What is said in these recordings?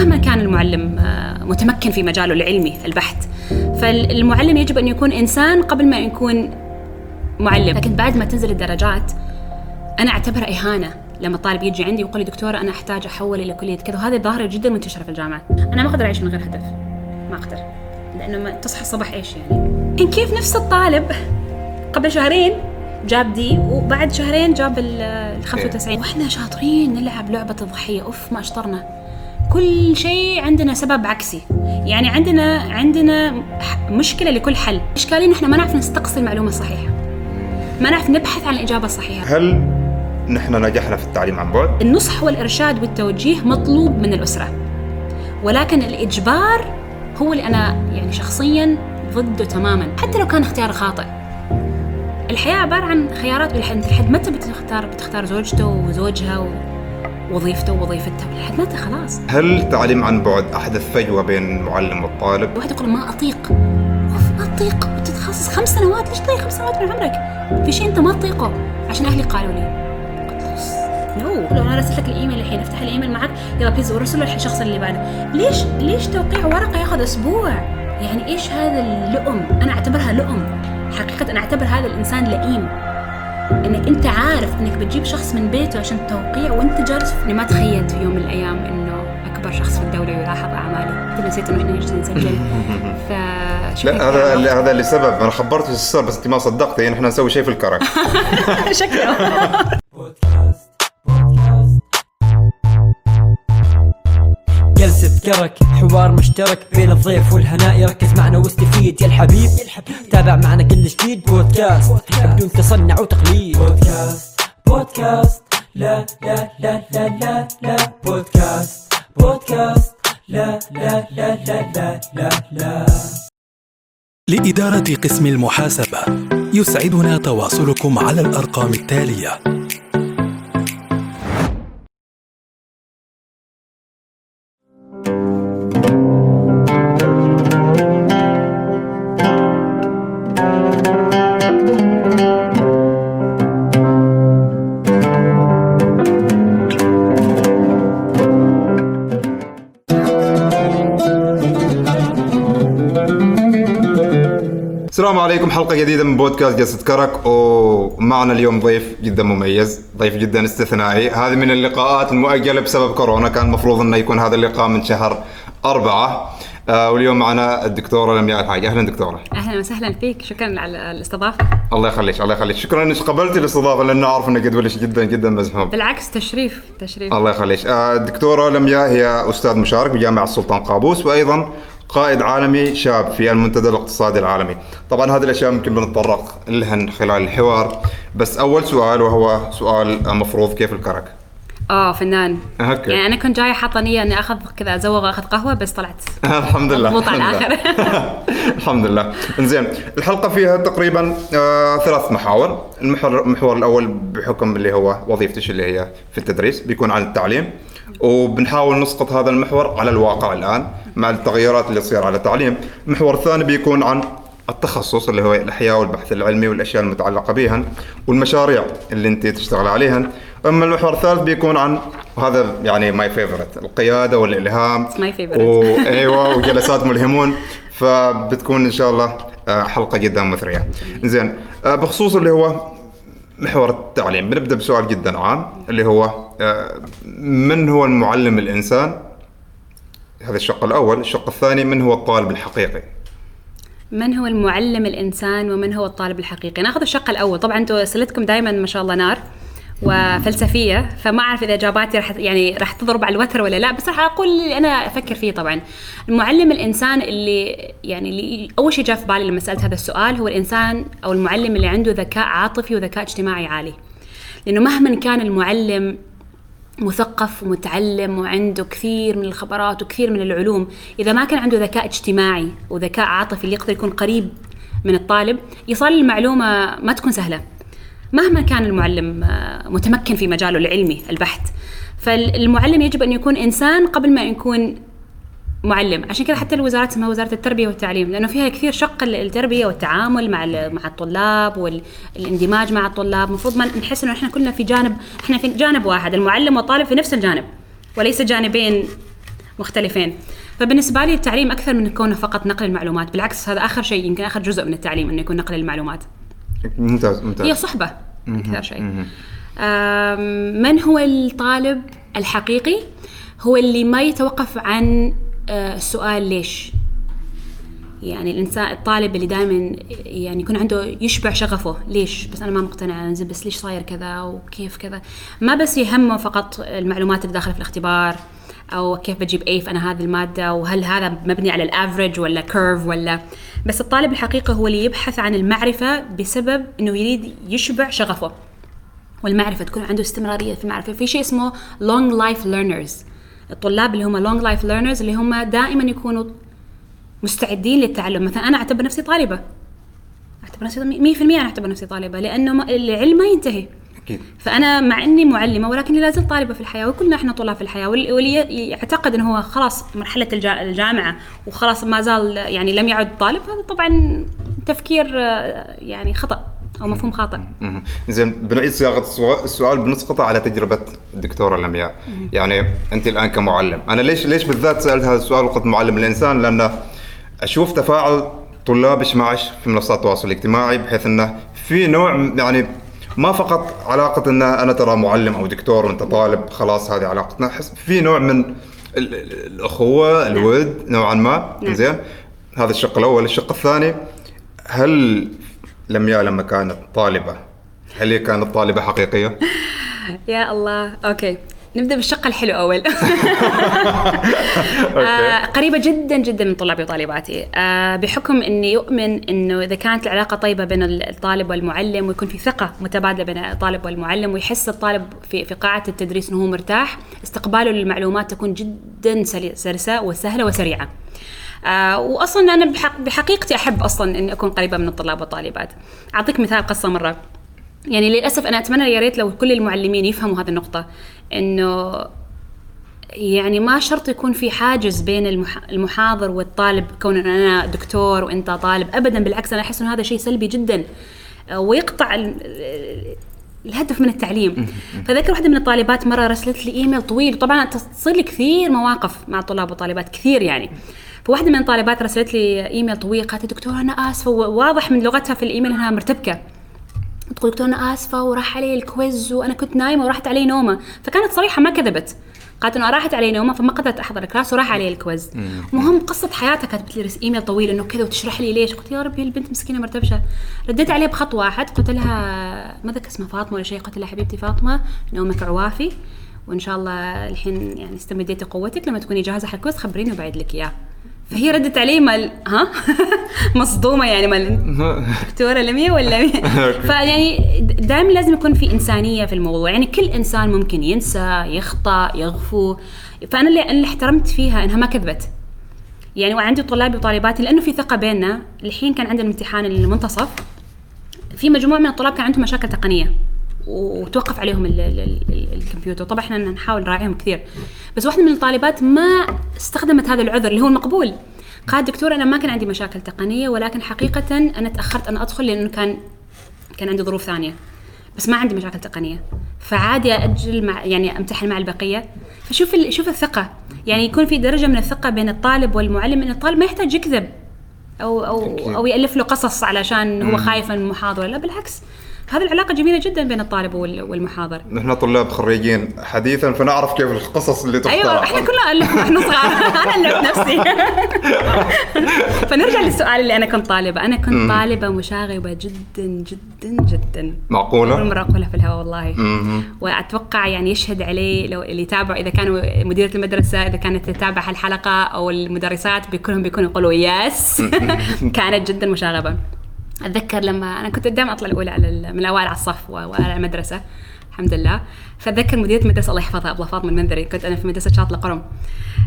مهما كان المعلم آه، متمكن في مجاله العلمي البحت فالمعلم يجب أن يكون إنسان قبل ما يكون معلم. لكن بعد ما تنزل الدرجات أنا أعتبرها إهانة لما الطالب يجي عندي ويقول لي دكتورة أنا أحتاج أحول إلى كلية كذا. وهذه ظاهرة جدا منتشرة في الجامعات. أنا ما أقدر أعيش من غير هدف. ما أقدر. لأنه ما تصحى الصباح إيش يعني؟ إن كيف نفس الطالب قبل شهرين جاب دي وبعد شهرين جاب ال 95 وإحنا شاطرين نلعب لعبة الضحية. أوف ما أشطرنا. كل شيء عندنا سبب عكسي. يعني عندنا عندنا مشكلة لكل حل. إشكالية إحنا ما نعرف نستقصي المعلومة الصحيحة. ما نعرف نبحث عن الإجابة الصحيحة. هل نحن نجحنا في التعليم عن بعد؟ النصح والإرشاد والتوجيه مطلوب من الأسرة. ولكن الإجبار هو اللي أنا يعني شخصيا ضده تماما. حتى لو كان اختيار خاطئ. الحياة عبارة عن خيارات لحد لحد متى بتختار بتختار زوجته وزوجها ووظيفته ووظيفتها لحد متى خلاص. هل التعليم عن بعد أحدث فجوة بين المعلم والطالب؟ الواحد يقول ما أطيق. ما تطيق وتتخصص خمس سنوات. ليش تضيع خمس سنوات من عمرك؟ في شيء أنت ما تطيقه. عشان أهلي قالوا لي. No لو أنا رسلت لك الإيميل الحين أفتح الإيميل معك. يلا please ورسله للشخص اللي بعده. ليش؟ ليش توقيع ورقة ياخذ أسبوع؟ يعني إيش هذا اللؤم؟ أنا أعتبرها لؤم. حقيقة أنا أعتبر هذا الإنسان لئيم. انك أنت عارف إنك بتجيب شخص من بيته عشان توقيع وأنت جالس اني ما تخيلت في يوم من الأيام إنه أكبر شخص في الدولة يلاحظ اعمالي انت نسيت إنه إحنا نسجل. ف لا هذا هذا لسبب. أنا خبرتك السر بس أنت ما صدقتي يعني إحنا نسوي شيء في الكرك. شكله كرك حوار مشترك بين الضيف والهناء ركز معنا واستفيد. يا الحبيب تابع معنا كل جديد. بودكاست بدون تصنع وتقليد. بودكاست بودكاست لا لا لا لا لا لا. بودكاست بودكاست لا لا لا لا لا لا لا. لإدارة قسم المحاسبة يسعدنا تواصلكم على الأرقام التالية. السلام عليكم حلقة جديدة من بودكاست جلسة كرك ومعنا اليوم ضيف جدا مميز ضيف جدا استثنائي. هذه من اللقاءات المؤجلة بسبب كورونا كان المفروض أنه يكون هذا اللقاء من شهر أربعة. آه واليوم معنا الدكتورة لمياء الحاج. أهلا دكتورة. أهلا وسهلا فيك. شكرا على الاستضافة. الله يخليك الله يخليك. شكرا إنك قبلتي الاستضافة لأنه أعرف انك قد ولش جدا جدا مزحوم بالعكس تشريف تشريف. الله يخليك. آه الدكتورة لمياء هي أستاذ مشارك بجامعة السلطان قابوس وأيضا قائد عالمي شاب في المنتدى الاقتصادي العالمي. طبعا هذه الأشياء ممكن بنتطرق لها خلال الحوار. بس أول سؤال وهو سؤال مفروض كيف الكرك؟ آه فنان. أوكي. يعني أنا كنت جاي حاطة نية إني أخذ كذا أزوغ اخذ قهوة بس طلعت. الحمد لله. مضبوط على الآخر. الحمد لله. إنزين الحلقة فيها تقريبا آه ثلاث محاور. المحور المحور الأول بحكم اللي هو وظيفتش اللي هي في التدريس بيكون عن التعليم. وبنحاول نسقط هذا المحور على الواقع الآن مع التغيرات اللي تصير على التعليم. المحور الثاني بيكون عن التخصص اللي هو الإحياء والبحث العلمي والأشياء المتعلقة بها والمشاريع اللي أنت تشتغل عليها أما المحور الثالث بيكون عن وهذا يعني my favorite القيادة والإلهام. my favorite أيوه وجلسات ملهمون. فبتكون إن شاء الله آه، حلقة جدا مثرية. زين آه، بخصوص اللي هو محور التعليم. بنبدأ بسؤال جدا عام اللي هو آه، من هو المعلم الإنسان؟ هذا الشق الأول. الشق الثاني من هو الطالب الحقيقي؟ من هو المعلم الإنسان ومن هو الطالب الحقيقي؟ ناخذ الشق الأول. طبعا أنتم اسئلتكم دائما ما شاء الله نار. وفلسفية فما أعرف إذا اجاباتي راح يعني راح تضرب على الوتر ولا لا بس راح أقول اللي أنا أفكر فيه طبعا. المعلم الإنسان اللي يعني اللي أول شيء جاء في بالي لما سألت هذا السؤال هو الإنسان أو المعلم اللي عنده ذكاء عاطفي وذكاء اجتماعي عالي. لأنه مهما كان المعلم مثقف ومتعلم وعنده كثير من الخبرات وكثير من العلوم. إذا ما كان عنده ذكاء اجتماعي وذكاء عاطفي اللي يقدر يكون قريب من الطالب ايصال المعلومة ما تكون سهلة. مهما كان المعلم آه، متمكن في مجاله العلمي البحت فالمعلم يجب أن يكون إنسان قبل ما يكون معلم. عشان كذا حتى الوزارات اسمها وزارة التربية والتعليم لأنه فيها كثير شق التربيه والتعامل مع مع الطلاب والاندماج مع الطلاب. المفروض ما نحس إنه إحنا كلنا في جانب إحنا في جانب واحد. المعلم والطالب في نفس الجانب وليس جانبين مختلفين. فبالنسبة لي التعليم أكثر من كونه فقط نقل المعلومات. بالعكس هذا آخر شيء يمكن آخر جزء من التعليم إنه يكون نقل المعلومات. ممتاز ممتاز. هي صحبة أكثر شيء. من هو الطالب الحقيقي؟ هو اللي ما يتوقف عن آه، السؤال ليش؟ يعني الإنسان الطالب اللي دائما يعني يكون عنده يشبع شغفه. ليش؟ بس أنا ما مقتنع زين بس ليش صاير كذا؟ وكيف كذا؟ ما بس يهمه فقط المعلومات اللي داخلة في الاختبار. أو كيف بجيب A في أنا هذه المادة وهل هذا مبني على ال average ولا curve ولا. بس الطالب الحقيقي هو اللي يبحث عن المعرفة بسبب إنه يريد يشبع شغفه. والمعرفة تكون عنده استمرارية في المعرفة. في شيء اسمه long life learners. الطلاب اللي هم long life learners اللي هم دائما يكونوا مستعدين للتعلم. مثلا أنا أعتبر نفسي طالبة. أعتبر نفسي 100% أنا أعتبر نفسي طالبة لأنه العلم ما ينتهي. أكيد. فأنا مع إني معلمة ولكني لا زلت طالبة في الحياة وكلنا إحنا طلاب في الحياة واللي يعتقد إنه هو خلاص مرحلة الجا- الجامعة وخلاص ما زال يعني لم يعد طالب هذا طبعا تفكير يعني خطأ أو مفهوم خاطئ. زين بنعيد صياغة السؤال بنسقطه على تجربة الدكتورة لمياء. يعني أنت الآن كمعلم أنا ليش ليش بالذات سألت هذا السؤال وقت معلم؟ الانسان لأنه أشوف تفاعل طلابش معش في منصات التواصل الاجتماعي بحيث إنه في نوع يعني ما فقط علاقة إن أنا ترى معلم أو دكتور وأنت طالب خلاص هذه علاقتنا احس في نوع من ال- ال- الأخوة الود نوعا ما. نعم. زين؟ هذا الشق الأول. الشق الثاني هل لمياء لما كانت طالبة هل هي كانت طالبة حقيقية؟ يا الله. أوكي. نبدأ بالشق الحلو أول. آه قريبة جدا جدا من طلابي وطالباتي. آه بحكم إني يؤمن إنه إذا كانت العلاقة طيبة بين الطالب والمعلم ويكون في ثقة متبادلة بين الطالب والمعلم ويحس الطالب في في قاعة التدريس إنه هو مرتاح استقباله للمعلومات تكون جدا سلسة وسهلة وسريعة. آه واصلا أنا بحق بحقيقتي أحب أصلا إني أكون قريبة من الطلاب والطالبات. أعطيك مثال قصة مرة. يعني للأسف أنا أتمنى يا ريت لو كل المعلمين يفهموا هذه النقطة. إنه يعني ما شرط يكون في حاجز بين المح- المحاضر والطالب كون أنا دكتور وأنت طالب ابدا بالعكس أنا أحس إنه هذا شيء سلبي جدا آه، ويقطع ال- الهدف من التعليم. فذكر واحدة من الطالبات مرة رسلت لي إيميل طويل طبعا تصير لي كثير مواقف مع طلاب وطالبات كثير يعني. فواحدة من الطالبات رسلت لي إيميل طويل قالت دكتور أنا آسفة وواضح من لغتها في الإيميل إنها مرتبكة. تقول دكتور أنا آسفة وراح علي ال quiz وأنا كنت نايمة وراحت علي نومة. فكانت صريحة ما كذبت. قالت إنه راحت علي نومة فما قدرت أحضر ال class وراح علي ال quiz. المهم قصة حياتها كتبت لي إيميل طويل إنه كذا وتشرح لي ليش. قلت يا ربي البنت مسكينة مرتبشة. رديت عليها بخط واحد. قلت لها ما ذكر اسمها فاطمة ولا شيء. قلت لها حبيبتي فاطمة نومك عوافي. وإن شاء الله الحين يعني استمديتي قوتك. لما تكوني جاهزة حق ال quiz خبريني وبعيد لك إياه. فهي ردت علي مال ها؟ مصدومة يعني مال دكتورة لمية ولا مين؟ فيعني دائما لازم يكون في إنسانية في الموضوع. يعني كل إنسان ممكن ينسى يخطأ يغفو. فأنا اللي, اللي احترمت فيها إنها ما كذبت. يعني وعندي طلابي وطالباتي لأنه في ثقة بيننا. الحين كان عندنا امتحان المنتصف. في مجموعة من الطلاب كان عندهم مشاكل تقنية. وتوقف عليهم ال ال ال الكمبيوتر. طبعا إحنا نحاول نراعيهم كثير. بس واحدة من الطالبات ما استخدمت هذا العذر اللي هو المقبول. قالت دكتور أنا ما كان عندي مشاكل تقنية ولكن حقيقه أنا تأخرت أن أدخل لأنه كان كان عندي ظروف ثانية. بس ما عندي مشاكل تقنية. فعادي أجل مع يعني أمتحن مع البقية. فشوف شوف الثقة. يعني يكون في درجة من الثقة بين الطالب والمعلم إن الطالب ما يحتاج يكذب أو أو أكيد. أو يألف له قصص علشان هو خايف من المحاضرة. لا بالعكس. هذه العلاقة جميلة جدا بين الطالب وال- والمحاضر. نحن طلاب خريجين. حديثا فنعرف كيف القصص اللي تختار أيوه إحنا كلنا ألف وإحنا صغار. أنا ألفت نفسي. فنرجع للسؤال اللي أنا كنت طالبة. أنا كنت طالبة مشاغبة جدا جدا جدا. اول معقولة؟ مره أقولها في الهواء والله. وأتوقع يعني يشهد عليه لو اللي يتابع إذا كانوا مديرة المدرسة إذا كانت تتابع الحلقة أو المدرسات بكلهم بيكونوا يقولوا يس. كانت جدا مشاغبة. أتذكر لما أنا كنت دائما أطلع الأولى على من الأوائل على الصف و- وأنا على المدرسة الحمد لله. فأتذكر مديرة المدرسة الله يحفظها ابله فاطمة المنذري كنت أنا في مدرسة شاطلة قرم.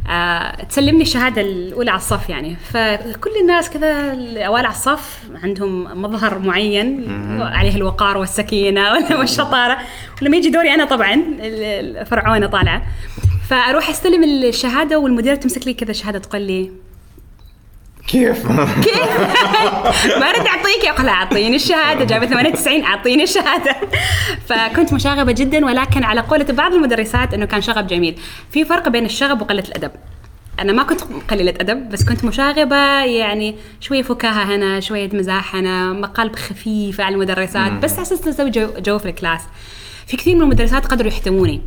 آه تسلمني الشهادة الأولى على الصف يعني. فكل الناس كذا الأوائل على الصف عندهم مظهر معين عليه الوقار والسكينة والشطارة. ولما يجي دوري أنا طبعا ال- الفرعونه طالعة. فأروح أستلم الشهادة والمديرة تمسك لي كذا شهادة تقول لي كيف؟ ما أرد أعطيك لها أعطيني الشهادة. جايبه 98 أعطيني الشهادة. فكنت مشاغبة جدا ولكن على قولة بعض المدرسات إنه كان شغب جميل. في فرق بين الشغب وقلة الأدب. أنا ما كنت قليلة أدب بس كنت مشاغبة يعني شوية فكاهة هنا شوية مزاح هنا مقالب خفيفة على المدرسات بس على أساس نسوي جو, جو في ال class. في كثير من المدرسات قدروا يحتووني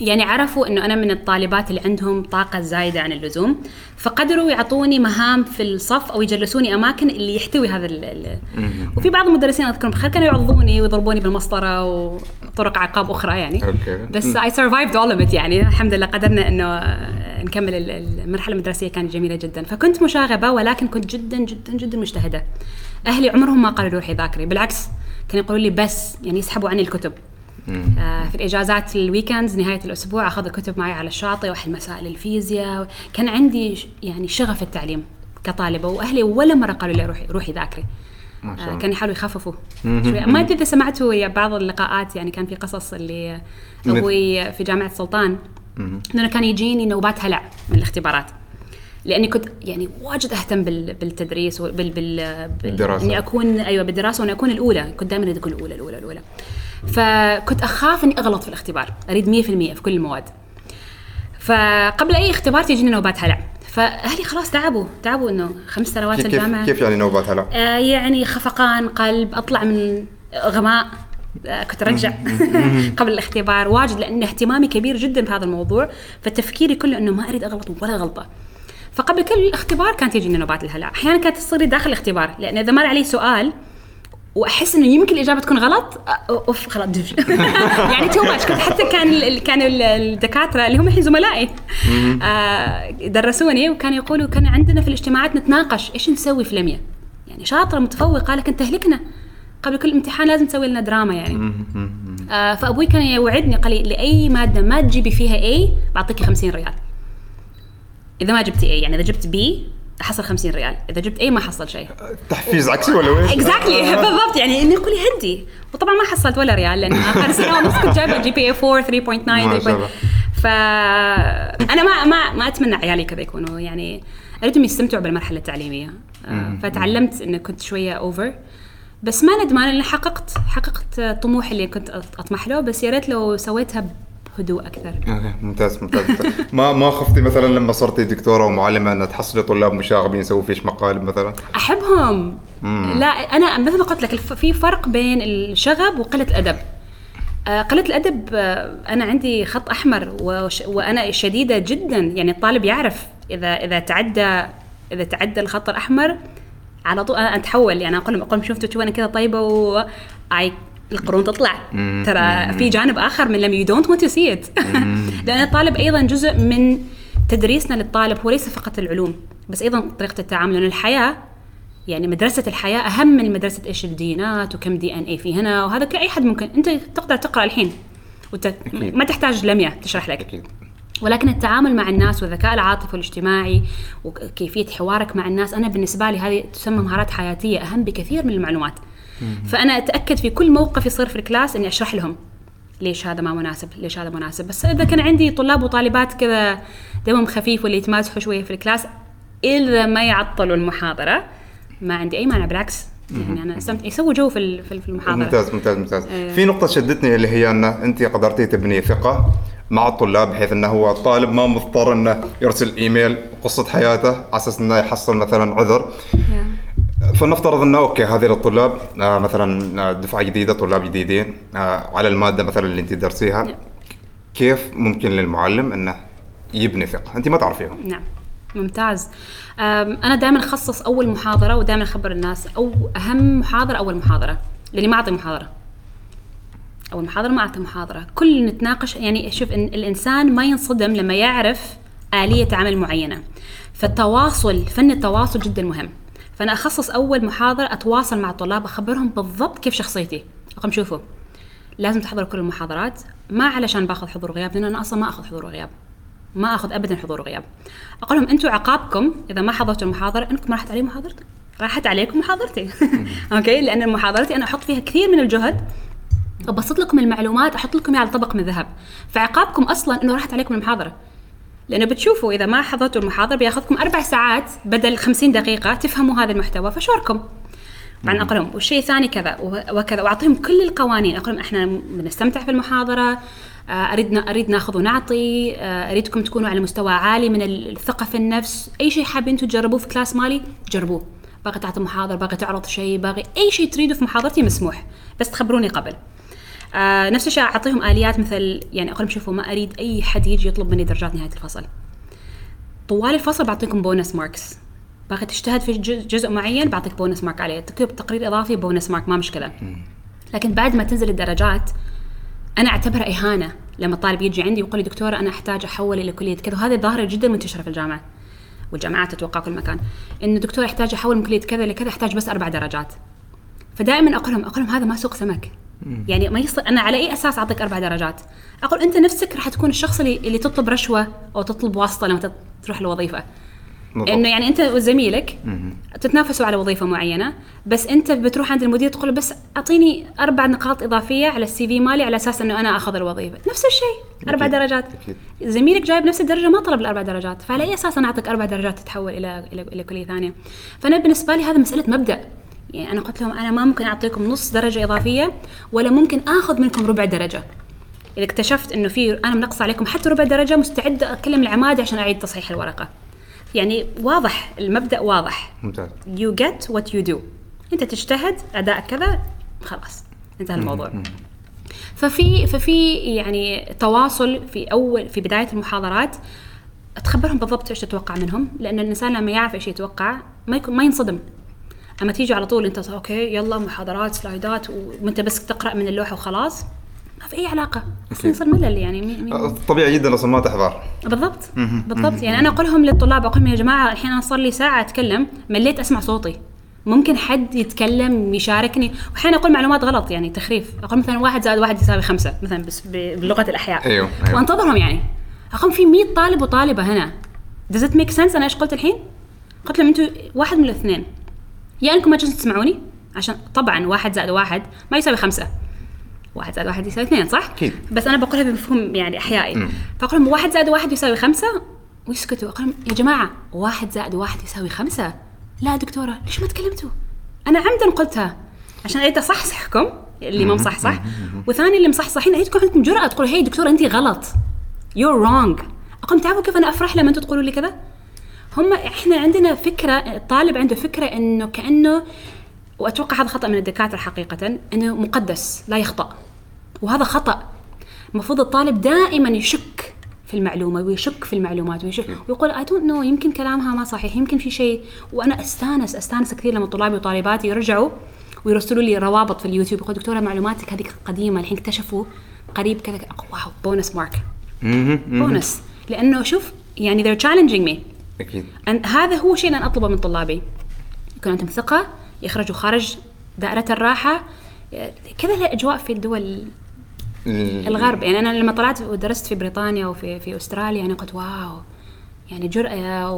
يعني عرفوا إنه أنا من الطالبات اللي عندهم طاقة زايدة عن اللزوم فقدروا يعطوني مهام في الصف أو يجلسوني أماكن اللي يحتوي هذا ال وفي بعض المدرسين أذكرهم بخير كانوا يعضوني ويضربوني بالمسطرة وطرق عقاب أخرى يعني. Okay. بس I survived all of يعني الحمد لله قدرنا إنه نكمل ال- المرحلة المدرسية كانت جميلة جدا. فكنت مشاغبة ولكن كنت جدا جدا جدا مجتهدة. أهلي عمرهم ما قالوا روحي ذاكري بالعكس كانوا يقولوا لي بس يعني يسحبوا عني الكتب. آه، في الإجازات ال weekends نهاية الأسبوع أخذ الكتب معي على الشاطئ وأحل مسائل الفيزياء كان عندي يعني شغف التعليم كطالبة وأهلي ولا مرة قالوا لي روحي روحي ذاكري. آه،. كانوا يحاولوا يخففوا شوي ما أدري إذا سمعتوا يا بعض اللقاءات يعني كان في قصص اللي أبوي في جامعة سلطان. إنه كان يجيني نوبات هلع من الاختبارات. لأني كنت يعني واجد أهتم بال- بالتدريس وبال بال بال بالدراسة. إني اكون أيوه بالدراسة واني أكون الأولى. كنت دائما اكون الأولى الأولى الأولى. فكنت أخاف إني أغلط في الاختبار. أريد 100% في كل المواد. فقبل أي اختبار تجيني نوبات هلع. فأهلي خلاص تعبوا. تعبوا إنه خمس سنوات كيف الجامعة. كيف يعني نوبات هلا؟ آه يعني خفقان قلب أطلع من غماء. آه كنت أرجع قبل الاختبار. واجد لأن اهتمامي كبير جدا بهذا الموضوع. فتفكيري كله إنه ما أريد أغلط ولا غلطة. فقبل كل اختبار كانت تجيني نوبات الهلع. أحيانا كانت تصير داخل الاختبار. لأن إذا مر علي سؤال وأحس إنه يمكن الإجابة تكون غلط. أوف خلاص دف يعني too much كنت حتى كان ال- ال- الدكاترة اللي هم الحين زملائي. آه درسوني وكانوا يقولوا كان عندنا في الاجتماعات نتناقش إيش نسوي في لميا يعني شاطرة متفوقة لكن تهلكنا. قبل كل امتحان لازم تسوي لنا دراما يعني. آه فأبوي كان يوعدني قال لي لأي مادة ما تجيبي فيها A بعطيكي 50 ريال. إذا ما جبتي A يعني إذا جبت B احصل 50 ريال. إذا جبت A ما حصل شيء. تحفيز عكسي ولا وين؟ Exactly بالضبط. يعني إنه يقول لي هدي وطبعا ما حصلت ولا ريال لأن آخر سنة ونص كنت جايبة GPA 4 3.9 ما شاء الله. ف أنا ما ما ما أتمنى عيالي كذا يكونوا يعني اريدهم يستمتعوا بالمرحلة التعليمية. آه، فتعلمت إنه كنت شوية over بس ما ندمان اني حققت حققت الطموح اللي كنت أطمح له. بس يا ريت لو سويتها بهدوء أكثر. Okay ممتاز ممتاز. ما ما خفتي مثلا لما صرتي دكتورة ومعلمة ان تحصلي طلاب مشاغبين يسووا فيش مقالب مثلا؟ أحبهم. لا أنا مثل ما قلت لك في فرق بين الشغب وقلة الأدب. آه، قلة الأدب آه، أنا عندي خط أحمر وأنا شديدة جدا. يعني الطالب يعرف إذا إذا تعدى إذا تعدى الخط الأحمر على طول أنا أتحول. يعني أقول لهم أقول لهم شفتوا شو أنا كذا طيبة و أي القرون تطلع. ترى في جانب آخر من لميا you don't want to see it لأن الطالب أيضا جزء من تدريسنا للطالب هو ليس فقط العلوم بس أيضا طريقة التعامل لأن الحياة يعني مدرسة الحياة أهم من مدرسة إيش الدينات وكم دي إن إي في هنا وهذا أي حد ممكن أنت تقدر تقرأ الحين وت... أكيد. ما تحتاج لمية تشرح لك. أكيد. ولكن التعامل مع الناس والذكاء العاطفي والاجتماعي وكيفية حوارك مع الناس أنا بالنسبة لي هذه تسمى مهارات حياتية أهم بكثير من المعلومات. فأنا أتأكد في كل موقف يصير في الكلاس إني أشرح لهم ليش هذا ما مناسب ليش هذا مناسب. بس إذا كان عندي طلاب وطالبات كذا دمهم خفيف واللي يتمازحوا شوية في ال class إذا ما يعطلوا المحاضرة ما عندي أي مانع بالعكس. يعني أنا استمتع يسووا جو في ال- في في المحاضرة. ممتاز ممتاز ممتاز. إيه. في نقطة شدتني اللي هي أن أنت قدرتي تبني ثقة مع الطلاب بحيث أنه هو الطالب ما مضطر أنه يرسل إيميل قصة حياته على أساس أنه يحصل مثلا عذر. فلنفترض إنه okay هذه الطلاب آه مثلا آه، دفعة جديدة طلاب جديدين آه على المادة مثلا اللي انت درسيها نعم. كيف ممكن للمعلم إنه يبني ثقة؟ انت ما تعرفيهم نعم. ممتاز. أنا دائما أخصص أول محاضرة ودائما أخبر الناس أو أهم محاضرة أول محاضرة لأني ما أعطي محاضرة. أول محاضرة ما أعطي محاضرة. كل نتناقش يعني شوف إن الإنسان ما ينصدم لما يعرف آلية عمل معينة. فالتواصل فن التواصل جدا مهم. فأنا أخصص أول محاضرة أتواصل مع الطلاب أخبرهم بالضبط كيف شخصيتي. أقوم شوفوا. لازم تحضروا كل المحاضرات. ما علشان باخذ حضور وغياب لأن أنا أصلا ما أخذ حضور وغياب ما أخذ ابدا حضور وغياب أقول لهم أنتم عقابكم إذا ما حضرتوا المحاضرة إنكم راحت علي محاضرتي راحت عليكم محاضرتي. أوكي؟ لأن محاضرتي أنا أحط فيها كثير من الجهد. أبسط لكم المعلومات أحط لكم إياها على طبق من ذهب. فعقابكم أصلا إنه راحت عليكم المحاضرة. لأنه بتشوفوا إذا ما حضرتوا المحاضرة بياخذكم أربع ساعات بدل 50 دقيقة تفهموا هذا المحتوى فشوركم. بعدين أقول لهم والشيء الثاني كذا وكذا وأعطيهم كل القوانين. أقول لهم إحنا بنستمتع في المحاضرة آه، أريد أريد ناخذ ونعطي آه، أريدكم تكونوا على مستوى عالي من الثقة في النفس. أي شيء حابين تجربوه في class مالي جربوه. باغي تعطي محاضرة باغي تعرض شيء باغي أي شيء تريدوا في محاضرتي مسموح. بس تخبروني قبل. آه نفس الشيء أعطيهم آليات مثل يعني أقول لهم شوفوا ما أريد أي حد يجي يطلب مني درجات نهاية الفصل. طوال الفصل بعطيكم bonus marks. باغي تجتهد في جزء, جزء معين بعطيك bonus mark عليه. تكتب تقرير إضافي bonus mark ما مشكلة. لكن بعد ما تنزل الدرجات أنا أعتبرها إهانة لما الطالب يجي عندي ويقول لي دكتورة أنا أحتاج أحول إلى كلية كذا. وهذه ظاهره جدا منتشرة في الجامعة والجامعات أتوقع كل مكان. انه دكتور احتاج أحول من كلية كذا لكذا احتاج بس أربع درجات. فدائما أقول لهم أقول لهم هذا ما سوق سمك. يعني ما يصير أنا على أي أساس أعطيك أربع درجات؟ أقول أنت نفسك راح تكون الشخص اللي, اللي تطلب رشوة أو تطلب واسطة لما تروح الوظيفه بالضبط. إنه يعني أنت وزميلك تتنافسوا على وظيفة معينة بس أنت بتروح عند المدير تقول بس أعطيني أربع نقاط إضافية على السي في مالي على أساس إنه أنا آخذ الوظيفة. نفس الشيء أربع أكيد. درجات. أكيد. زميلك جايب نفس الدرجة ما طلب الأربع درجات فعلى أي أساس أنا أعطيك أربع درجات تتحول إلى إلى, إلى كلية ثانية؟ فأنا بالنسبة لي هذا مسألة مبدأ. يعني أنا قلت لهم أنا ما ممكن أعطيكم نص درجة إضافية ولا ممكن آخذ منكم ربع درجة. إذا اكتشفت إنه في أنا منقص عليكم حتى ربع درجة مستعده أكلم العمادة عشان أعيد تصحيح الورقة. يعني واضح المبدأ واضح. ممتاز. You get what you do. أنت تجتهد ادائك كذا خلاص. انتهى الموضوع. ففي ففي يعني تواصل في أول في بداية المحاضرات. تخبرهم بالضبط إيش تتوقع منهم؟ لأن الإنسان لما يعرف إيش يتوقع ما يكون ما ينصدم. أما تيجي على طول أنت أوكي يلا محاضرات سلايدات وأنت بس تقرأ من اللوحة وخلاص. ما في أي علاقة. أصلا يصير ملل يعني مي- مي- آه، طبيعي جدا أصلا ما تحضر. بالضبط. بالضبط. يعني أنا أقول لهم للطلاب أقول لهم يا جماعة الحين أنا صار لي ساعة أتكلم مليت أسمع صوتي. ممكن حد يتكلم يشاركني. واحيانا أقول معلومات غلط يعني تخريف. أقول مثلا واحد زائد واحد يساوي خمسة مثلا بس بلغة الأحياء. أيوه، أيوه. وأنتظرهم يعني. أقول في 100 طالب وطالبة هنا. Does it make sense أنا إيش قلت الحين؟ قلت لهم أنتم واحد من الاثنين. يا انكم ما جالسين تسمعوني؟ عشان طبعا واحد زائد واحد ما يساوي خمسة. واحد زائد واحد يساوي اثنين صح؟ أكيد. بس أنا بقولها بمفهوم يعني أحيائي. فأقول لهم واحد زائد واحد يساوي خمسة؟ ويسكتوا أقول لهم يا جماعة واحد زائد واحد يساوي خمسة. لا دكتورة ليش ما تكلمتوا؟ أنا عمدا قلتها. عشان أريد أصحصحكم اللي ما مصحصح. وثاني اللي مصحصحين أريدكم عندكم جرأة تقولوا هي دكتورة انت غلط. You're wrong. أقول تعرفوا كيف أنا أفرح لما أنتم تقولوا لي كذا؟ هم إحنا عندنا فكرة الطالب عنده فكرة إنه كأنه وأتوقع هذا خطأ من الدكاترة حقيقة إنه مقدس لا يخطأ. وهذا خطأ. المفروض الطالب دائما يشك في المعلومة ويشك في المعلومات ويشك ويقول I don't know يمكن كلامها ما صحيح يمكن في شيء. وأنا أستانس أستانس كثير لما طلابي وطالباتي يرجعوا ويرسلوا لي روابط في اليوتيوب يقول دكتورة معلوماتك هذيك قديمة الحين اكتشفوا قريب كذا wow bonus mark. bonus لأنه شوف يعني they're challenging me. أكيد. أن هذا هو شيء أنا أطلبه من طلابي. يكون عندهم ثقة يخرجوا خارج دائرة الراحة. كذا الاجواء في الدول الغرب. يعني أنا لما طلعت ودرست في بريطانيا وفي في أستراليا يعني قلت wow يعني جرأة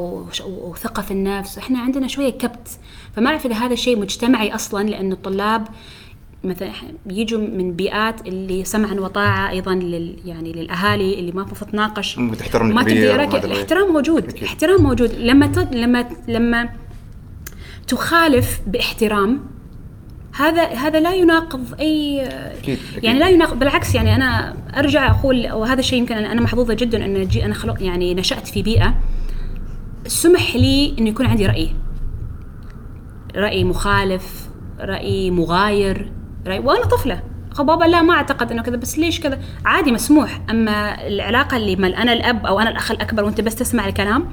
وثقة في النفس. إحنا عندنا شوية كبت. فما أعرف إذا هذا الشيء مجتمعي أصلا لأنه الطلاب مثلا يجوا من بيئات اللي سمعا وطاعة أيضا لل يعني للأهالي اللي ما تناقش بتحترم ما الكبير تقدر وما يراك- أدري إيه. الاحترام موجود. الاحترام موجود لما ت... لما لما تخالف باحترام هذا هذا لا يناقض أي أكيد، أكيد. يعني لا يناقض بالعكس يعني أنا أرجع أقول وهذا الشيء يمكن أنا محظوظة جدا أن جي أنا خلق يعني نشأت في بيئة سمح لي إنه يكون عندي رأي رأي مخالف رأي مغاير وأنا طفلة. بابا لا ما أعتقد إنه كذا بس ليش كذا؟ عادي مسموح. أما العلاقة اللي مال أنا الأب أو أنا الأخ الأكبر وأنت بس تسمع الكلام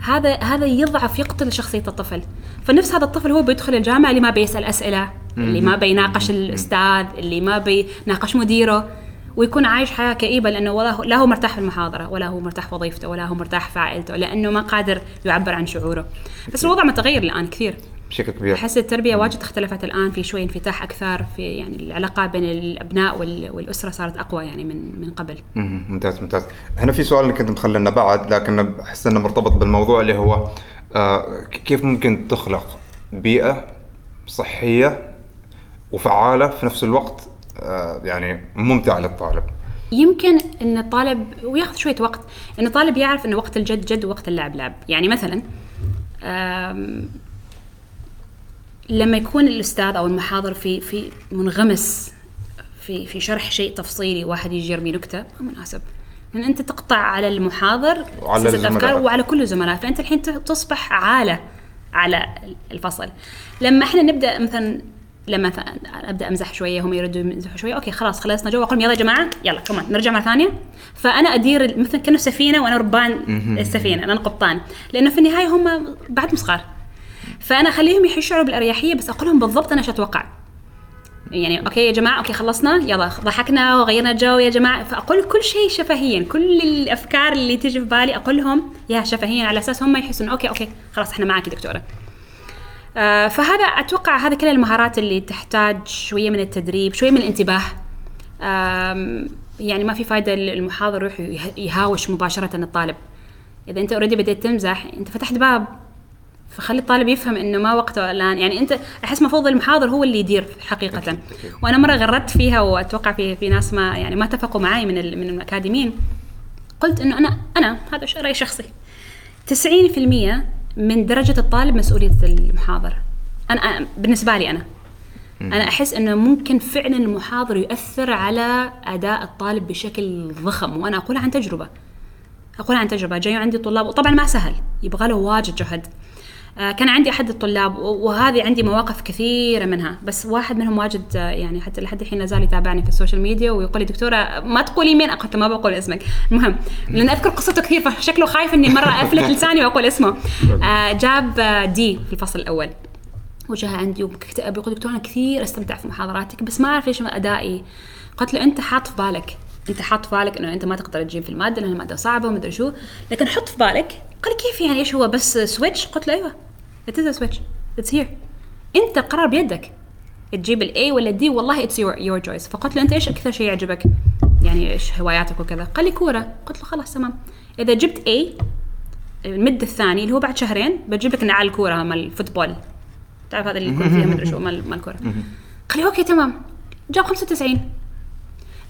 هذا هذا يضعف يقتل شخصية الطفل. فنفس هذا الطفل هو بيدخل الجامعة اللي ما بيسأل أسئلة اللي ما بيناقش الأستاذ اللي ما بيناقش مديره ويكون عايش حياة كئيبة لأنه ولا هو لا هو مرتاح في المحاضرة ولا هو مرتاح في وظيفته ولا هو مرتاح في عائلته لأنه ما قادر يعبر عن شعوره. بس الوضع متغير الآن كثير. بشكل كبير. أحس التربية واجد اختلفت الآن في شوي انفتاح أكثر في يعني العلاقات بين الأبناء وال- والأسرة صارت أقوى يعني من من قبل. ممتاز ممتاز. هنا في سؤال كنت مخلينا بعد لكن أحس إنه مرتبط بالموضوع اللي هو آه كيف ممكن تخلق بيئة صحية وفعالة في نفس الوقت آه يعني ممتعة للطالب؟ يمكن إن الطالب وياخذ شوية وقت إن الطالب يعرف إن وقت الجد جد ووقت اللعب لعب. يعني مثلا لما يكون الأستاذ أو المحاضر في في منغمس في في شرح شيء تفصيلي واحد يجي يرمي نكتة ما مناسب. لأن أنت تقطع على المحاضر وعلى. الأفكار وعلى كل الزملاء فأنت الحين تصبح عالة على الفصل. لما إحنا نبدأ مثلا لما أبدأ أمزح شوية هم يردوا يمزحوا شوية أوكي خلاص خلصنا جو أقول يلا يا جماعة يلا كمان نرجع مرة ثانية. فأنا أدير مثل كأنه سفينة وأنا ربان السفينة أنا القبطان لأنه في النهاية هم بعدهم صغار فأنا أخليهم يشعروا بالأريحية بس أقول لهم بالضبط أنا إيش أتوقع. يعني okay يا جماعة okay خلصنا يلا ضحكنا وغيرنا الجو يا جماعة. فأقول كل شيء شفهيا كل الأفكار اللي تيجي في بالي أقول لهم يا شفهيا على أساس هم يحسون okay okay خلاص إحنا معك دكتورة. آه، فهذا أتوقع هذا كل المهارات اللي تحتاج شوية من التدريب شوية من الانتباه. يعني ما في فايدة المحاضر يروح يه- يهاوش مباشرة الطالب. إذا أنت اوريدي بديت تمزح أنت فتحت باب. فخلي الطالب يفهم إنه ما وقته الآن. يعني أنت أحس المفروض المحاضر هو اللي يدير حقيقة. أكيد، أكيد. وأنا مرة غردت فيها وأتوقع في في ناس ما يعني ما اتفقوا معي من من الأكاديميين. قلت إنه أنا أنا هذا راي شخصي. 90% من درجة الطالب مسؤولية المحاضر. أنا بالنسبة لي أنا. أنا أحس إنه ممكن فعلا المحاضر يؤثر على أداء الطالب بشكل ضخم. وأنا اقولها عن تجربة. اقولها عن تجربة. جاي عندي طلاب. وطبعا ما سهل. يبغى له واجد جهد. كان عندي أحد الطلاب وهذه عندي مواقف كثيرة منها بس واحد منهم واجد آه، يعني حتى لحد الحين لا زال يتابعني في ال social media ويقول لي دكتورة ما تقولي مين؟ قلت ما بقول اسمك. المهم لأن أذكر قصته كثير فشكله خايف إني مرة أفلت لساني وأقول اسمه. آه، جاب آه، D في الفصل الأول. وجاء عندي ومكتئب يقول دكتور أنا كثير استمتع في محاضراتك بس ما أعرف ليش أدائي. قلت له أنت حاط في بالك أنت حاط في بالك إنه أنت ما تقدر تجيب في المادة لأن المادة صعبة ومدري شو لكن حط في بالك. قال كيف يعني؟ إيش هو؟ بس switch قلت له أيوه. It is a switch. It's here. انت القرار بيدك. تجيب ال A ولا ال D والله it's your your choice. فقلت له أنت إيش أكثر شيء يعجبك؟ يعني إيش هواياتك وكذا؟ قال لي كورة. قلت له خلاص تمام. إذا جبت A ال mid الثاني اللي هو بعد شهرين بجيب لك نعال الكوره مال ال football. تعرف هذا اللي يكون فيها مدري شو مال مال الكورة. قال لي okay تمام. جاب 95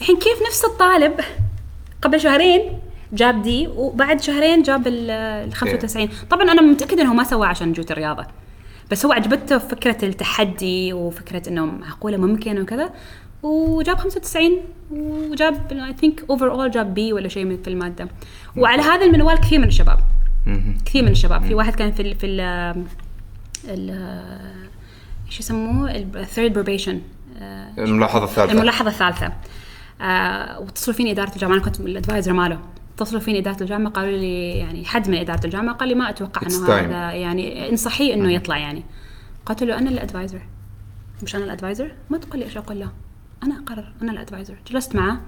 الحين كيف نفس الطالب قبل شهرين جاب D وبعد شهرين جاب ال ال 95 طبعا أنا متأكدة انه ما سواه عشان جوتي الرياضة. بس هو عجبته فكرة التحدي وفكرة انه معقوله ممكن وكذا. وجاب 95 وجاب I think overall جاب B ولا شيء من- في المادة. وعلى هذا المنوال كثير من الشباب. كثير من الشباب. في واحد كان في ال في ال ال إيش يسموه؟ ال third probation الملاحظة الثالثة. الملاحظة الثالثة. آه واتصلوا فيني إدارة الجامعة. أنا كنت ال advisor ماله. اتصلوا فيني إدارة الجامعة قالوا لي يعني حد من إدارة الجامعة قال لي ما أتوقع إنه. هذا يعني انصحيه إنه يطلع يعني. قلت له أنا ال advisor مش أنا ال advisor ما تقول لي إيش أقول له. أنا أقرر أنا ال advisor جلست معه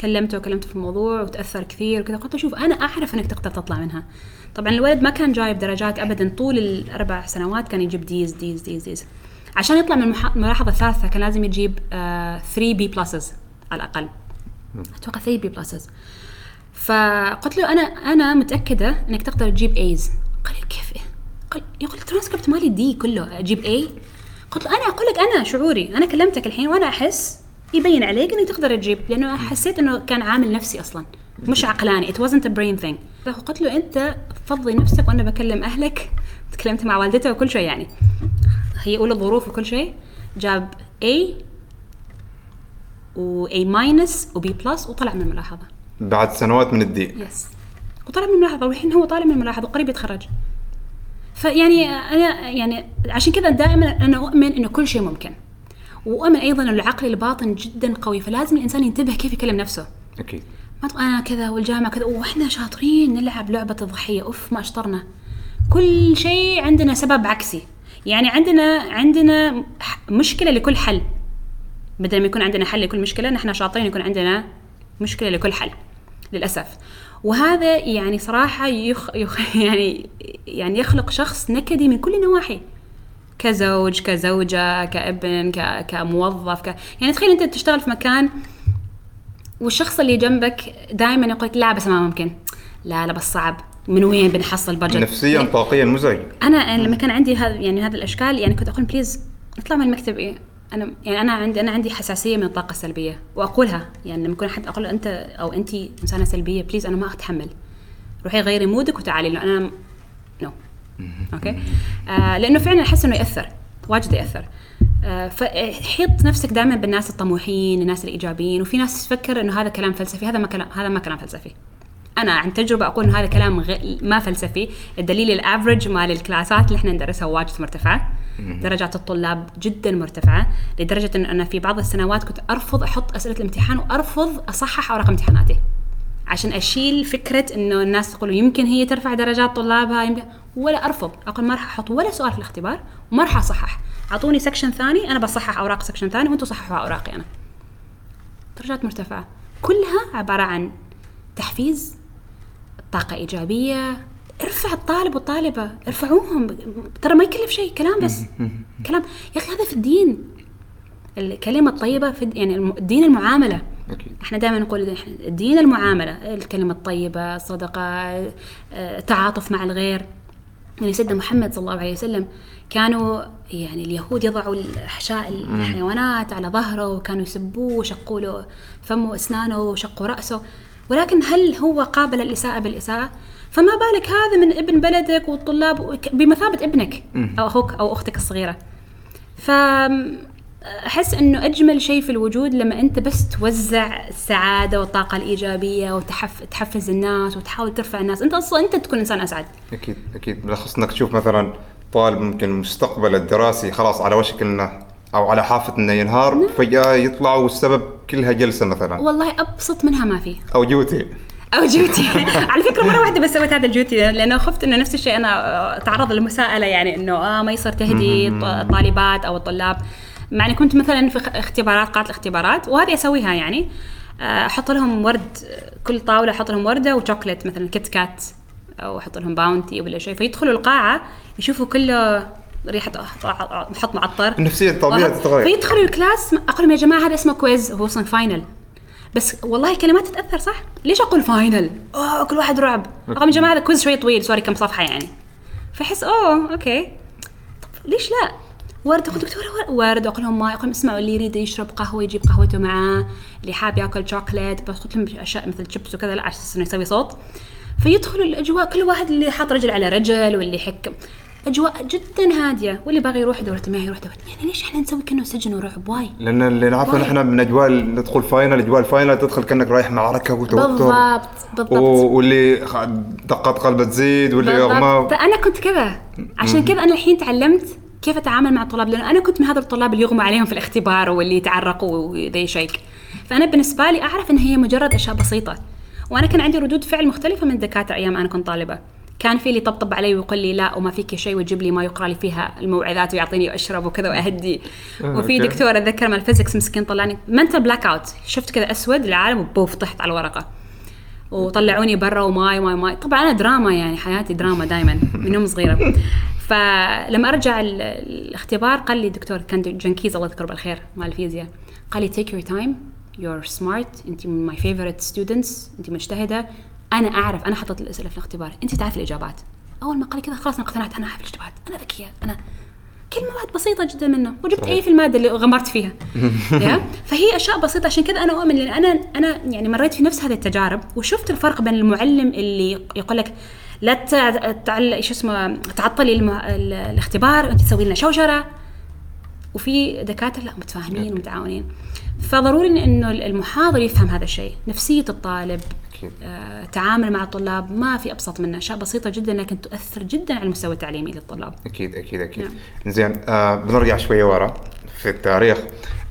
كلمته وكلمته في الموضوع وتأثر كثير وكذا. قلت له شوف أنا أعرف إنك تقدر تطلع منها. طبعا الولد ما كان جايب درجات ابدا طول الأربع سنوات كان يجيب Ds Ds Ds Ds عشان يطلع من الملاحظة الثالثة كان لازم يجيب 3 B pluses على الأقل. أتوقع 3 B pluses فقلت له أنا أنا متأكدة إنك تقدر تجيب As قال لي كيف A؟ قال يقول الترانسكريبت مالي دي كله أجيب اي قلت له أنا أقول لك أنا شعوري أنا كلمتك الحين وأنا أحس يبين عليك إنك تقدر تجيب لأنه حسيت إنه كان عامل نفسي أصلا مش عقلاني it wasn't a brain thing. فقلت له أنت فضي نفسك وأنا بكلم أهلك. تكلمت مع والدته وكل شيء يعني. هي أولى الظروف وكل شيء. جاب A و A و B وطلع من الملاحظة. بعد سنوات من الدي يس وطالع من الملاحظه والحين هو طالع من الملاحظه وقريب يتخرج. فيعني أنا يعني عشان كذا دائما أنا أؤمن إنه كل شيء ممكن. وأؤمن أيضا ان العقل الباطن جدا قوي فلازم الإنسان ينتبه كيف يكلم نفسه. أكيد. ما تقول أنا كذا والجامعة كذا وإحنا شاطرين نلعب لعبة الضحية. أوف ما اشطرنا كل شيء عندنا سبب عكسي. يعني عندنا عندنا مشكلة لكل حل. بدل ما يكون عندنا حل لكل مشكلة نحن شاطرين يكون عندنا مشكلة لكل حل. للأسف. وهذا يعني صراحة يخ, يخ يعني يعني يخلق شخص نكدي من كل النواحي كزوج كزوجة كابن ك- كموظف ك... يعني تخيل أنت تشتغل في مكان والشخص اللي جنبك دائما يقول لا بس ما ممكن. لا لا بس صعب. من وين بنحصل بجت نفسيا طاقيا مزعج أنا لما كان عندي هذا يعني هذا الأشكال يعني كنت أقول بليز نطلع من المكتب إيه. أنا يعني أنا عندي أنا عندي حساسية من الطاقة السلبية وأقولها يعني لما يكون حد أقول له أنت أو انت إنسانة سلبية please أنا ما أتحمل. روحي غيري mood ك وتعالي لأنه أنا no okay آه لأنه فعلا أحس إنه يأثر واجد يأثر. آه، فحيط نفسك دائما بالناس الطموحين الناس الإيجابيين وفي ناس تفكر إنه هذا كلام فلسفي هذا ما كلام هذا ما كلام فلسفي. أنا عن تجربة أقول إنه هذا كلام غ... ما فلسفي. الدليل ال average مال الكلاسات اللي إحنا ندرسها واجد مرتفعة. درجات الطلاب جدا مرتفعة لدرجة إن أنا في بعض السنوات كنت أرفض أحط أسئلة الامتحان وأرفض أصحح اوراق امتحاناتي. عشان أشيل فكرة إنه الناس تقول يمكن هي ترفع درجات طلابها يمكن ولا أرفض. أقول ما راح أحط ولا سؤال في الاختبار وما راح أصحح. أعطوني section ثاني أنا بصحح أوراق section ثاني وأنتم صححوا أوراقي أنا. درجات مرتفعة. كلها عبارة عن تحفيز طاقة إيجابية ارفع الطالب والطالبة ارفعوهم. ترى ما يكلف شيء كلام بس. كلام. يا أخي هذا في الدين. الكلمة الطيبة في يعني الدين المعاملة. أكيد. إحنا دائما نقول الدين المعاملة. الكلمة الطيبة الصدقة آه، التعاطف مع الغير. يعني سيدنا محمد صلى الله عليه وسلم كانوا يعني اليهود يضعوا الأحشاء الحيوانات على ظهره وكانوا يسبوه وشقوا له فمه واسنانه وشقوا رأسه. ولكن هل هو قابل الاساءه بالإساءة؟ فما بالك هذا من ابن بلدك والطلاب بمثابة ابنك أو أخوك أو أختك الصغيرة. ف أحس إنه أجمل شيء في الوجود لما أنت بس توزع السعادة والطاقة الإيجابية وتحف تحفز الناس وتحاول ترفع الناس. أنت أصلا أنت تكون إنسان أسعد. أكيد أكيد. بالأخص إنك تشوف مثلا طالب ممكن مستقبله الدراسي خلاص على وشك إنه أو على حافة إنه ينهار فجأة يطلع والسبب كلها جلسة مثلا. والله أبسط منها ما في. أو جوتي. أو جوتي. على فكرة مرة واحدة بس سويت هذا الجوتي لأنه خفت إنه نفس الشيء أنا اتعرض للمساءلة يعني إنه آه ما يصير تهدي الطالبات أو الطلاب. مع إني كنت مثلا في اختبارات قاعه الاختبارات وهذه أسويها يعني. آه، أحط لهم ورد كل طاولة أحط لهم وردة وشوكليت مثلا كيت كات أو أحط لهم باونتي ولا شيء. فيدخلوا القاعة يشوفوا كله ريحة حط معطر. النفسية الطبيعية تتغير. فيدخلوا ال class أقول لهم يا جماعة هذا اسمه quiz هو أصلا final بس والله الكلمات تتأثر صح؟ ليش أقول final؟ أوه كل واحد رعب رغم جماعة هذا quiz شوي طويل sorry كم صفحة يعني فاحس أوه okay طب ليش لا؟ ورد أقول دكتورة ور- ورد أقول لهم ماي أقول لهم اسمعوا اللي يريد يشرب قهوة يجيب قهوته معاه اللي حاب يأكل شوكليت بحط لهم أشياء مثل شيبس وكذا لا عشان إنه يسوي صوت فيدخلوا الأجواء كل واحد اللي حاط رجل على رجل واللي يحك أجواء جدا هادية واللي باغي يروح دورة مياه يروح دورة يعني ليش إحنا نسوي كأنه سجن ورعب واي. لأن اللي نعرفه. نحن من أجواء ندخل final أجواء ال final تدخل كأنك رايح معركه وتوتر. بالضبط بالضبط. و- واللي دقات قلبه تزيد واللي. يغمى فأنا كنت كذا. عشان كذا أنا الحين تعلمت كيف أتعامل مع الطلاب لأنه أنا كنت من هذا الطلاب اللي يغمى عليهم في الاختبار واللي يتعرقوا و they shake. فأنا بالنسبة لي أعرف إن هي مجرد أشياء بسيطة. وأنا كان عندي ردود فعل مختلفة من الدكاترة أيام أنا كنت طالبة. كان في اللي يطبطب علي ويقول لي لا وما فيك شيء ويجيب لي ماي يقرأ لي فيها الموعظات ويعطيني أشرب وكذا وأهدي. آه، وفي okay. دكتور اتذكر مال ال physics مسكين طلعني mental blackout شفت كذا أسود العالم وبوف طحت على الورقة. وطلعوني برا وماي ماي ماي. طبعا أنا دراما يعني حياتي دراما دائما من يوم صغيرة. فلما أرجع ال- الاختبار قال لي دكتور كان جنكيز الله يذكره بالخير مال الفيزياء. قال لي take your time you're smart أنت من my favorite students أنت مجتهدة. أنا أعرف أنا حطيت الأسئلة في الاختبار. أنت تعرف الإجابات. أول ما قال كذا خلاص أنا اقتنعت أنا أعرف الإجابات. أنا ذكية. أنا كل مواد بسيطة جدا منه وجبت أي في المادة اللي غمرت فيها؟ فهي أشياء بسيطة. عشان كذا أنا اؤمن لأن أنا أنا يعني مريت في نفس هذه التجارب وشفت الفرق بين المعلم اللي يقول لك لا تع- تعل شو اسمه تعطلي الاختبار أنت تسوي لنا شوشرة. وفي دكاترة لا متفاهمين ومتعاونين. فضروري إنه المحاضر يفهم هذا الشيء. نفسية الطالب أكيد. آه، تعامل مع الطلاب ما في أبسط منه. أشياء بسيطة جدا لكن تؤثر جدا على المستوى التعليمي للطلاب. أكيد أكيد أكيد. نعم. زين آه بنرجع شوية ورا في التاريخ.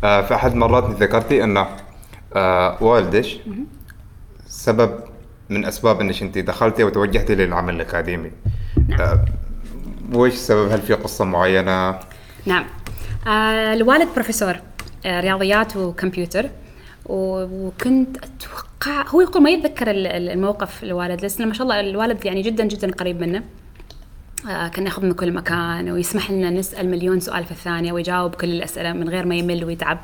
آه في احد المرات انت ذكرتي إن آه والدش سبب من أسباب إنك أنت دخلتي وتوجهتي للعمل الأكاديمي. آه وش السبب هل في قصة معينة؟ نعم. الوالد بروفيسور آه رياضيات وكمبيوتر. وكنت أتوقع هو يقول ما يتذكر ال- ال- الموقف الوالد بس ما شاء الله الوالد يعني جدا جدا قريب منه. آه كان ياخذ من كل مكان ويسمح لنا نسأل مليون سؤال في الثانية ويجاوب كل الأسئلة من غير ما يمل ويتعب.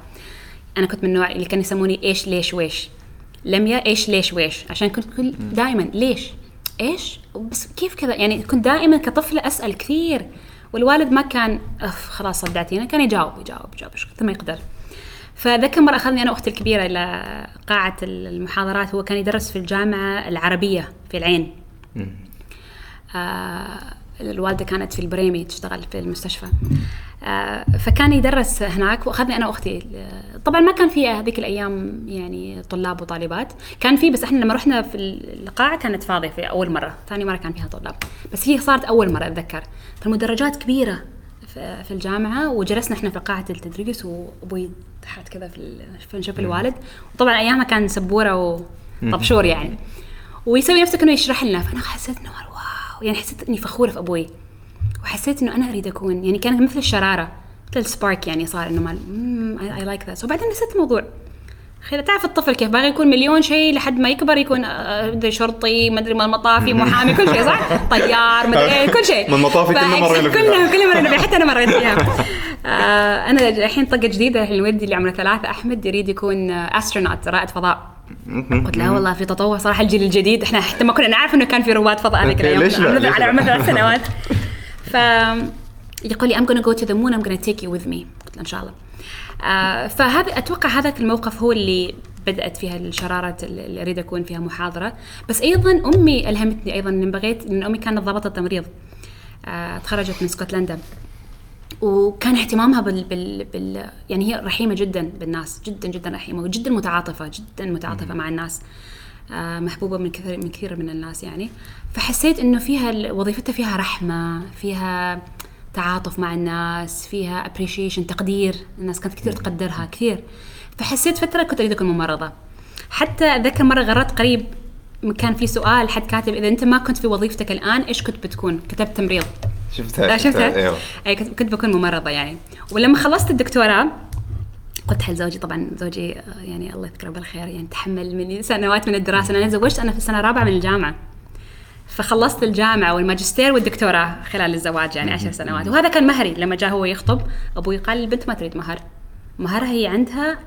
أنا كنت من النوع اللي كان يسموني إيش ليش ويش. لميا إيش ليش ويش. عشان كنت كل دائما ليش؟ إيش؟ بس كيف كذا؟ يعني كنت دائما كطفلة أسأل كثير. والوالد ما كان أف خلاص صدعتينا كان يجاوب يجاوب يجاوب كثر ما يقدر. فذاك مرة أخذني أنا وأختي الكبيرة إلى قاعة المحاضرات هو كان يدرس في الجامعة العربية في العين. آه الوالدة كانت في البريمي تشتغل في المستشفى. فكان يدرس هناك وأخذني أنا وأختي. آه، طبعا ما كان في هذيك الأيام يعني طلاب وطالبات. كان في بس إحنا لما رحنا في القاعة كانت فاضية في أول مرة. ثاني مرة كان فيها طلاب. بس هي صارت أول مرة أتذكر. فالمدرجات كبيرة في الجامعة وجلسنا إحنا في قاعة التدريس وأبوي تحت كذا في نشوف الوالد. وطبعا أيامها كان سبورة وطبشور يعني. ويسوي نفسه كانه يشرح لنا. فأنا حسيت إنه واو. يعني حسيت إني فخورة في أبوي. وحسيت إنه أنا أريد أكون يعني كانت مثل الشرارة مثل السبارك يعني صار إنه مال I like that وبعدين نسيت الموضوع خير تعرف الطفل كيف باغي يكون مليون شيء لحد ما يكبر يكون آه، مدري شرطي مدري مال مطافي محامي كل شيء صح؟ طيار مدري إيه كل شيء من المطافي كلنا مرينا فيها. كلنا كلنا مرينا فيها حتى أنا مريت فيها آه أنا الحين طقة جديدة الحين ولدي اللي عمره ثلاثة أحمد يريد يكون astronaut رائد فضاء قلت لا والله في تطور صراحة الجيل الجديد إحنا حتى ما كنا نعرف إنه كان في رواد فضاء هذيك الأيام؟ على؟ عمر ثلاث سنوات ف يقول لي I'm gonna go to the moon I'm gonna take you with me. قلت له إن شاء الله. آه فهذا أتوقع هذاك الموقف هو اللي بدأت فيها الشرارة اللي أريد أكون فيها محاضرة. بس أيضا أمي ألهمتني أيضا ان بغيت ان أمي كانت ضابطه تمريض آه تخرجت من اسكتلندا وكان اهتمامها بال, بال, بال يعني هي رحيمة جدا بالناس جدا جدا رحيمة وجدا متعاطفة جدا متعاطفة مع الناس. آه محبوبة من كثير من كثير من الناس يعني. فحسيت إنه فيها وظيفتها فيها رحمة فيها تعاطف مع الناس فيها appreciation تقدير. الناس كانت كثير تقدرها كثير. فحسيت فترة كنت اريد اكون ممرضه حتى اتذكر مرة غرت قريب كان في سؤال حد كاتب إذا أنت ما كنت في وظيفتك الآن إيش كنت بتكون؟ كتبت تمريض. شفتها لا شفتها؟ إيوه. اي كنت كنت بكون ممرضة يعني. ولما خلصت الدكتوراه قلت حل زوجي طبعا زوجي آه، يعني الله يذكره بالخير يعني تحمل مني سنوات من الدراسة. أنا تزوجت أنا في السنة الرابعة من الجامعة. فخلصت الجامعة والماجستير والدكتوراه خلال الزواج يعني عشر سنوات. وهذا كان مهري لما جاء هو يخطب أبوي قال البنت ما تريد مهر. مهرها هي عندها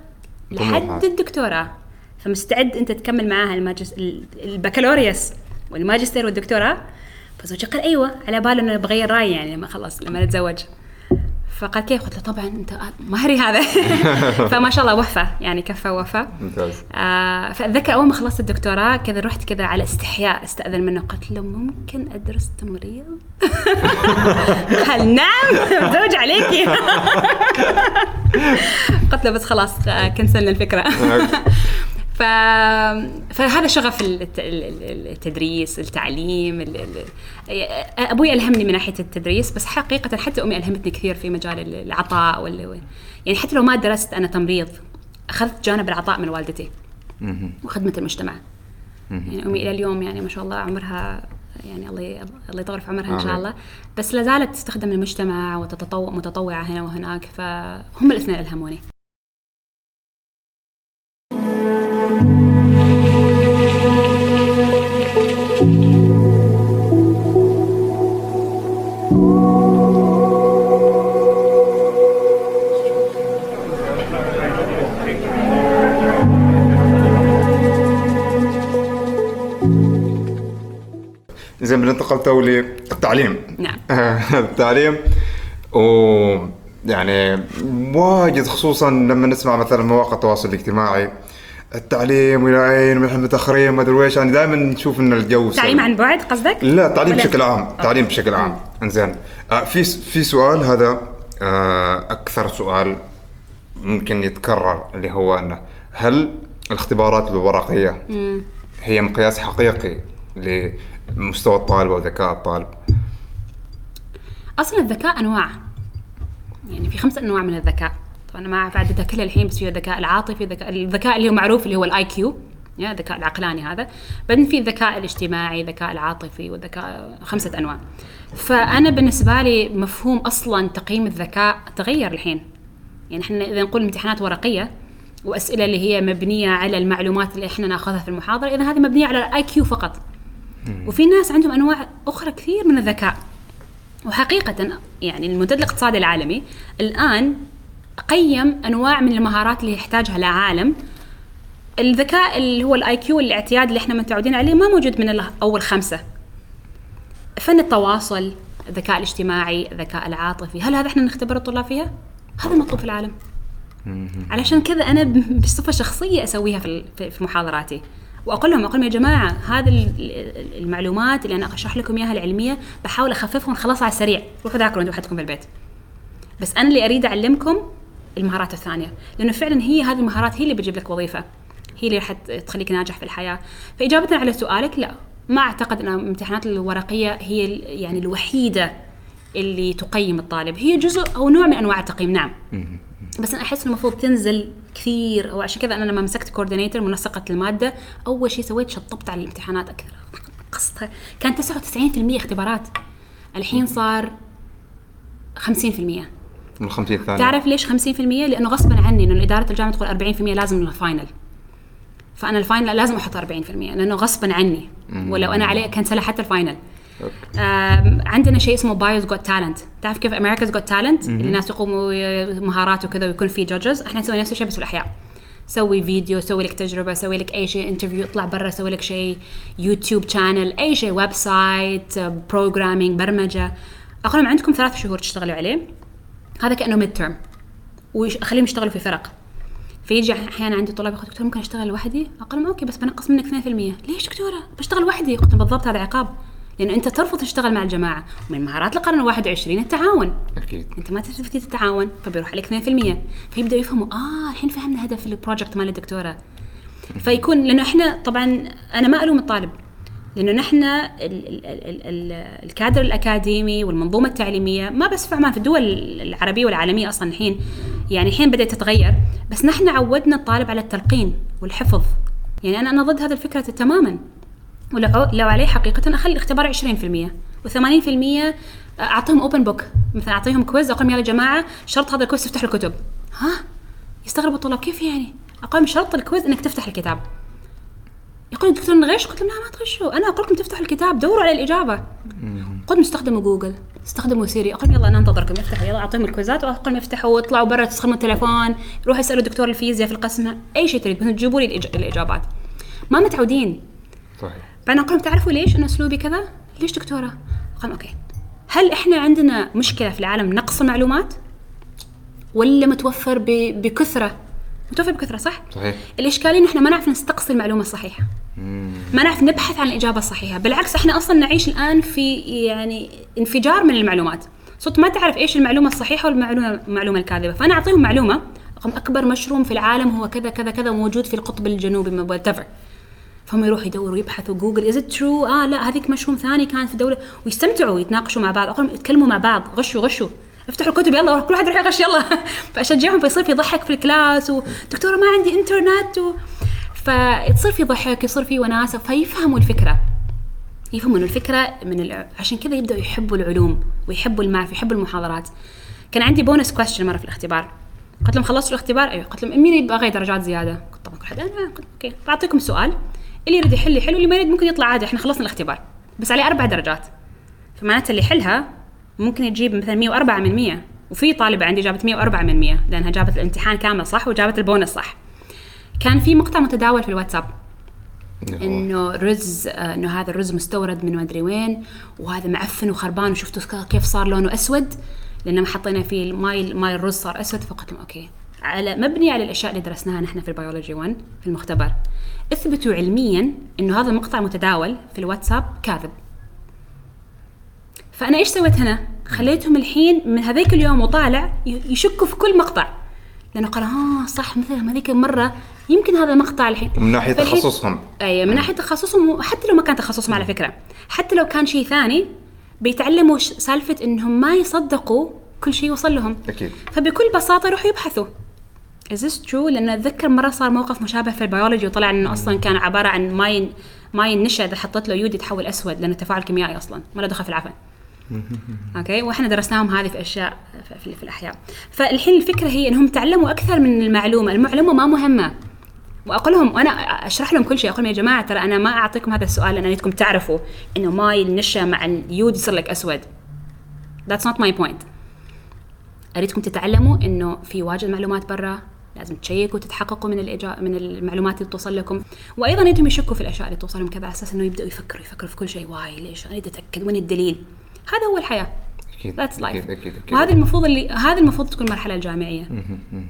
لحد. الدكتوراه. فمستعد أنت تكمل معاها الماجس البكالوريوس والماجستير والدكتوراه. فزوجي قال أيوه على باله إنه بغير رايي يعني لما خلص لما نتزوج. فقال كيف قلت له طبعا أنت مهري هذا. فما شاء الله وفى يعني كفى وفى ممتاز. آه فأتذكر أول ما خلصت الدكتوراه كذا رحت كذا على استحياء أستأذن منه. قلت له ممكن أدرس تمريض؟ قال نعم زوج عليكي قلت له بس خلاص آه، كنسلنا الفكرة. ف... فهذا شغف الت- ال- ال- التدريس التعليم ال... ال... أبوي ألهمني من ناحية التدريس بس حقيقة حتى أمي ألهمتني كثير في مجال ال- العطاء وال... يعني حتى لو ما درست أنا تمريض أخذت جانب العطاء من والدتي وخدمة المجتمع. يعني أمي إلى اليوم يعني ما شاء الله عمرها يعني الله الله يطول في عمرها إن شاء. الله. بس لا زالت تستخدم المجتمع وتتطوع متطوعة هنا وهناك فهم الاثنين ألهموني. زين بننتقل تو للتعليم نعم. التعليم و يعني واجد خصوصا لما نسمع مثلا مواقع التواصل الاجتماعي. التعليم وإلى أين ونحن متاخرين ما أدري إيش يعني دائما نشوف إن الجو تعليم سلبي. عن بعد قصدك؟ لا التعليم بشكل عام تعليم بشكل عام. إنزين. آه في في سؤال هذا آه أكثر سؤال ممكن يتكرر اللي هو إنه هل الاختبارات الورقية هي مقياس حقيقي لمستوى الطالب أو ذكاء الطالب؟ أصلا الذكاء أنواع. يعني في خمسة أنواع من الذكاء. طبعا ما أعرف عددها كلها الحين بس في الذكاء العاطفي الذكاء الذكاء اللي هو معروف اللي هو ال IQ يا الذكاء العقلاني هذا. بعدين في الذكاء الاجتماعي الذكاء العاطفي والذكاء خمسة أنواع. فأنا بالنسبة لي مفهوم أصلا تقييم الذكاء تغير الحين. يعني إحنا إذا نقول امتحانات ورقية وأسئلة اللي هي مبنية على المعلومات اللي إحنا ناخذها في المحاضرة إذا هذه مبنية على ال IQ فقط. وفي ناس عندهم أنواع أخرى كثير من الذكاء. وحقيقة يعني المنتدى الاقتصادي العالمي الآن قيم أنواع من المهارات اللي يحتاجها العالم. الذكاء اللي هو ال IQ الاعتياد اللي إحنا متعودين عليه ما موجود من أول خمسة. فن التواصل الذكاء الاجتماعي الذكاء العاطفي هل هذا إحنا نختبر الطلاب فيها؟ هذا المطلوب في العالم. علشان كذا أنا بصفة شخصية أسويها في- في محاضراتي. وأقول لهم أقول لهم يا جماعة هذه ال- ال- المعلومات اللي أنا أشرح لكم إياها العلمية بحاول أخففهم خلاص على السريع. روحوا ذاكروا أنتم وحدكم في البيت بس أنا اللي أريد أعلمكم المهارات الثانية لأنه فعلا هي هذه المهارات هي اللي بتجيب لك وظيفة. هي اللي راح تخليك ناجح في الحياة. فإجابة على سؤالك لا. ما أعتقد إن الامتحانات الورقية هي يعني الوحيدة اللي تقيم الطالب. هي جزء أو نوع من أنواع التقييم نعم. بس أنا أحس إنه المفروض تنزل كثير وعشان كذا أنا لما مسكت coordinator منسقة المادة أول شيء سويت شطبت على الامتحانات أكثر. قصتها. كان 99% اختبارات. الحين صار 50% من 50 ثانية تعرف ليش 50%؟ لأنه غصبا عني إنه إدارة الجامعة تقول 40% لازم ال final فأنا ال final لازم أحط 40% لأنه غصبا عني. ولو أنا عليه كنسله حتى ال final عندنا شيء اسمه Bio's Got Talent تعرف كيف America's Got Talent الناس يقوموا مهارات وكذا ويكون في judges إحنا نسوي نفس الشيء بس في الاحياء سوي فيديو سوي لك تجربة سوي لك أي شيء interview اطلع برا سوي لك شيء. YouTube channel أي شيء website programming برمجه لهم عندكم ثلاث شهور تشتغلوا عليه. هذا كأنه midterm واخليهم يشتغلوا في فرق. فيجي أحيانا عندي طلاب يقول دكتور ممكن أشتغل لوحدي؟ أقول لهم okay بس بنقص منك 2% ليش دكتورة؟ بشتغل لوحدي. قلت بالضبط هذا عقاب. لأنه أنت ترفض تشتغل مع الجماعة. ومن مهارات القرن ال 21 التعاون. أكيد. أنت ما تفتي تتعاون فبيروح عليك 2% فيبدأوا يفهموا آه الحين فهمنا هدف ال project مال الدكتورة. فيكون لأنه إحنا طبعا أنا ما ألوم الطالب. لأنه نحن ال- ال- ال- ال- الكادر الأكاديمي والمنظومة التعليمية ما بس في عمان في الدول العربية والعالمية أصلا الحين. يعني الحين بدأت تتغير بس نحن عودنا الطالب على التلقين والحفظ. يعني أنا أنا ضد هذه الفكرة تماما. ولو لو عليه حقيقة أخلي الاختبار 20% و80% أعطيهم open book مثلا أعطيهم quiz أقول يلا يا جماعة شرط هذا ال quiz تفتحوا الكتب. ها؟ يستغربوا الطلاب كيف يعني؟ أقول شرط ال quiz إنك تفتح الكتاب. يقول الدكتور نغش قلت لهم لا ما تغشوا. أنا أقول لكم تفتحوا الكتاب دوروا على الإجابة. قلت استخدموا جوجل استخدموا سيري. أقول يلا أنا أنتظركم افتحوا يلا أعطيهم الكويزات وأقول لهم افتحوا واطلعوا برا تستخدموا التليفون روحوا اسألوا دكتور الفيزياء في القسم أي شيء تريد بس تجيبوا لي الإجابات. ما متعودين. صحيح. فأنا أقول لهم تعرفوا ليش أنا أسلوبي كذا؟ ليش دكتورة؟ قال okay هل إحنا عندنا مشكلة في العالم نقص المعلومات؟ ولا متوفر ب- بكثرة؟ متوفر بكثرة صح؟ صحيح الاشكاليه إن إحنا ما نعرف نستقصي المعلومة الصحيحة. ما نعرف نبحث عن الإجابة الصحيحة، بالعكس إحنا أصلا نعيش الآن في يعني انفجار من المعلومات. صرت ما تعرف إيش المعلومة الصحيحة والمعلومه المعلومة الكاذبة، فأنا أعطيهم معلومة رقم أكبر مشروم في العالم هو كذا كذا كذا موجود في القطب الجنوبي what فهم يروحوا يدوروا يبحثوا جوجل. is true آه لا هذيك مشروم ثاني كان في دولة. ويستمتعوا يتناقشوا مع بعض. أقول يتكلموا مع بعض غشوا غشوا. افتحوا الكتب يلا كل واحد يروح يغش يلا. فأشجعهم فيصير في ضحك في ال class ودكتوره ما عندي انترنت و... فتصير في ضحك يصير في وناسة. فيفهموا الفكرة. يفهموا انه الفكرة من الع... عشان كذا يبدأوا يحبوا العلوم ويحبوا المعرفه يحبوا المحاضرات. كان عندي bonus question مرة في الاختبار. قلت لهم خلصتوا الاختبار؟ أيوه. قلت لهم مين يبغى درجات زيادة؟ قلت طبعا كل حد أنا قلت okay. بعطيكم سؤال. اللي يريد يحل يحل واللي ما يريد ممكن يطلع عادي. إحنا خلصنا الاختبار. بس عليه أربع درجات. فمعناته اللي يحلها ممكن يجيب مثلا 104 من 100 وفي طالبة عندي جابت 104 من 100 لأنها جابت الامتحان كامل صح وجابت البونس صح. كان في مقطع متداول في الواتساب. إنه رز إنه هذا الرز مستورد من ما ادري وين وهذا معفن وخربان وشفتوا كيف صار لونه أسود؟ لأن ما حطينا فيه الماي ماي الرز صار أسود فقلت لهم okay. على مبني على الأشياء اللي درسناها نحن في البيولوجي 1 في المختبر. اثبتوا علميا إنه هذا المقطع متداول في الواتساب كاذب. فأنا إيش سويت هنا؟ خليتهم الحين من هذيك اليوم وطالع يشكوا في كل مقطع. لأنه قال آه صح مثلا هذيك المرة يمكن هذا مقطع الحين. من ناحية تخصصهم. أي من ناحية تخصصهم حتى لو ما كان تخصصهم على فكرة. حتى لو كان شيء ثاني بيتعلموا سالفة إنهم ما يصدقوا كل شيء يوصل لهم. أكيد. فبكل بساطة يروحوا يبحثوا. Is this true؟ لأن أتذكر مرة صار موقف مشابه في البيولوجي وطلع إنه أصلا كان عبارة عن ماي ماي النشا إذا حطيت له يود يتحول أسود لأنه تفاعل كيميائي أصلا ما له دخل في العفن. okay؟ وإحنا درسناهم هذه في أشياء في, في, في الأحياء. فالحين الفكرة هي إنهم تعلموا أكثر من المعلومة. المعلومة ما مهمة. وأقول لهم وأنا أشرح لهم كل شيء أقول لهم يا جماعة ترى أنا ما أعطيكم هذا السؤال لأن اريدكم تعرفوا إنه ماي النشا مع اليود يصير لك أسود. That's not my point. أريدكم تتعلموا إنه في واجد معلومات برا. لازم تشيكوا وتتحققوا من الإجا... من المعلومات اللي توصل لكم. وأيضا اريدهم يشكوا في الأشياء اللي توصلهم كذا على أساس إنه يبدأوا يفكروا يفكروا في كل شيء. why ليش؟ أريد أتأكد. وين الدليل؟ هذا هو الحياة. أكيد, أكيد. وهذه المفروض اللي هذه المفروض تكون المرحله الجامعية.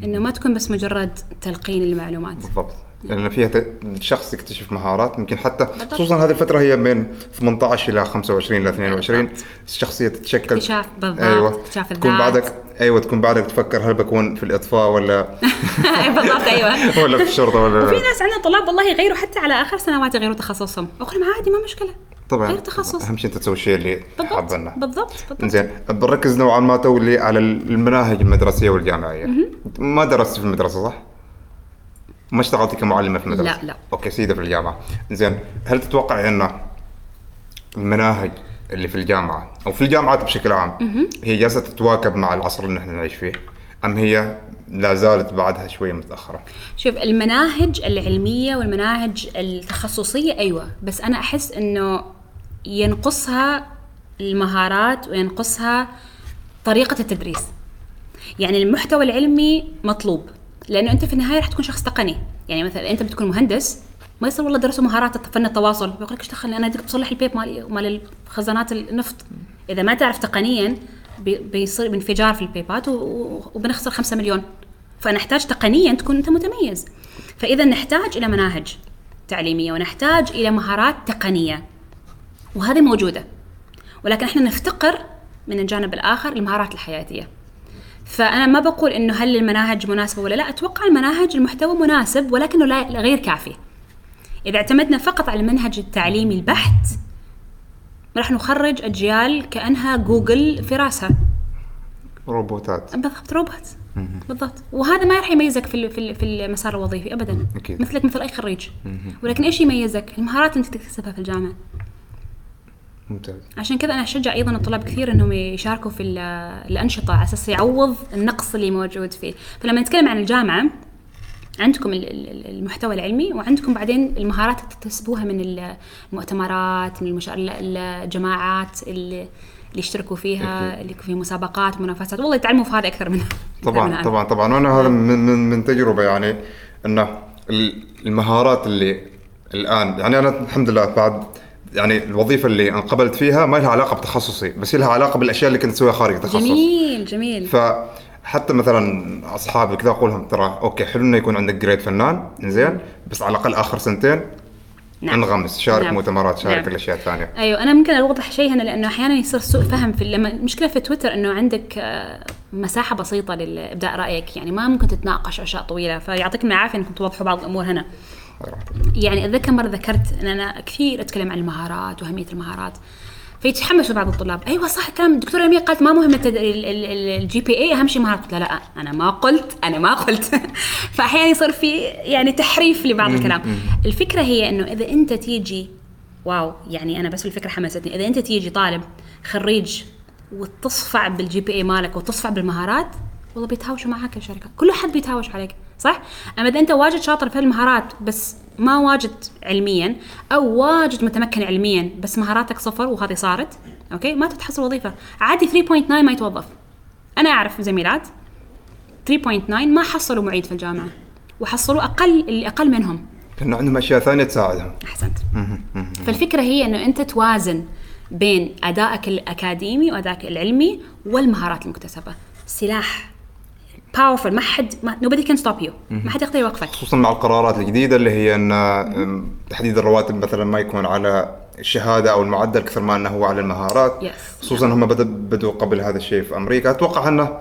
إنه ما تكون بس مجرد تلقين المعلومات. بالضبط. لأن فيها الشخص يكتشف مهارات ممكن حتى خصوصا هذه الفترة هي بين 18 إلى 25 إلى 22 الشخصية تتشكل. اكتشاف بالضبط، أيوه. اكتشاف تكون. بعدك أيوه تكون بعدك تفكر هل بكون في الإطفاء ولا بالضبط أيوه. ولا في الشرطة ولا وفي ناس عندنا طلاب والله يغيروا حتى على آخر سنوات يغيروا تخصصهم. أقول لهم عادي ما مشكلة. طبعا. غير تخصص. أهم شيء أنت تسوي الشيء اللي بالضبط حابه بالضبط بالضبط. زين بنركز نوعا ما تولي على المناهج المدرسية والجامعية. ما درست في المدرسة صح؟ ما اشتغلتي كمعلمة في المدرسة؟ لا، لا. أوكي سيدة في الجامعة. زين هل تتوقع أن المناهج اللي في الجامعة أو في الجامعات بشكل عام هي جالسة تتواكب مع العصر اللي نحن نعيش فيه أم هي لا زالت بعدها شوية متأخرة؟ شوف المناهج العلمية والمناهج التخصصية أيوه. بس أنا أحس إنه ينقصها المهارات وينقصها طريقة التدريس. يعني المحتوى العلمي مطلوب. لأنه أنت في النهاية راح تكون شخص تقني. يعني مثلا أنت بتكون مهندس ما يصير والله درسوا مهارات فن التواصل. بيقول لك إيش دخل أنا بصلح البيب مال مال خزانات النفط. إذا ما تعرف تقنيا بي- بيصير انفجار في البيبات وبنخسر 5 مليون. فنحتاج تقنيا تكون أنت متميز. فإذا نحتاج إلى مناهج تعليمية ونحتاج إلى مهارات تقنية. وهذه موجودة. ولكن إحنا نفتقر من الجانب الآخر المهارات الحياتية. فأنا ما بقول إنه هل المناهج مناسبة ولا لا أتوقع المناهج المحتوى مناسب ولكنه لا غير كافي. إذا اعتمدنا فقط على المنهج التعليمي البحت راح نخرج أجيال كأنها جوجل في راسها. روبوتات. بالضبط روبوت. بالضبط. وهذا ما راح يميزك في في المسار الوظيفي ابدا. أكيد. مثلك مثل أي خريج. ولكن إيش يميزك؟ المهارات اللي أنت تكتسبها في الجامعة. ممتاز. عشان كذا أنا أشجع أيضا الطلاب كثير إنهم يشاركوا في ال- الأنشطة على أساس يعوض النقص اللي موجود فيه. فلما نتكلم عن الجامعة عندكم ال- ال- المحتوى العلمي وعندكم بعدين المهارات اللي تكتسبوها من المؤتمرات من المشا... ال- الجماعات اللي اللي يشتركوا فيها اللي في مسابقات منافسات. والله يتعلموا في هذا أكثر منها طبعا منها. طبعا طبعا. وأنا هذا من من من تجربة يعني إنه ال- المهارات اللي الآن يعني أنا الحمد لله بعد يعني الوظيفة اللي انقبلت فيها ما لها علاقة بتخصصي بس لها علاقة بالأشياء اللي كنت اسويها خارج التخصص جميل جميل فحتى مثلا أصحابي كذا أقول لهم ترى okay حلو إنه يكون عندك grade فنان زين بس على الأقل آخر سنتين نعم. انغمس شارك نعم. مؤتمرات شارك نعم. الأشياء الثانية أيوه أنا ممكن أوضح شيء هنا لأنه أحيانا يصير سوء فهم في لما المشكلة في تويتر إنه عندك آه، مساحة بسيطة لابداء رأيك يعني ما ممكن تتناقش أشياء طويلة فيعطيكم العافية إنكم توضحوا بعض الأمور هنا يعني أتذكر مرة ذكرت إن أنا كثير أتكلم عن المهارات وأهمية المهارات. فيتحمسوا بعض الطلاب. أيوه صح كلام الدكتوره لمياء قالت ما مهم ال GPA أهم شيء مهارات قلت لها لا أنا ما قلت أنا ما قلت. فاحيانا يصير في يعني تحريف لبعض الكلام. الفكرة هي إنه إذا أنت تيجي wow يعني أنا بس الفكرة حمستني. إذا أنت تيجي طالب خريج وتصفع بال GPA مالك وتصفع بالمهارات والله بيتهاوشوا معك الشركة كل حد بيتهاوش عليك. صح؟ أما إذا أنت واجد شاطر في المهارات بس ما واجد علميا أو واجد متمكن علميا بس مهاراتك صفر وهذه صارت okay؟ ما تتحصل وظيفة. عادي 3.9 ما يتوظف. أنا أعرف زميلات 3.9 ما حصلوا معيد في الجامعة وحصلوا أقل اللي أقل منهم. لأنه عندهم أشياء ثانية تساعدهم. أحسنت. فالفكرة هي إنه أنت توازن بين أدائك الأكاديمي وأدائك العلمي والمهارات المكتسبة. سلاح. powerful ما حد ما nobody can stop you. ما حد يقدر يوقفك خصوصا مع القرارات الجديدة اللي هي إن تحديد الرواتب مثلا ما يكون على الشهادة أو المعدل كثر ما إنه هو على المهارات. Yes. خصوصا هم بدوا قبل هذا الشيءء في أمريكا. أتوقع إنه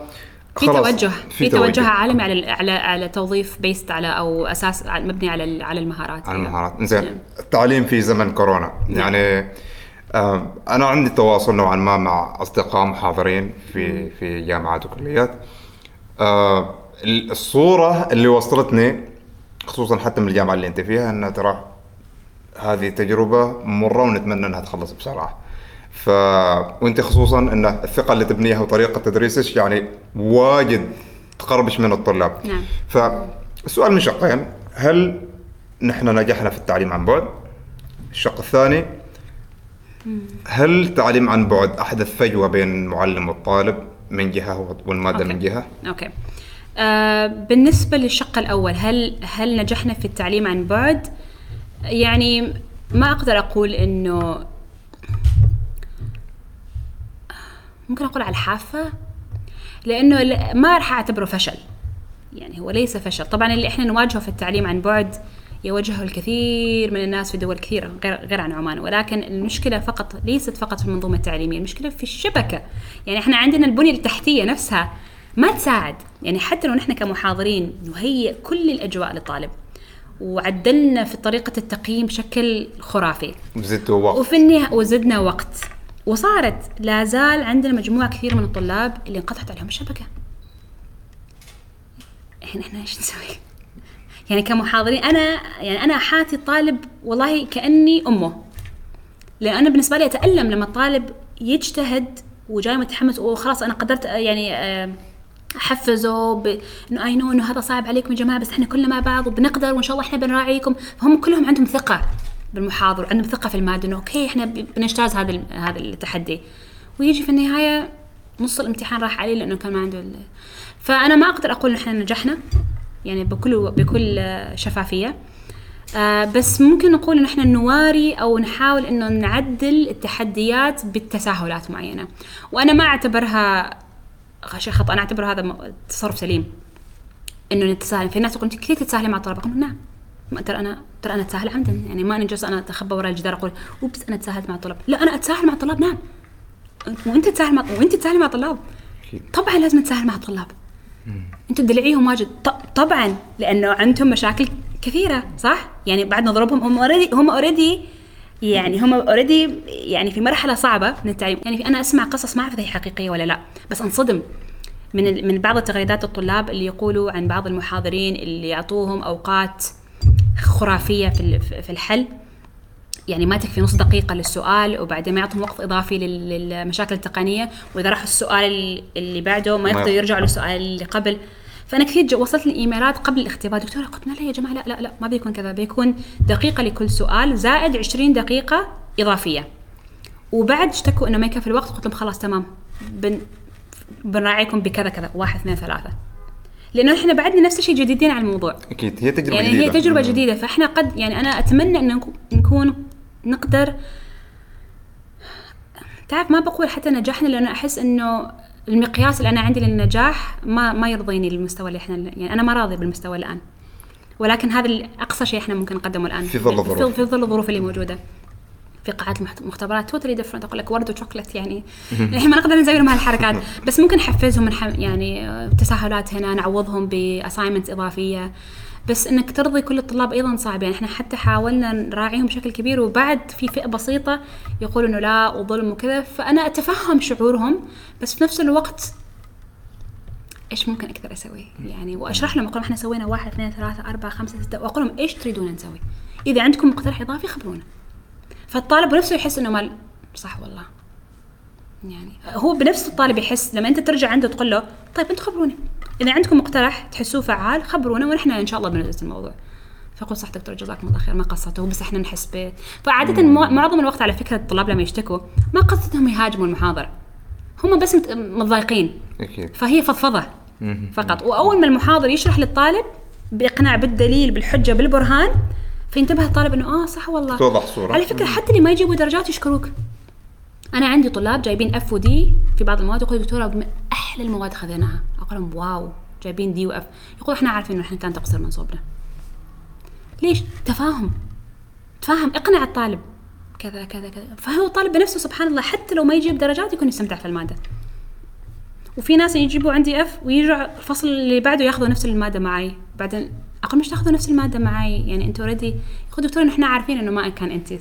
في توجه. في توجه. عالمي على على على توظيف based على أو أساس مبني على على المهارات. على. المهارات. زين. التعليم في زمن كورونا. يعني أنا عندي تواصل نوعا ما مع أصدقاء محاضرين في في جامعات وكليات. آه، الصورة اللي وصلتني خصوصا حتى من الجامعة اللي أنت فيها انها ترى هذه تجربة مرة ونتمنى إنها تخلص بسرعة. ف وأنت خصوصا إن الثقة اللي تبنيها وطريقة تدريسك يعني واجد تقربش من الطلاب. نعم. فالسؤال من شقين. هل نحن نجحنا في التعليم عن بعد؟ الشق الثاني هل التعليم عن بعد احدث فجوه بين المعلم والطالب؟ من جهة والمادة okay. من جهة. okay. آه بالنسبة للشق الأول هل هل نجحنا في التعليم عن بعد؟ يعني ما أقدر أقول انه ممكن أقول على الحافة لأنه ما راح أعتبره فشل. يعني هو ليس فشل. طبعا اللي إحنا نواجهه في التعليم عن بعد يواجهه الكثير من الناس في دول كثيرة غير غير عن عمان. ولكن المشكلة فقط ليست فقط في المنظومة التعليمية المشكلة في الشبكة. يعني إحنا عندنا البنية التحتية نفسها ما تساعد. يعني حتى لو نحن كمحاضرين نهيئ كل الأجواء للطالب وعدلنا في طريقة التقييم بشكل خرافي. زدتوا وقت. وفي النهاية وزدنا وقت. وصارت لا زال عندنا مجموعة كثير من الطلاب اللي انقطعت عليهم الشبكة. الحين إحنا إيش نسوي؟ يعني كمحاضرين أنا يعني أنا احاتي الطالب والله كأني أمه لأن أنا بالنسبة لي أتألم لما الطالب يجتهد وجاي متحمس وخلاص أنا قدرت آه، يعني آه، أحفزه. إنه اي نو إنه هذا صعب عليكم يا جماعة بس إحنا كلنا مع بعض وبنقدر وإن شاء الله إحنا بنراعيكم فهم كلهم عندهم ثقة بالمحاضر عندهم ثقة في المادة إنه أوكي إحنا بنجتاز هذا هذا التحدي ويجي في النهاية نص الامتحان راح عليه لأنه كان ما عنده. فأنا ما أقدر أقول إحنا نجحنا يعني بكل بكل آه، شفافية. آه بس ممكن نقول إن إحنا نواري أو نحاول إنه نعدل التحديات بالتساهلات معينة. وأنا ما أعتبرها شيء خطأ أنا أعتبر هذا تصرف سليم. إنه نتساهل. في ناس تقول أنت كثير تتساهلي مع الطلبه أقول نعم ترى أنا ترى أنا أتساهل عمدا يعني ما نجلس أنا أتخبى وراء الجدار أقول oops أنا تساهلت مع الطلاب لا أنا أتساهل مع الطلاب نعم. وأنت تتساهل مع وأنت تتساهلي مع الطلاب طبعا لازم تتساهل مع الطلاب أنتوا تدلعيهم واجد. طبعا لأنه عندهم مشاكل كثيرة صح؟ يعني بعد نضربهم هم already هم already يعني هم already يعني في مرحلة صعبة من التعليم. يعني أنا أسمع قصص ما أعرف هي حقيقية ولا لا بس أنصدم من من بعض التغريدات الطلاب اللي يقولوا عن بعض المحاضرين اللي يعطوهم أوقات خرافية في في الحل. يعني ما تكفي نص دقيقة للسؤال وبعدين ما يعطهم وقت إضافي لل- للمشاكل التقنية. وإذا راحوا السؤال اللي بعده ما يقدروا يرجعوا للسؤال اللي قبل. فأنا كثير وصلت لي إيميلات قبل الاختبار. دكتورة قلت لا يا جماعة لا لا لا ما بيكون كذا. بيكون دقيقة لكل سؤال زائد 20 دقيقة إضافية. وبعد اشتكوا إنه ما يكفي الوقت قلت لهم خلاص تمام. بن بنراعيكم بكذا كذا. واحد اثنين ثلاثة. لأنه إحنا بعدنا نفس الشيء جديدين على الموضوع. أكيد. هي تجربة يعني جديدة. هي تجربة جديدة. فإحنا قد يعني أنا أتمنى ان نكو- نكون نقدر تعرف ما بقول حتى نجحنا لأنه أحس إنه المقياس اللي أنا عندي للنجاح ما ما يرضيني للمستوى اللي إحنا يعني أنا ما راضي بالمستوى الآن. ولكن هذا أقصى شيء إحنا ممكن نقدمه الآن. في ظل الظروف. في, ظل الظروف اللي موجودة. في قاعات المختبرات توتالي ديفرنت أقول لك ورد وشوكلت يعني. الحين ما نقدر نسوي لهم هالحركات. بس ممكن نحفزهم من يعني آه، تساهلات هنا نعوضهم باساينمنت إضافية. بس إنك ترضي كل الطلاب أيضا صعب يعني إحنا حتى حاولنا نراعيهم بشكل كبير وبعد في فئة بسيطة يقولوا إنه لا وظلم وكذا فأنا أتفهم شعورهم بس في نفس الوقت إيش ممكن أقدر أسوي؟ يعني وأشرح لهم أقول إحنا سوينا واحد اثنين ثلاثة أربعة خمسة ستة وأقول لهم إيش تريدون نسوي؟ إذا عندكم مقترح إضافي خبرونا. فالطالب بنفسه يحس إنه مال صح والله. يعني هو بنفس الطالب يحس لما أنت ترجع عنده تقول له طيب أنتم خبروني إذا عندكم مقترح تحسوه فعال خبرونا ونحن إن شاء الله بندرس الموضوع. فيقول صح دكتور جزاكم الله خير ما قصته بس إحنا نحس به فعادة مع- معظم الوقت على فكرة الطلاب لما يشتكوا ما قصدهم يهاجموا المحاضرة. هم بس مت- متضايقين. فهي فضفضة فقط. وأول ما المحاضر يشرح للطالب بإقناع بالدليل بالحجة بالبرهان فينتبه الطالب إنه آه صح والله. توضح الصورة. على فكرة حتى اللي ما يجيبوا درجات يشكروك. أنا عندي طلاب جايبين F و D في بعض المواد يقولوا دكتورة من أحلى المواد خذيناها. أقول لهم واو جايبين D و F يقول إحنا عارفين إنه إحنا كان تقصير من صوبنا. ليش؟ تفاهم. تفاهم. اقنع الطالب. كذا كذا كذا. فهو الطالب بنفسه سبحان الله حتى لو ما يجيب درجات يكون يستمتع في المادة. وفي ناس يجيبوا عندي F ويرجع الفصل اللي بعده ياخذوا نفس المادة معي. بعدين أقول مش تاخذوا نفس المادة معي؟ يعني أنتوا already يقول دكتور إحنا عارفين إنه ما كان انت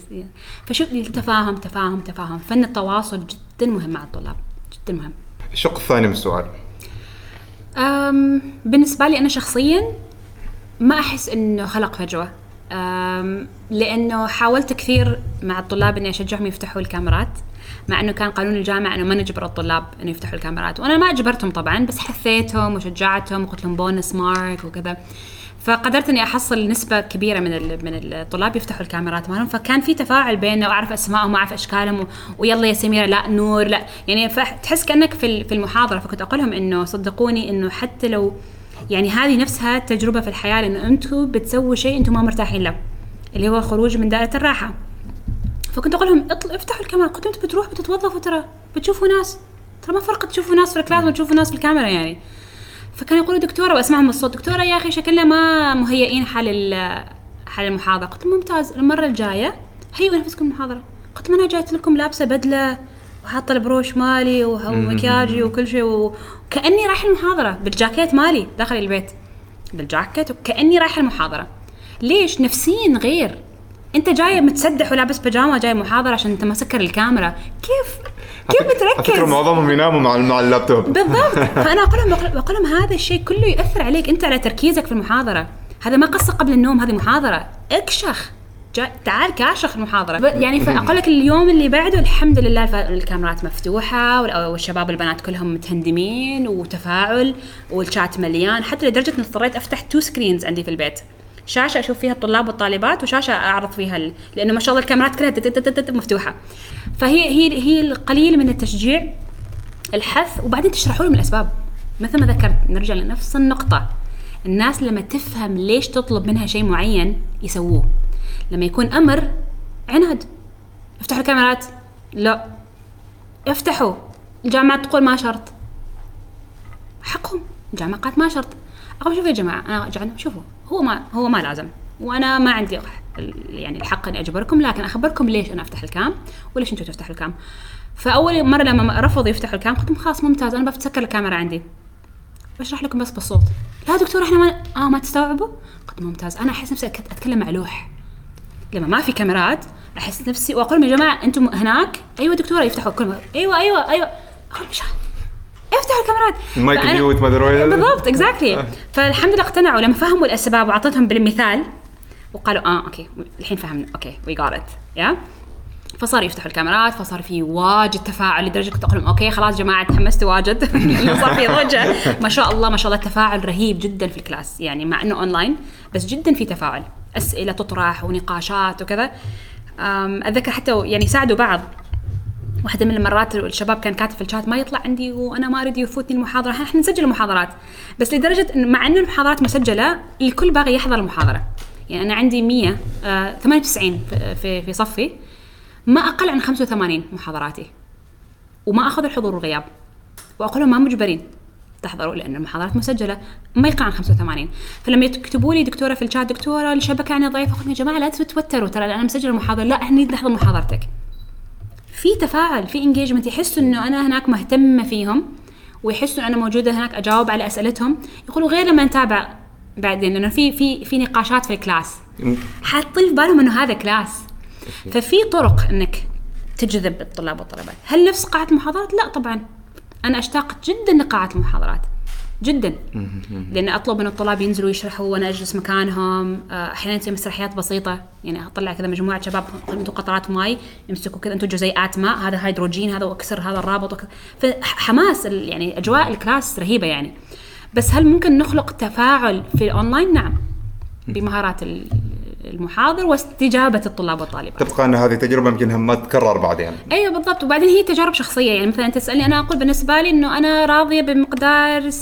فشوف التفاهم تفاهم تفاهم. فن التواصل جدا مهم مع الطلاب. جدا مهم. الشق الثاني من السؤال. أم بالنسبة لي أنا شخصيا ما أحس إنه خلق فجوة. أم لأنه حاولت كثير مع الطلاب إني أشجعهم يفتحوا الكاميرات مع إنه كان قانون الجامعة إنه ما نجبر الطلاب إنه يفتحوا الكاميرات. وأنا ما أجبرتهم طبعا بس حثيتهم وشجعتهم وقلت لهم bonus mark وكذا. فقدرت إني أحصل نسبة كبيرة من من الطلاب يفتحوا الكاميرات مالهم. فكان في تفاعل بيننا وأعرف أسمائهم وأعرف أشكالهم و- ويلا يا سميرة لا نور لا. يعني فتحس كأنك في في المحاضرة. فكنت أقول لهم إنه صدقوني إنه حتى لو يعني هذه نفسها تجربة في الحياة لأنه أنتم بتسووا شيء أنتم ما مرتاحين له اللي هو الخروج من دائرة الراحة. فكنت أقول لهم اطل... افتحوا الكاميرا. قلت أنتوا بتروحوا بتتوظفوا ترى بتشوفوا ناس. ترى ما فرق تشوفوا ناس في الكلاس وتشوفوا ناس في الكاميرا يعني. فكانوا يقولوا دكتورة وأسمعهم الصوت. دكتورة يا أخي شكلنا ما مهيئين حال ال- حال المحاضرة. قلت ممتاز. المرة الجاية هيئوا نفسكم المحاضرة. قلت لهم أنا جايت لكم لابسة بدلة وحاطة البروش مالي ومكياجي وكل شيء وكأني رايحة المحاضرة بالجاكيت مالي داخل البيت. بالجاكيت وكأني رايحة المحاضرة. ليش؟ نفسيا غير. أنت جاي متسدح ولابس بيجامة جاي محاضرة عشان انت مسكر الكاميرا. كيف كيف على فكره بتركز؟ معظمهم يناموا مع مع اللابتوب. بالضبط. فأنا أقول لهم بقول لهم هذا الشيء كله ياثر عليك أنت على تركيزك في المحاضرة. هذا ما قصة قبل النوم هذه محاضرة. اكشخ. تعال كاشخ المحاضرة. يعني فاقول لك اليوم اللي بعده الحمد لله الكاميرات مفتوحة وال- والشباب والبنات كلهم متهندمين وتفاعل والشات مليان. حتى لدرجة إني اضطريت أفتح two screens عندي في البيت. شاشة أشوف فيها الطلاب والطالبات وشاشة أعرض فيها ال... لأنه ما شاء الله الكاميرات كلها مفتوحة. فهي هي هي القليل من التشجيع الحث وبعدين تشرحوا لهم الأسباب. مثل ما ذكرت نرجع لنفس النقطة. الناس لما تفهم ليش تطلب منها شيء معين يسووه. لما يكون أمر عناد. افتحوا الكاميرات. لا. افتحوا. الجامعات تقول ما شرط. حقهم. الجامعات ما شرط. أقول شوفوا يا جماعة. أنا شوفوا. هو ما هو ما لازم. وأنا ما عندي يعني الحق إني أجبركم لكن أخبركم ليش أنا أفتح ال cam وليش أنتم تفتحوا ال cam. فأول مرة لما رفضوا يفتحوا ال cam قلت خلاص ممتاز أنا بسكر الكاميرا عندي. بشرح لكم بس بالصوت. لا دكتور إحنا ما آه ما تستوعبوا؟ قلت ممتاز. أنا أحس نفسي أتكلم مع لوح. لما ما في كاميرات أحس نفسي وأقول لهم يا جماعة أنتم هناك؟ أيوه دكتورة يفتحوا كل مرة. أيوه أيوه أيوه. أقول مش افتحوا الكاميرات. المايك mute ما أدري. بالضبط exactly فالحمد لله اقتنعوا. لما فهموا الأسباب واعطيتهم بالمثال وقالوا آه okay الحين فهمنا. okay we got it yeah فصار يفتحوا الكاميرات فصار في واجد تفاعل لدرجة كنت أقول لهم okay خلاص جماعة تحمستوا واجد. صار في ضجة. ما شاء الله ما شاء الله تفاعل رهيب جدا في ال class. يعني مع إنه اونلاين بس جدا في تفاعل. أسئلة تطرح ونقاشات وكذا. أتذكر حتى يعني ساعدوا بعض. واحدة من المرات الشباب كان كاتب في الشات ما يطلع عندي وأنا ما أريد يفوتني المحاضرة. إحنا نسجل المحاضرات. بس لدرجة انه مع إن المحاضرات مسجلة الكل باغي يحضر المحاضرة. يعني أنا عندي 100 آه 98 في- في في صفي. ما أقل عن 85 محاضراتي. وما أخذ الحضور والغياب. واقول لهم ما مجبرين تحضروا لأن المحاضرات مسجلة. ما يقل عن 85 فلما يكتبوا لي دكتورة في الشات دكتورة الشبكة عندي ضعيفة. أقول يا جماعة لا تتوتروا ترى أنا مسجلة المحاضرة. لا إحنا نحضر محاضرتك. في تفاعل في انجيجمنت يحسوا إنه أنا هناك مهتمه فيهم ويحسوا ان أنا موجودة هناك أجاوب على أسئلتهم. يقولوا غير لما نتابع بعدين لأنه في في في نقاشات في ال class. حاطين في بالهم إنه هذا class. ففي طرق إنك تجذب الطلاب والطلبات. هل نفس قاعه المحاضرات؟ لا طبعا. أنا أشتاق جدا لقاعه المحاضرات. جدا. لأن أطلب من الطلاب ينزلوا يشرحوا وأنا أجلس مكانهم. آه، أحيانا تصير مسرحيات بسيطة. يعني أطلع كذا مجموعة شباب أنتم قطرات ماي يمسكوا كذا أنتم جزيئات ماء هذا هيدروجين هذا واكسر هذا الرابط. وكذا فحماس يعني أجواء ال class رهيبة يعني. بس هل ممكن نخلق تفاعل في الأونلاين؟ نعم. بمهارات ال- المحاضر واستجابة الطلاب والطالبات. تبقى أن هذه تجربة يمكن ما تتكرر بعدين. أيوه بالضبط. وبعدين هي تجارب شخصية. يعني مثلا تسألني أنا أقول بالنسبة لي إنه أنا راضية بمقدار 60%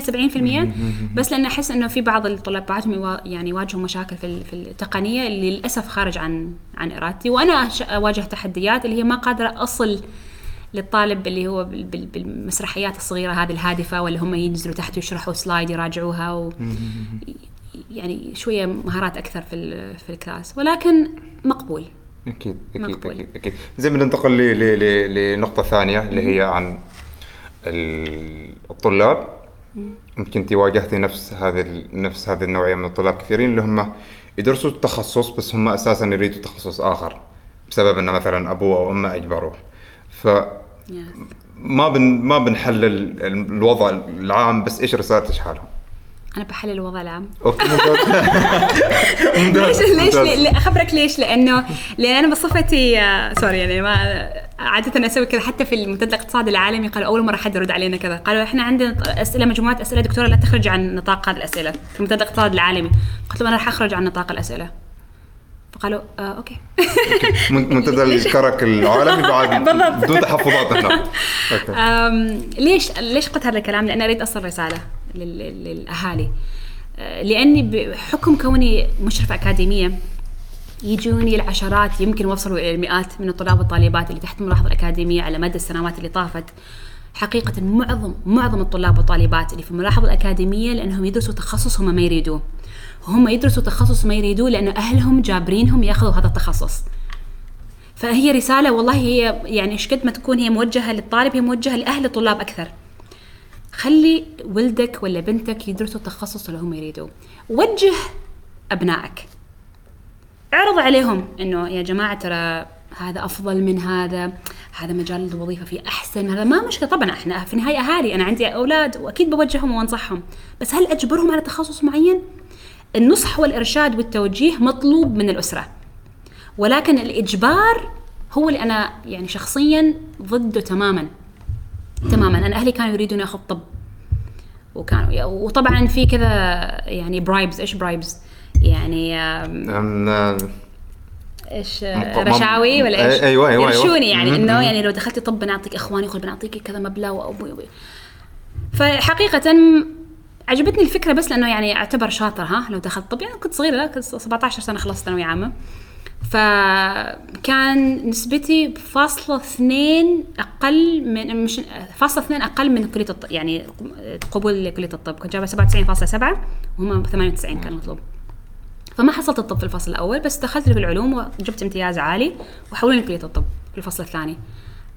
70% بس لأن أحس إنه في بعض الطلاب بعضهم يعني يواجهوا مشاكل في في التقنية اللي للأسف خارج عن عن إرادتي. وأنا أواجه تحديات اللي هي ما قادرة أصل للطالب اللي هو بال- بال- بالمسرحيات الصغيرة هذه الهادفة ولا هم ينزلوا تحت ويشرحوا slide يراجعوها و يعني شوية مهارات أكثر في في ال class ولكن مقبول. أكيد أكيد مقبول. أكيد أكيد. زي ما ننتقل ل- ل- ل- لنقطة ثانية اللي هي عن ال- الطلاب. يمكن أنت واجهتي نفس هذه نفس هذه النوعية من الطلاب كثيرين اللي هم يدرسوا التخصص بس هم أساسا يريدوا تخصص آخر بسبب إن مثلا أبوه أو أمه أجبروه. ف ما بن ما بنحلل ال- الوضع العام بس إيش رسالتك حالهم؟ أنا بحلل الوضع العام. ليش ليش أخبرك ليش لأنه لأن أنا بصفتي آه، سوري يعني ما عادة أسوي كذا حتى في المنتدى الاقتصادي العالمي قالوا أول مرة حد يرد علينا كذا. قالوا إحنا عندنا أسئلة مجموعة أسئلة دكتورة لا تخرج عن نطاق هذه الأسئلة. في المنتدى الاقتصادي العالمي. قلت لهم أنا راح أخرج عن نطاق الأسئلة. فقالوا آه أوكي. من- منتدى الكرك العالمي بعد. بدون تحفظات ليش ليش قلت هذا الكلام؟ لأن أريد أصل رسالة. للأهالي. أه، لأني بحكم كوني مشرفه أكاديمية يجوني العشرات يمكن وصلوا إلى المئات من الطلاب والطالبات اللي تحت الملاحظه الأكاديمية على مدى السنوات اللي طافت. حقيقة معظم معظم الطلاب والطالبات اللي في الملاحظة الأكاديمية لأنهم يدرسوا تخصص هم ما يريدوه. هم يدرسوا تخصص ما يريدوه لأنه أهلهم جابرينهم يأخذوا هذا التخصص. فهي رسالة والله هي يعني إيش قد ما تكون هي موجهة للطالب هي موجهة لأهل الطلاب أكثر. خلي ولدك ولا بنتك يدرسوا التخصص اللي هم يريدوه وجه أبنائك. اعرض عليهم إنه يا جماعة ترى هذا أفضل من هذا هذا مجال الوظيفة فيه أحسن هذا ما مشكلة. طبعا إحنا في النهاية أهالي أنا عندي أولاد وأكيد بوجههم وأنصحهم. بس هل أجبرهم على تخصص معين؟ النصح والإرشاد والتوجيه مطلوب من الأسرة. ولكن الإجبار هو اللي أنا يعني شخصيا ضده تماما. تماما أنا أهلي كانوا يريدون اخذ طب وكانوا وطبعا في كذا يعني bribes إيش bribes يعني إيش مق- رشاوي ولا إيش؟ أي- أيوة، أيوة، أيوة. يرشوني يعني إنه. يعني لو دخلتي طب بنعطيك أخواني يقول بنعطيك كذا مبلغ وابوي وأبوي. فحقيقة عجبتني الفكرة بس لأنه يعني أعتبر شاطر ها لو دخلت طب يعني كنت صغيرة كنت 17 سنة خلصت ثانوية عامة فكان نسبتي بفاصلة اثنين أقل من مش فاصلة اثنين أقل من كلية الطب يعني قبول لكلية الطب. كنت جايبة 97.7 وهم 98 كان مطلوب. فما حصلت الطب في الفصل الأول بس دخلت في العلوم وجبت امتياز عالي وحولوني كليه الطب في الفصل الثاني.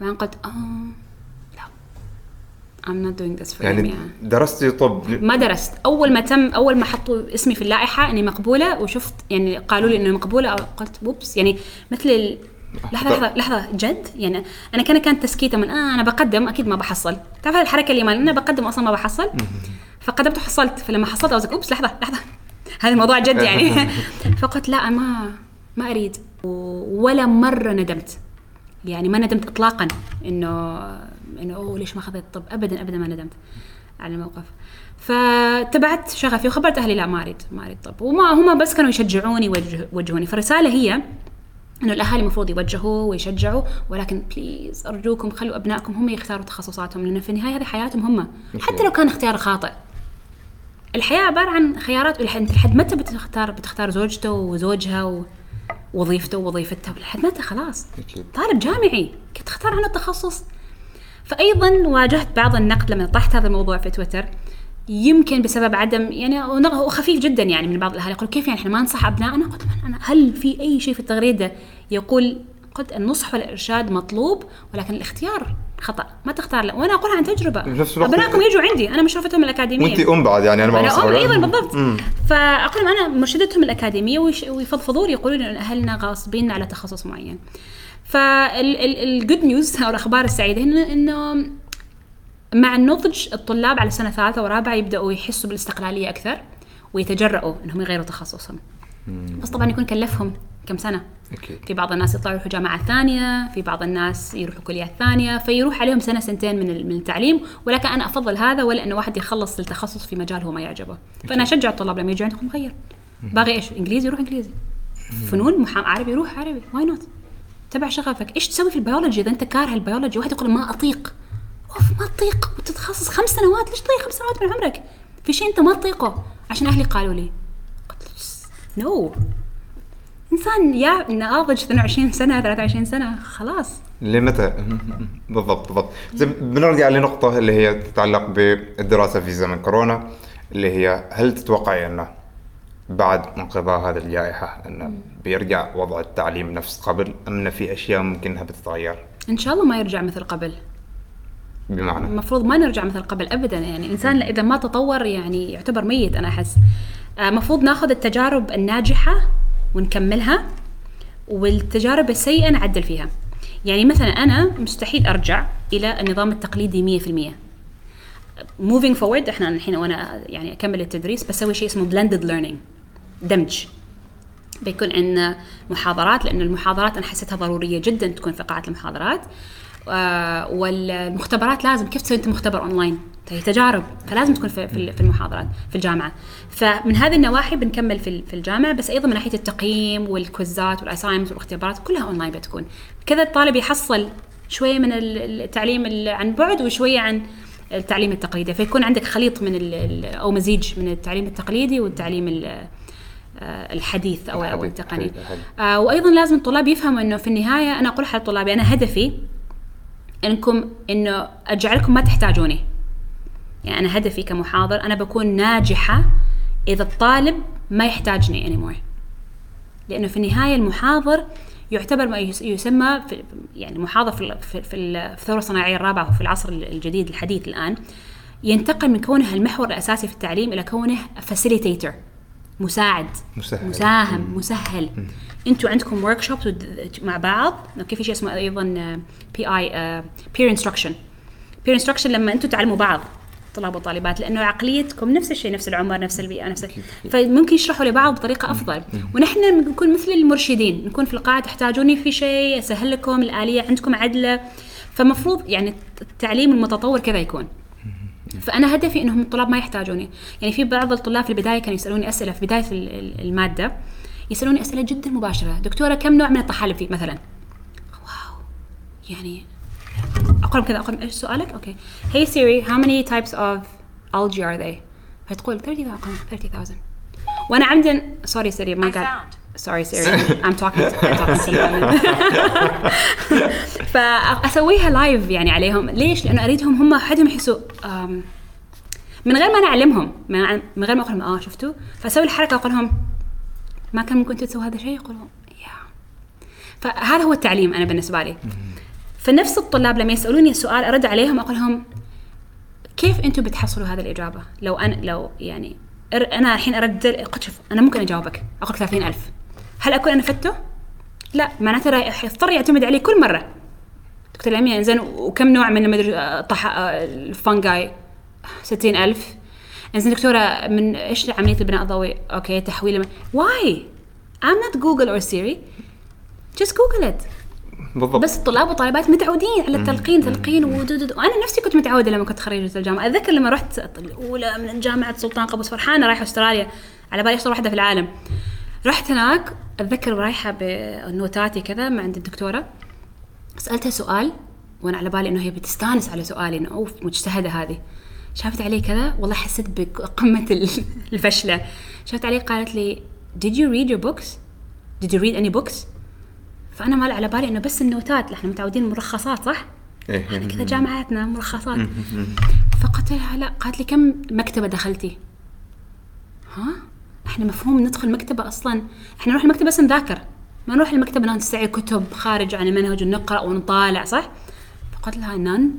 بعدين قلت لا I'm not doing this for يعني يعني درستي طب ما درست. أول ما تم أول ما حطوا اسمي في اللائحة إني مقبولة وشفت يعني قالوا لي انه مقبولة قلت بوبس يعني مثل ال... لحظة لحظة لحظة جد؟ يعني أنا كان كانت تسكيتة من آه أنا بقدم. أكيد ما بحصل. تعرف هذه الحركة اللي ما أنا بقدم أصلا ما بحصل. فقدمت وحصلت. فلما حصلت اوزك أوبس لحظة لحظة. هذا الموضوع جد يعني. فقلت لا ما ما أريد. ولا مرة ندمت. يعني ما ندمت اطلاقا إنه إنه أوه ليش ما اخذت طب ابدا ابدا ما ندمت على الموقف. فتبعت شغفي وخبرت أهلي لا ما أريد ما أريد طب. وما هم بس كانوا يشجعوني ويوجه- يوجهوني فالرساله هي إنه الأهالي المفروض يوجهوا ويشجعوا ولكن بليز أرجوكم خلوا أبنائكم هم يختاروا تخصصاتهم لأنه في النهاية هذه حياتهم هم. حتى لو كان اختيار خاطئ. الحياة عبارة عن خيارات انت لحد متى بتختار بتختار زوجته وزوجها ووظيفته ووظيفتها؟ لحد متى خلاص. طالب جامعي كيف تختار عنه التخصص؟ فايضا واجهت بعض النقد لما طرحت هذا الموضوع في تويتر. يمكن بسبب عدم يعني هو خفيف جدا يعني من بعض الاهالي يقول كيف يعني إحنا ما ننصح ابنائنا قلت أنا هل في أي شيء في التغريدة؟ يقول قلت النصح والإرشاد مطلوب ولكن الاختيار خطأ. ما تختار لا وأنا أقولها عن تجربة. بنفس الوقت- أبنائكم يجوا عندي أنا مشرفتهم الأكاديمية. وانت أم بعد يعني أنا ما أنا أم أيضا بالضبط. فأقول لهم أنا مرشدتهم الأكاديمية ويفضفضوا لي يقولوا لي إن أهلنا غاصبين على تخصص معين. فالجود نيوز أو الأخبار السعيدة هنا إنه مع النضج الطلاب على سنة ثالثة ورابعة يبدأوا يحسوا بالاستقلالية أكثر ويتجرؤوا إنهم يغيروا تخصصهم. بس طبعا يكون كلفهم كم سنة. أكيد في بعض الناس يطلعوا يروحوا جامعات ثانية في بعض الناس يروحوا كليات ثانية فيروح عليهم سنة سنتين من من التعليم ولكن أنا أفضل هذا ولا إنه واحد يخلص التخصص في مجال هو ما يعجبه. فأنا أشجع الطلاب لما يجوا عندكم غير باغي إيش؟ إنجليزي يروح إنجليزي. فنون محا... عربي يروح عربي. why not تبع شغفك. إيش تسوي في البيولوجي إذا أنت كاره البيولوجي؟ واحد يقول ما أطيق. أوف ما تطيق وتتخصص خمس سنوات. ليش تضيع خمس سنوات من عمرك؟ في شيء أنت ما تطيقه. عشان أهلي قالوا لي. نو إنسان يا ناضج 22 سنة 23 سنة خلاص. لمتى؟ بالضبط بالضبط. بنرجع لنقطة اللي هي تتعلق بالدراسة في زمن كورونا اللي هي هل تتوقعي أنه بعد انقضاء هذه الجائحة انه بيرجع وضع التعليم نفس قبل انه في أشياء ممكن انها بتتغير؟ إن شاء الله ما يرجع مثل قبل. بمعنى؟ المفروض ما نرجع مثل قبل ابدا يعني الإنسان إذا ما تطور يعني يعتبر ميت أنا أحس. آه، المفروض ناخذ التجارب الناجحة ونكملها والتجارب السيئة نعدل فيها. يعني مثلا أنا مستحيل أرجع إلى النظام التقليدي 100% moving forward إحنا الحين وأنا يعني أكمل التدريس بسوي شيء اسمه blended learning. دمج. بيكون عندنا محاضرات لأن المحاضرات أنا حسيتها ضرورية جدا تكون في قاعة المحاضرات. آه والمختبرات لازم كيف تسوي أنت مختبر أونلاين؟ هي تجارب فلازم تكون في المحاضرات في الجامعة. فمن هذه النواحي بنكمل في الجامعة بس أيضا من ناحية التقييم والكويزات وال assignment والاختبارات كلها أونلاين بتكون. كذا الطالب يحصل شوية من ال- التعليم ال- عن بعد وشوية عن التعليم التقليدي. فيكون عندك خليط من أو مزيج من التعليم التقليدي والتعليم ال- الحديث أو الحديث، التقني. حلو. آه وأيضا لازم الطلاب يفهموا إنه في النهاية أنا أقول حق طلابي أنا هدفي إنكم إنه أجعلكم ما تحتاجوني. يعني أنا هدفي كمحاضر أنا بكون ناجحة إذا الطالب ما يحتاجني anymore. لأنه في النهاية المحاضر يعتبر ما يس- يسمى في يعني محاضر في في الثورة الصناعية الرابعة وفي العصر الجديد الحديث الآن ينتقل من كونه المحور الأساسي في التعليم إلى كونه facilitator مساعد مسهل. مساهم مسهل. أنتوا عندكم workshops مع بعض. أوكي في شيء اسمه أيضا PI peer instruction peer instruction لما أنتوا تعلموا بعض طلاب وطالبات لأنه عقليتكم نفس الشيء نفس العمر نفس البيئة نفس فممكن يشرحوا لبعض بطريقة أفضل. ونحن نكون مثل المرشدين نكون في القاعة تحتاجوني في شيء أسهل لكم الآلية عندكم عدلة. فمفروض يعني التعليم المتطور كذا يكون. فأنا هدفي إنهم الطلاب ما يحتاجوني. يعني في بعض الطلاب في البداية كانوا يسألوني أسئلة في بداية ال- ال- المادة يسألوني أسئلة جدا مباشرة. دكتورة كم نوع من الطحالب في مثلا. wow يعني لهم كذا لهم إيش سؤالك؟ أوكي. Hey Siri how many types of algae are there? فتقول 30,000 أقول لهم 30,000 وأنا عمدا sorry Siri ما قاعد sorry Siri I'm talking I'm talking. فاسويها لايف يعني عليهم. ليش؟ لأنه اريدهم هم حدهم يحسوا من غير ما أنا أعلمهم من غير ما أقول لهم آه شفتوا؟ فأسوي الحركة أقول لهم ما كان ممكن تسوي هذا الشيء؟ يقولون يا فهذا هو التعليم أنا بالنسبة لي. فنفس الطلاب لما يسألوني سؤال أرد عليهم أقول لهم كيف أنتم بتحصلوا هذه الإجابة؟ لو أنا لو يعني أنا الحين أرد شوف أنا ممكن أجاوبك أقول 30000 هل أكون أنا فتة؟ لا معناته راح يضطر يعتمد علي كل مرة. دكتور لميا انزين وكم نوع من المدري طح الفنجاي 60000 إنزين دكتورة من إيش عملية البناء الضوئي؟ أوكي تحويل واي I'm not Google or Siri. Just Google it. بالضبط. بس الطلاب والطالبات متعودين على التلقين تلقين ودودود وأنا نفسي كنت متعودة لما كنت خريجة الجامعة. أتذكر لما رحت الأولى من جامعه سلطان قابوس فرحانه رايحه أستراليا. على بالي أشطر واحدة في العالم. رحت هناك أتذكر رايحة بنوتاتي كذا مع عند الدكتورة سألتها سؤال وأنا على بالي إنه هي بتستانس على سؤالي إنه أوف مجتهدة هذه شافت علي كذا والله حسيت بقمة ال- الفشلة شافت علي قالت لي did you read your books did you read any books فأنا ما على بالي إنه بس النوتات إحنا متعودين مرخصات صح؟ إيه. إحنا كذا جامعاتنا مرخصات فقلت لها لا قالت لي كم مكتبة دخلتي؟ ها؟ إحنا مفهوم ندخل مكتبة أصلا. إحنا نروح المكتبة بس نذاكر. ما نروح المكتبة نستعير كتب خارج عن المنهج ونقرا ونطالع صح؟ فقلت لها نان.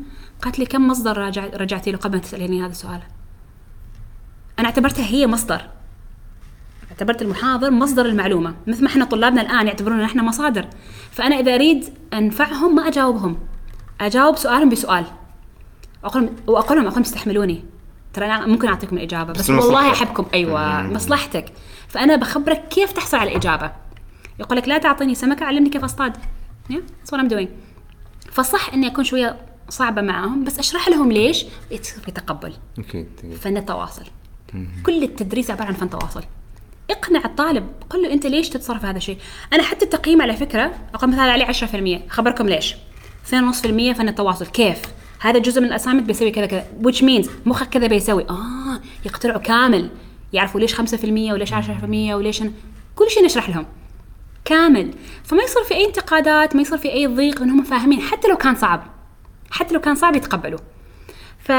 قالت لي كم مصدر راجع رجعتي له قبل ما تسأليني هذا السؤال؟ أنا اعتبرتها هي مصدر. اعتبرت المحاضر مصدر المعلومة. مثل ما إحنا طلابنا الآن يعتبرونا إحنا مصادر. فأنا إذا أريد أنفعهم ما أجاوبهم. أجاوب سؤالهم بسؤال. واقول لهم أقول لهم استحملوني. ترى أنا ممكن أعطيكم الإجابة بس, بس والله. أحبكم. أيوه مصلحتك. فأنا بخبرك كيف تحصل على الإجابة. يقول لك لا تعطيني سمكة علمني كيف أصطاد. what I'm doing. فصح إني أكون شوية صعبة معهم بس أشرح لهم ليش. يصير في تقبل. أكيد. فن التواصل كل التدريس عبارة عن فن تواصل. اقنع الطالب قل له أنت ليش تتصرف هذا الشيء. أنا حتى التقييم على فكرة أقول مثلا عليه 10% خبركم ليش. 2.5% فن التواصل. كيف؟ هذا جزء من ال assignment بيسوي كذا كذا. Which means مخك كذا بيسوي. آه يقتنعوا كامل. يعرفوا ليش 5% وليش 10% وليش أنا. كل شيء نشرح لهم. كامل. فما يصير في أي انتقادات ما يصير في أي ضيق انهم فاهمين. حتى لو كان صعب. حتى لو كان صعب يتقبلوا. ف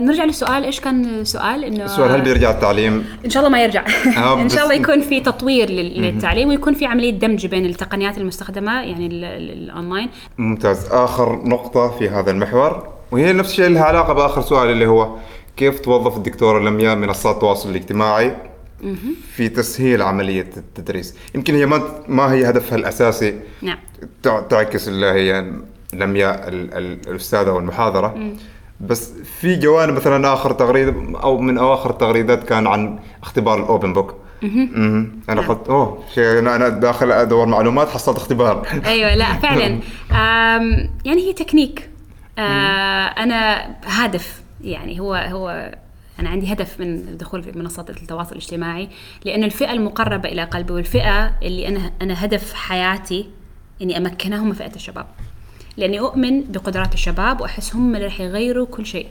نرجع للسؤال إيش كان السؤال إنه السؤال هل بيرجع التعليم؟ إن شاء الله ما يرجع. آه، إن شاء الله يكون في تطوير لل- للتعليم ويكون في عملية دمج بين التقنيات المستخدمة يعني ال- ال- الأونلاين. ممتاز. آخر نقطة في هذا المحور وهي نفس الشيء لها علاقة بآخر سؤال اللي هو كيف توظف الدكتورة لمياء منصات التواصل الاجتماعي في تسهيل عملية التدريس؟ يمكن هي ما ما هي هدفها الأساسي. نعم. تع- تعكس اللي هي لمياء ال- ال- الأستاذة والمحاضرة بس في جوانب مثلا آخر تغريده أو من أواخر التغريدات كان عن اختبار ال open book أنا نعم. قلت أوه شيء أنا أنا داخل أدور معلومات حصلت اختبار. أيوه لا فعلا. يعني هي تكنيك. آه، أنا هدف يعني هو هو أنا عندي هدف من الدخول في منصات التواصل الاجتماعي لأن الفئة المقربة إلى قلبي والفئة اللي أنا أنا هدف حياتي إني أمكنها هم فئة الشباب. لأني أؤمن بقدرات الشباب واحس هم اللي راح يغيروا كل شيء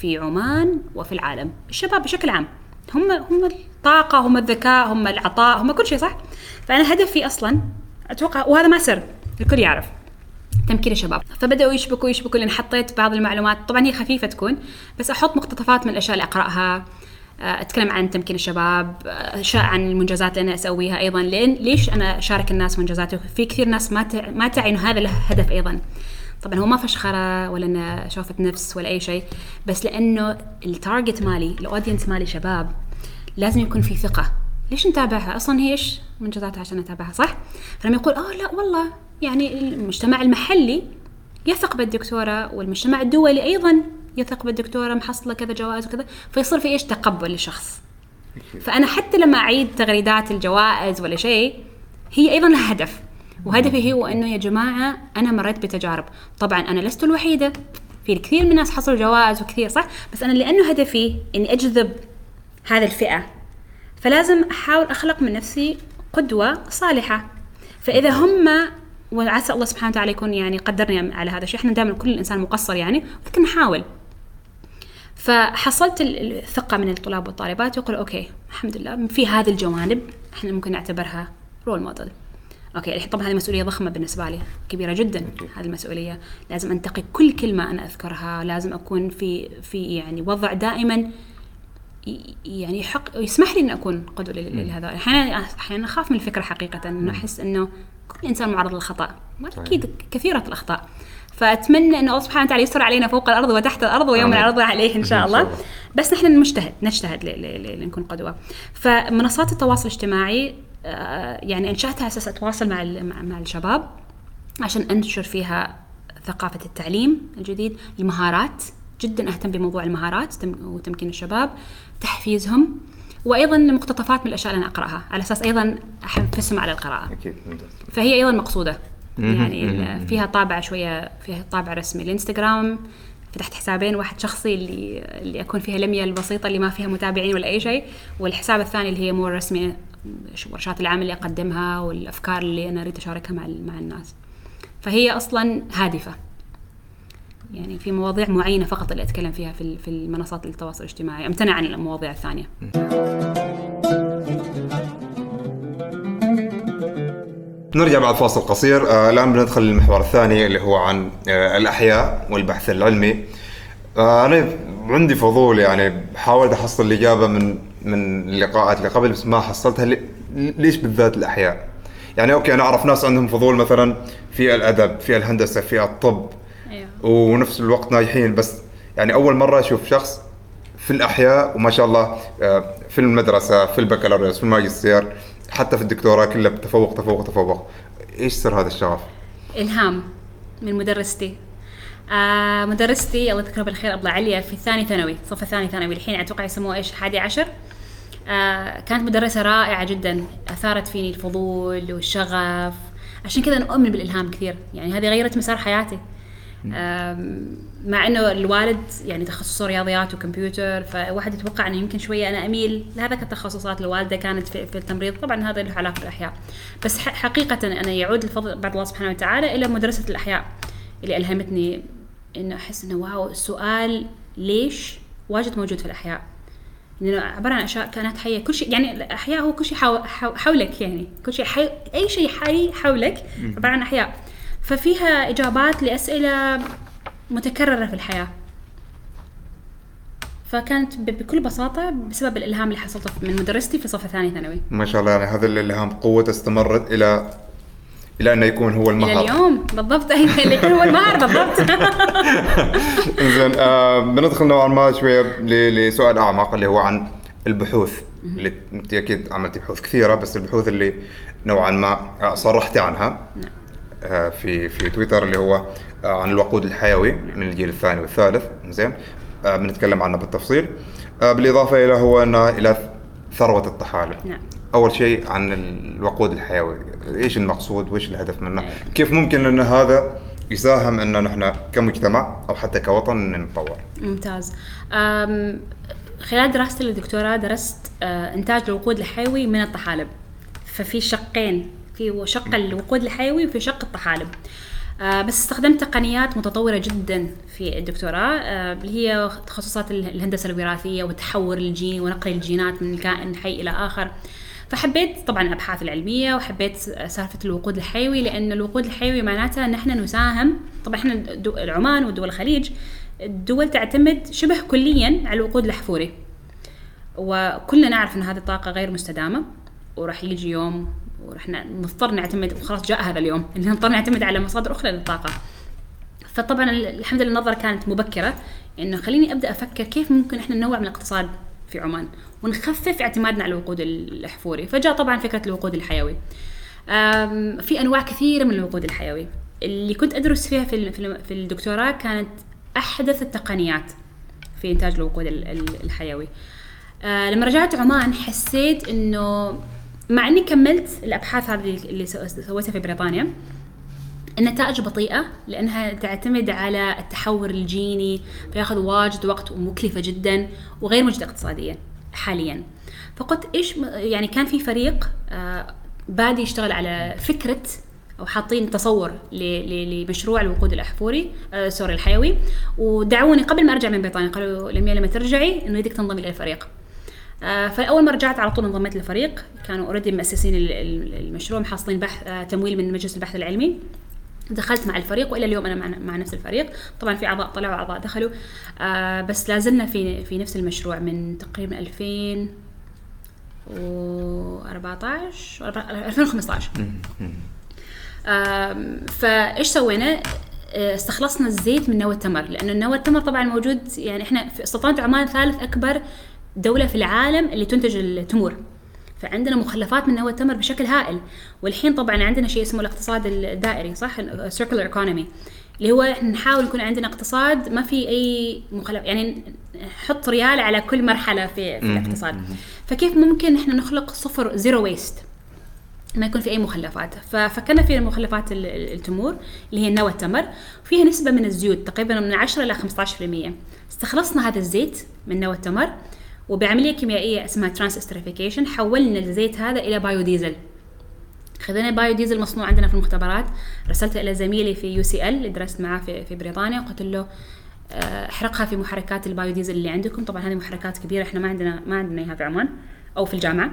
في عمان وفي العالم الشباب بشكل عام. هم هم الطاقة هم الذكاء هم العطاء هم كل شيء صح؟ فأنا هدفي أصلا أتوقع وهذا ما سر الكل يعرف تمكين الشباب. فبدأوا يشبكوا يشبكوا لأن حطيت بعض المعلومات. طبعا هي خفيفة تكون بس أحط مقتطفات من الأشياء اللي أقرأها. أتكلم عن تمكين الشباب آه، عن المنجزات اللي أنا أسويها أيضا. لأن ليش أنا أشارك الناس منجزاتي؟ في كثير ناس ما ما تعي انه هذا له هدف أيضا. طبعا هو ما فشخره ولا إنه شوفة نفس ولا أي شيء بس لأنه ال target مالي ال audience مالي شباب لازم يكون في ثقة. ليش نتابعها؟ أصلا هي إيش منجزاتها عشان نتابعها صح؟ فلما يقول آه لا والله. يعني المجتمع المحلي يثق بالدكتورة والمجتمع الدولي أيضا. يثق بالدكتورة محصلة كذا جوائز وكذا فيصير في إيش؟ تقبل للشخص فأنا حتى لما أعيد تغريدات الجوائز ولا شيء هي أيضا لها هدف. وهدفي هو إنه يا جماعة أنا مريت بتجارب. طبعا أنا لست الوحيدة. في كثير من الناس حصلوا جوائز وكثير صح؟ بس أنا لأنه هدفي إني أجذب هذه الفئة فلازم أحاول أخلق من نفسي قدوة صالحة. فإذا هم وعسى الله سبحانه وتعالى يكون يعني قدرني على هذا الشيء. إحنا دائما كل إنسان مقصر يعني لكن نحاول. فحصلت ال- الثقة من الطلاب والطالبات يقول okay الحمد لله في هذه الجوانب إحنا ممكن نعتبرها role model okay الحين طبعا هذه مسؤولية ضخمة بالنسبة لي كبيرة جدا هذه المسؤولية. لازم أنتقي كل كلمة أنا أذكرها لازم أكون في في يعني وضع دائما يعني يحق يسمح لي ان أكون قدوة لهذا. أحيانا أحيانا أخاف من الفكرة حقيقة إنه أحس إنه كل إنسان معرض للخطأ. واكيد كثيرة الأخطاء. فأتمنى انه الله سبحانه وتعالى يستر علينا فوق الأرض وتحت الأرض ويوم. العرض عليه إن شاء الله. بس نحن نجتهد نجتهد لنكون قدوة فمنصات التواصل الاجتماعي آه، يعني إنشأتها على أساس أتواصل مع مع الشباب عشان أنشر فيها ثقافة التعليم الجديد المهارات جدا أهتم بموضوع المهارات تم- وتمكين الشباب تحفيزهم وأيضا مقتطفات من الأشياء اللي أنا أقرأها على أساس أيضا أحفزهم على القراءة أكيد فهي أيضا مقصودة. يعني. فيها طابع شوية فيها طابع رسمي. الإنستغرام فتحت حسابين واحد شخصي اللي اللي أكون فيها لمية البسيطة اللي ما فيها متابعين ولا أي شيء والحساب الثاني اللي هي مور رسمي ورشات العمل اللي أقدمها والأفكار اللي أنا أريد أشاركها مع مع الناس. فهي أصلا هادفة. يعني في مواضيع معينة فقط اللي أتكلم فيها في في المنصات التواصل الاجتماعي. أمتنع عن المواضيع الثانية. نرجع بعد فاصل قصير. آه، الآن بندخل للمحور الثاني اللي هو عن آه، الأحياء والبحث العلمي. آه، أنا عندي فضول يعني حاولت أحصل الإجابة من من اللقاءات اللي قبل بس ما حصلتها. لي- ليش بالذات الأحياء؟ يعني أوكي أنا أعرف ناس عندهم فضول مثلا في الأدب في الهندسة في الطب أيوه. ونفس الوقت ناجحين. بس يعني أول مرة أشوف شخص في الأحياء وما شاء الله آه، في المدرسة في البكالوريوس في الماجستير حتى في الدكتوراه كلها تفوق تفوق تفوق. إيش سر هذا الشغف؟ إلهام من مدرستي. آه مدرستي الله يذكرها بالخير ابله عليا في ثاني ثانوي صف الثاني ثانوي. الحين أتوقع يسموها إيش؟ حادي عشر. آه كانت مدرسة رائعة جدا. أثارت فيني الفضول والشغف. عشان كذا أنا أؤمن بالإلهام كثير. يعني هذه غيرت مسار حياتي. مع إنه الوالد يعني تخصصه رياضيات وكمبيوتر فواحد يتوقع إنه يمكن شوية أنا أميل لهذا التخصصات الوالده كانت في, في التمريض. طبعا هذا له علاقة بالأحياء. بس حقيقة أنا يعود الفضل بعد الله سبحانه وتعالى إلى مدرسة الأحياء اللي ألهمتني إنه أحس إنه واو السؤال ليش واجد موجود في الأحياء؟ لأنه عبارة عن أشياء كانت حية. كل شيء يعني الأحياء هو كل شيء حو حو حولك يعني. كل شيء حي أي شيء حي حولك عبارة عن أحياء. ففيها إجابات لأسئلة متكررة في الحياة. فكانت بكل بساطة بسبب الإلهام اللي حصلته من مدرستي في صف ثاني ثانوي. ما شاء الله يعني هذا الإلهام قوته استمرت إلى إلى انه يكون هو إلى المهر اليوم بالضبط. اللي كان هو المهر بالضبط. زين آه بندخل نوعا ما شوية لسؤال أعمق اللي هو عن البحوث اللي أنت أكيد عملتي بحوث كثيرة بس البحوث اللي نوعا ما آه، صرحتي عنها. آه في في تويتر اللي هو آه عن الوقود الحيوي من الجيل الثاني والثالث. زين؟ آه بنتكلم عنه بالتفصيل. آه بالإضافة إلى هو أنه إلى ثروة الطحالب. نعم. أول شيء عن الوقود الحيوي. إيش المقصود؟ وإيش الهدف منه؟ كيف ممكن أن هذا يساهم أن نحن كمجتمع أو حتى كوطن نتطور؟ ممتاز. أم، خلال دراستي للدكتوراه درست آه، إنتاج الوقود الحيوي من الطحالب. ففي شقين في شق الوقود الحيوي وفي شق الطحالب. آه، بس استخدمت تقنيات متطورة جدا في الدكتوراه آه، اللي هي تخصصات ال- الهندسة الوراثية وتحور الجين ونقل الجينات من كائن حي إلى آخر. فحبيت طبعا الأبحاث العلمية وحبيت سالفة الوقود الحيوي لأن الوقود الحيوي معناتها ان إحنا نساهم طبعا إحنا دو- العمان ودول الخليج الدول تعتمد شبه كليا على الوقود الاحفوري وكلنا نعرف إن هذه الطاقة غير مستدامة وراح يجي يوم وراح ن- نضطر نعتمد وخلاص جاء هذا اليوم اللي نضطر نعتمد على مصادر أخرى للطاقة. فطبعا ال- الحمد لله النظرة كانت مبكرة إنه خليني أبدأ أفكر كيف ممكن إحنا ننوع من الاقتصاد في عمان ونخفف اعتمادنا على الوقود الأحفوري. فجاء طبعا فكرة الوقود الحيوي. في أنواع كثيرة من الوقود الحيوي. اللي كنت أدرس فيها في في ال- في الدكتوراه كانت أحدث التقنيات في إنتاج الوقود ال- ال- الحيوي. آه لما رجعت عمان حسيت إنه مع إني كملت الأبحاث هذه اللي سو- سويتها في بريطانيا. النتائج بطيئة لأنها تعتمد على التحور الجيني فياخذ واجد وقت ومكلفة جدا وغير مجدية اقتصاديا حاليا. فقلت إيش يعني كان في فريق آه، بادي يشتغل على فكرة أو حاطين تصور لمشروع الوقود الأحفوري آه، sorry الحيوي. ودعوني قبل ما أرجع من بريطانيا قالوا لميا لما ترجعي نريدك تنضمي إلى الفريق. فأول ما رجعت على طول انضميت للفريق. كانوا already مؤسسين ال- ال- المشروع محصلين بحث آه، تمويل من مجلس البحث العلمي. دخلت مع الفريق وإلى اليوم أنا مع, مع نفس الفريق. طبعا في أعضاء طلعوا اعضاء دخلوا. آه بس لا زلنا في في نفس المشروع من تقريبا 2014 2015 آم، فإيش سوينا؟ آه، استخلصنا الزيت من نوى التمر. لأنه نوى التمر طبعا موجود يعني إحنا في سلطنه عمان ثالث أكبر دولة في العالم اللي تنتج التمور. فعندنا مخلفات من نوى التمر بشكل هائل. والحين طبعا عندنا شيء اسمه الاقتصاد الدائري صح؟ circular economy. اللي هو إحنا نحاول يكون عندنا اقتصاد ما في أي مخلف يعني نحط ريال على كل مرحلة في, في الاقتصاد. فكيف ممكن إحنا نخلق صفر zero waste ما يكون في أي مخلفات. ففكرنا في مخلفات ال- ال- التمور اللي هي النوى التمر. وفيها نسبة من الزيوت تقريبا من 10 إلى 15% استخلصنا هذا الزيت من نوى التمر. وبعملية كيميائية اسمها transesterification حولنا الزيت هذا إلى بايوديزل خذينا بايو ديزل مصنوع عندنا في المختبرات. رسلته إلى زميلي في UCL اللي درست معاه في, في بريطانيا وقلت له آه، احرقها في محركات البايو ديزل اللي عندكم. طبعا هذه محركات كبيرة إحنا ما عندنا ما عندنا إياها في عمان أو في الجامعة.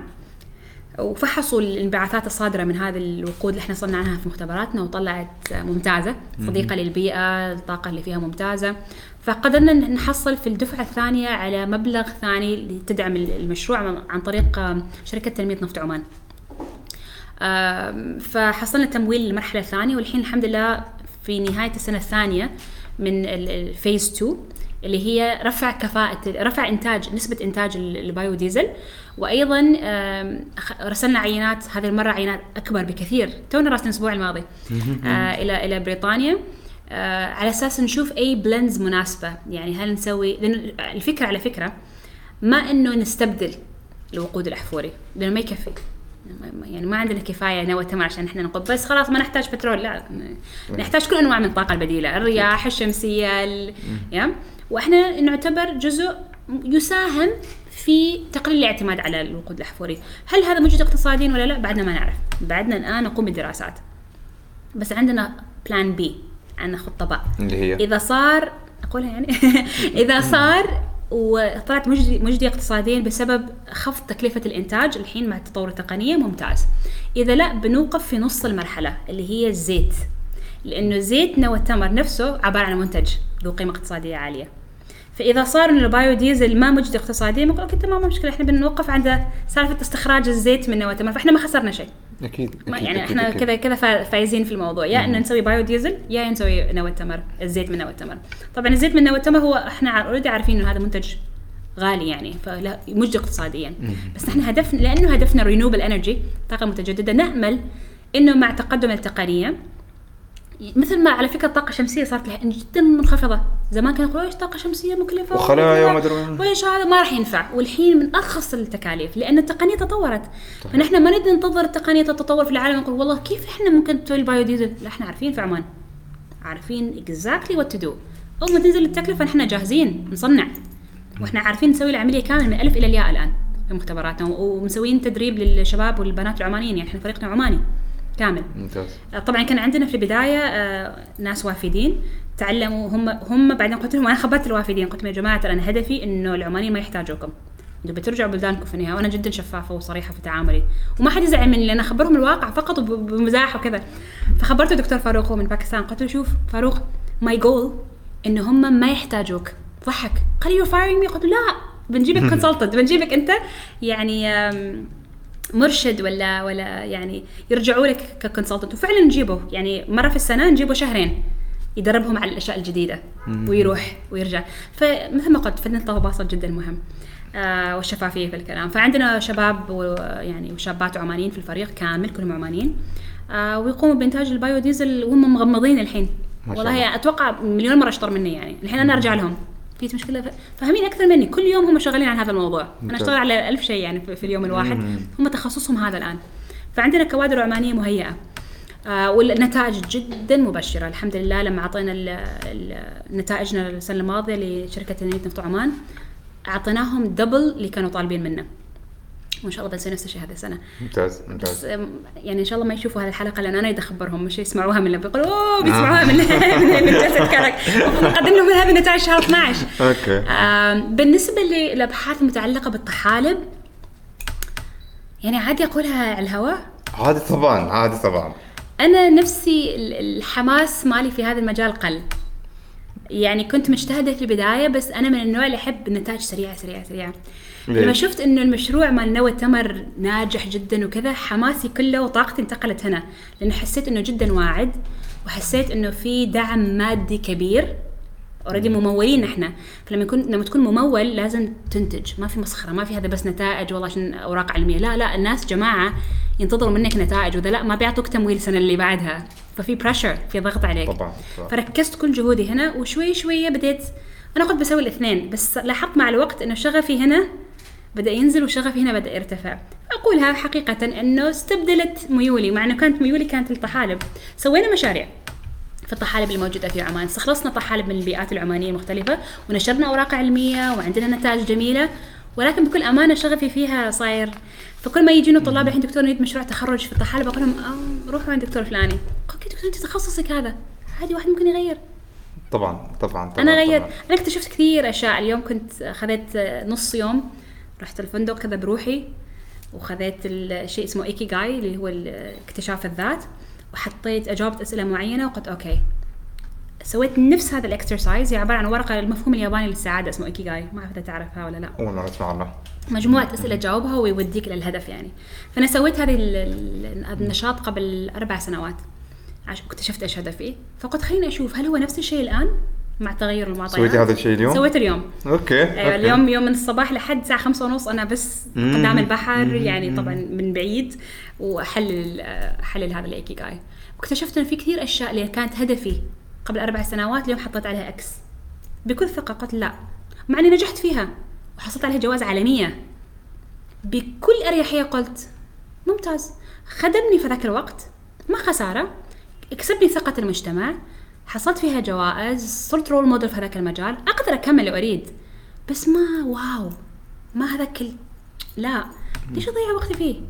وفحصوا الانبعاثات الصادرة من هذه الوقود اللي إحنا صنعناها في مختبراتنا وطلعت ممتازة. صديقة للبيئة الطاقة اللي فيها ممتازة. فقدرنا نحصل في الدفعة الثانية على مبلغ ثاني لتدعم المشروع عن طريق شركة تنمية نفط عمان. فحصلنا تمويل للمرحلة الثانية والحين الحمد لله في نهاية السنة الثانية من ال phase 2 اللي هي رفع كفاءة رفع إنتاج نسبة إنتاج ال- البايو ديزل وأيضا رسلنا عينات هذه المرة عينات أكبر بكثير. تونا راسلين الأسبوع الماضي. آه إلى إلى بريطانيا. آه على أساس نشوف أي blends مناسبة. يعني هل نسوي لأن الفكرة على فكرة ما إنه نستبدل الوقود الأحفوري. لأنه ما يكفي. يعني ما عندنا كفاية نوى تمر عشان إحنا نقول بس خلاص ما نحتاج بترول. لا نحتاج كل أنواع من الطاقه البديلة. الرياح الشمسية ال... وإحنا نعتبر جزء يساهم في تقليل الاعتماد على الوقود الأحفوري. هل هذا مجدي اقتصاديا ولا لا؟ بعدنا ما نعرف. بعدنا الآن نقوم بالدراسات. بس عندنا بلان بي عندنا خطة باء اللي هي؟ إذا صار أقولها يعني؟ إذا صار وطلعت مجدي مجدي اقتصاديا بسبب خفض تكلفة الإنتاج الحين مع التطور التقنية ممتاز. إذا لا بنوقف في نص المرحلة اللي هي الزيت لأنه زيت نوى التمر نفسه عبارة عن منتج ذو قيمة اقتصادية عالية. فإذا صار انه البايو ديزل ما مجدي اقتصاديا بنقول okay تمام ما مشكلة. إحنا بنوقف عند سالفة استخراج الزيت من نوى التمر فإحنا ما خسرنا شيء. أكيد أكيد، يعني أكيد، إحنا. كذا كذا فا- فايزين في الموضوع. يا انه نسوي بايو ديزل يا نسوي نوى التمر الزيت من نوى التمر طبعا الزيت من نوى التمر هو إحنا already عارفين إنه هذا منتج غالي يعني فلا مجدي اقتصاديا. بس إحنا هدفنا لأنه هدفنا renewable energy طاقة متجددة نأمل إنه مع تقدم التقنية مثل ما على فكرة الطاقة الشمسية صارت لها جدا منخفضة. زمان كانوا يقولوا إيش طاقة شمسية مكلفة؟ وخلايا وما. وايش هذا ما راح ينفع. والحين من أرخص التكاليف لأن التقنية تطورت. فنحن ما نريد ننتظر التقنية تتطور في العالم ونقول والله كيف إحنا ممكن نسوي البايو ديزل لا إحنا عارفين في عمان. عارفين exactly what to do أول ما تنزل التكلفة نحن جاهزين نصنع. وإحنا عارفين نسوي العملية كاملة من الالف إلى الياء الآن. في مختبراتنا ومسويين تدريب للشباب والبنات العمانيين. يعني إحنا فريقنا عماني. كامل. ممتاز. طبعا كان عندنا في البداية آه، ناس وافدين. تعلموا هم هم بعدين قلت لهم أنا خبرت الوافدين. قلت لهم يا جماعة ترى أنا هدفي إنه العمانيين ما يحتاجوكم. أنتم بترجعوا بلدانكم في النهاية وأنا جدا شفافة وصريحة في تعاملي. وما حد يزعل مني لأن أخبرهم الواقع فقط بمزاح وكذا. فخبرته الدكتور فاروق هو من باكستان. قلت له شوف فاروق my goal انه هم ما يحتاجوك. ضحك. قال you firing me قلت له لا بنجيبك consultant بنجيبك أنت. يعني مرشد ولا ولا يعني يرجعوا لك ك consultant وفعلا نجيبه يعني مرة في السنة نجيبه شهرين يدربهم على الأشياء الجديدة ويروح ويرجع. فمثل ما قلت فن التواصل جدا مهم. آه والشفافية في الكلام. فعندنا شباب ويعني وشابات عمانيين في الفريق كامل كلهم عمانيين. آه ويقوموا بإنتاج البايو ديزل وهم مغمضين الحين. والله الله. أتوقع مليون مرة أشطر مني يعني. الحين أنا أرجع لهم. في مشكلة. فاهمين أكثر مني. كل يوم هم شغالين على هذا الموضوع. أنا. أشتغل على ألف شيء يعني في اليوم الواحد. هم تخصصهم هذا الآن. فعندنا كوادر عمانية مهيئة. آه والنتائج جدا مبشرة. الحمد لله لما أعطينا نتائجنا السنة الماضية لشركة تنمية نفط عمان أعطيناهم double اللي كانوا طالبين منه. وان شاء الله بنسوي نفس الشيء هذه السنة. ممتاز بس ممتاز أم، يعني إن شاء الله ما يشوفوا هذه الحلقة لأن أنا اخبرهم مش يسمعوها من بيقولوا أوه بيسمعوها من من كرك نقدم لهم هذه النتائج شهر 12 أوكي. بالنسبة للأبحاث المتعلقة بالطحالب يعني عادي أقولها على الهواء؟ عادي طبعا عادي طبعا أنا نفسي ال- الحماس مالي في هذا المجال قل. يعني كنت مجتهدة في البداية بس أنا من النوع اللي يحب النتائج سريعة سريعة سريعة؟ لما شفت إنه المشروع مال نوى تمر ناجح جدا وكذا حماسي كله وطاقتي انتقلت هنا لأن حسيت إنه جدا واعد وحسيت إنه في دعم مادي كبير already ممولين إحنا. فلما يكون لما تكون ممول لازم تنتج. ما في مسخرة ما في هذا بس نتائج والله عشان أوراق علمية. لا لا الناس جماعة ينتظروا منك نتائج واذا لا ما بيعطوك تمويل السنة اللي بعدها. ففي pressure في ضغط عليك. طبعا طبعاً. فركزت كل جهودي هنا وشوي شوية بديت أنا كنت بسوي الاثنين بس لاحظت مع الوقت إنه شغفي هنا بدأ ينزل وشغفي هنا بدأ يرتفع. أقولها حقيقة إنه استبدلت ميولي مع إنه كانت ميولي كانت للطحالب سوينا مشاريع. في الطحالب الموجودة في عمان استخلصنا طحالب من البيئات العمانية المختلفة ونشرنا أوراق علمية وعندنا نتائج جميلة ولكن بكل أمانة شغفي فيها صاير. فكل ما يجينا طلاب الحين دكتور نريد مشروع تخرج في الطحالب أقول لهم آه روحوا عند دكتور فلاني. أوكي دكتور أنت تخصصك هذا؟ عادي واحد ممكن يغير. طبعا طبعا طبعا أنا غير طبعاً. أنا اكتشفت كثير أشياء. اليوم كنت أخذت نص يوم رحت الفندق كذا بروحي وخذيت الشيء اسمه ikigai اللي هو اكتشاف الذات وحطيت اجابه أسئلة معينة وقلت okay. سويت نفس هذا ال exercise هي عبارة عن ورقة المفهوم الياباني للسعادة اسمه ikigai ما أعرف إذا تعرفها ولا لا. اول مره أسمع عنه. مجموعة أسئلة تجاوبها ويوديك للهدف يعني. فأنا سويت هذه ال- ال- النشاط قبل أربع سنوات. عشان اكتشفت إيش هدفي. فقلت خليني أشوف هل هو نفس الشيء الآن؟ مع تغير المعطيات سويتي هذا الشيء اليوم؟ سويت اليوم. okay أيوة okay. اليوم يوم من الصباح لحد الساعة خمسة ونص أنا بس مم. قدام البحر مم. يعني طبعا من بعيد وأحلل أحلل هذا ال ikigai واكتشفت إنه في كثير أشياء اللي كانت هدفي قبل أربع سنوات اليوم حطيت عليها X بكل ثقة قلت لا. مع إني نجحت فيها وحصلت عليها جوائز عالمية. بكل أريحية قلت ممتاز. خدمني في ذاك الوقت ما خسارة. كسبني ثقة المجتمع. حصلت فيها جوائز صرت role model في هذاك المجال أقدر أكمل لو أريد. بس ما wow ما هذاك ال... لا. ليش أضيع وقتي فيه؟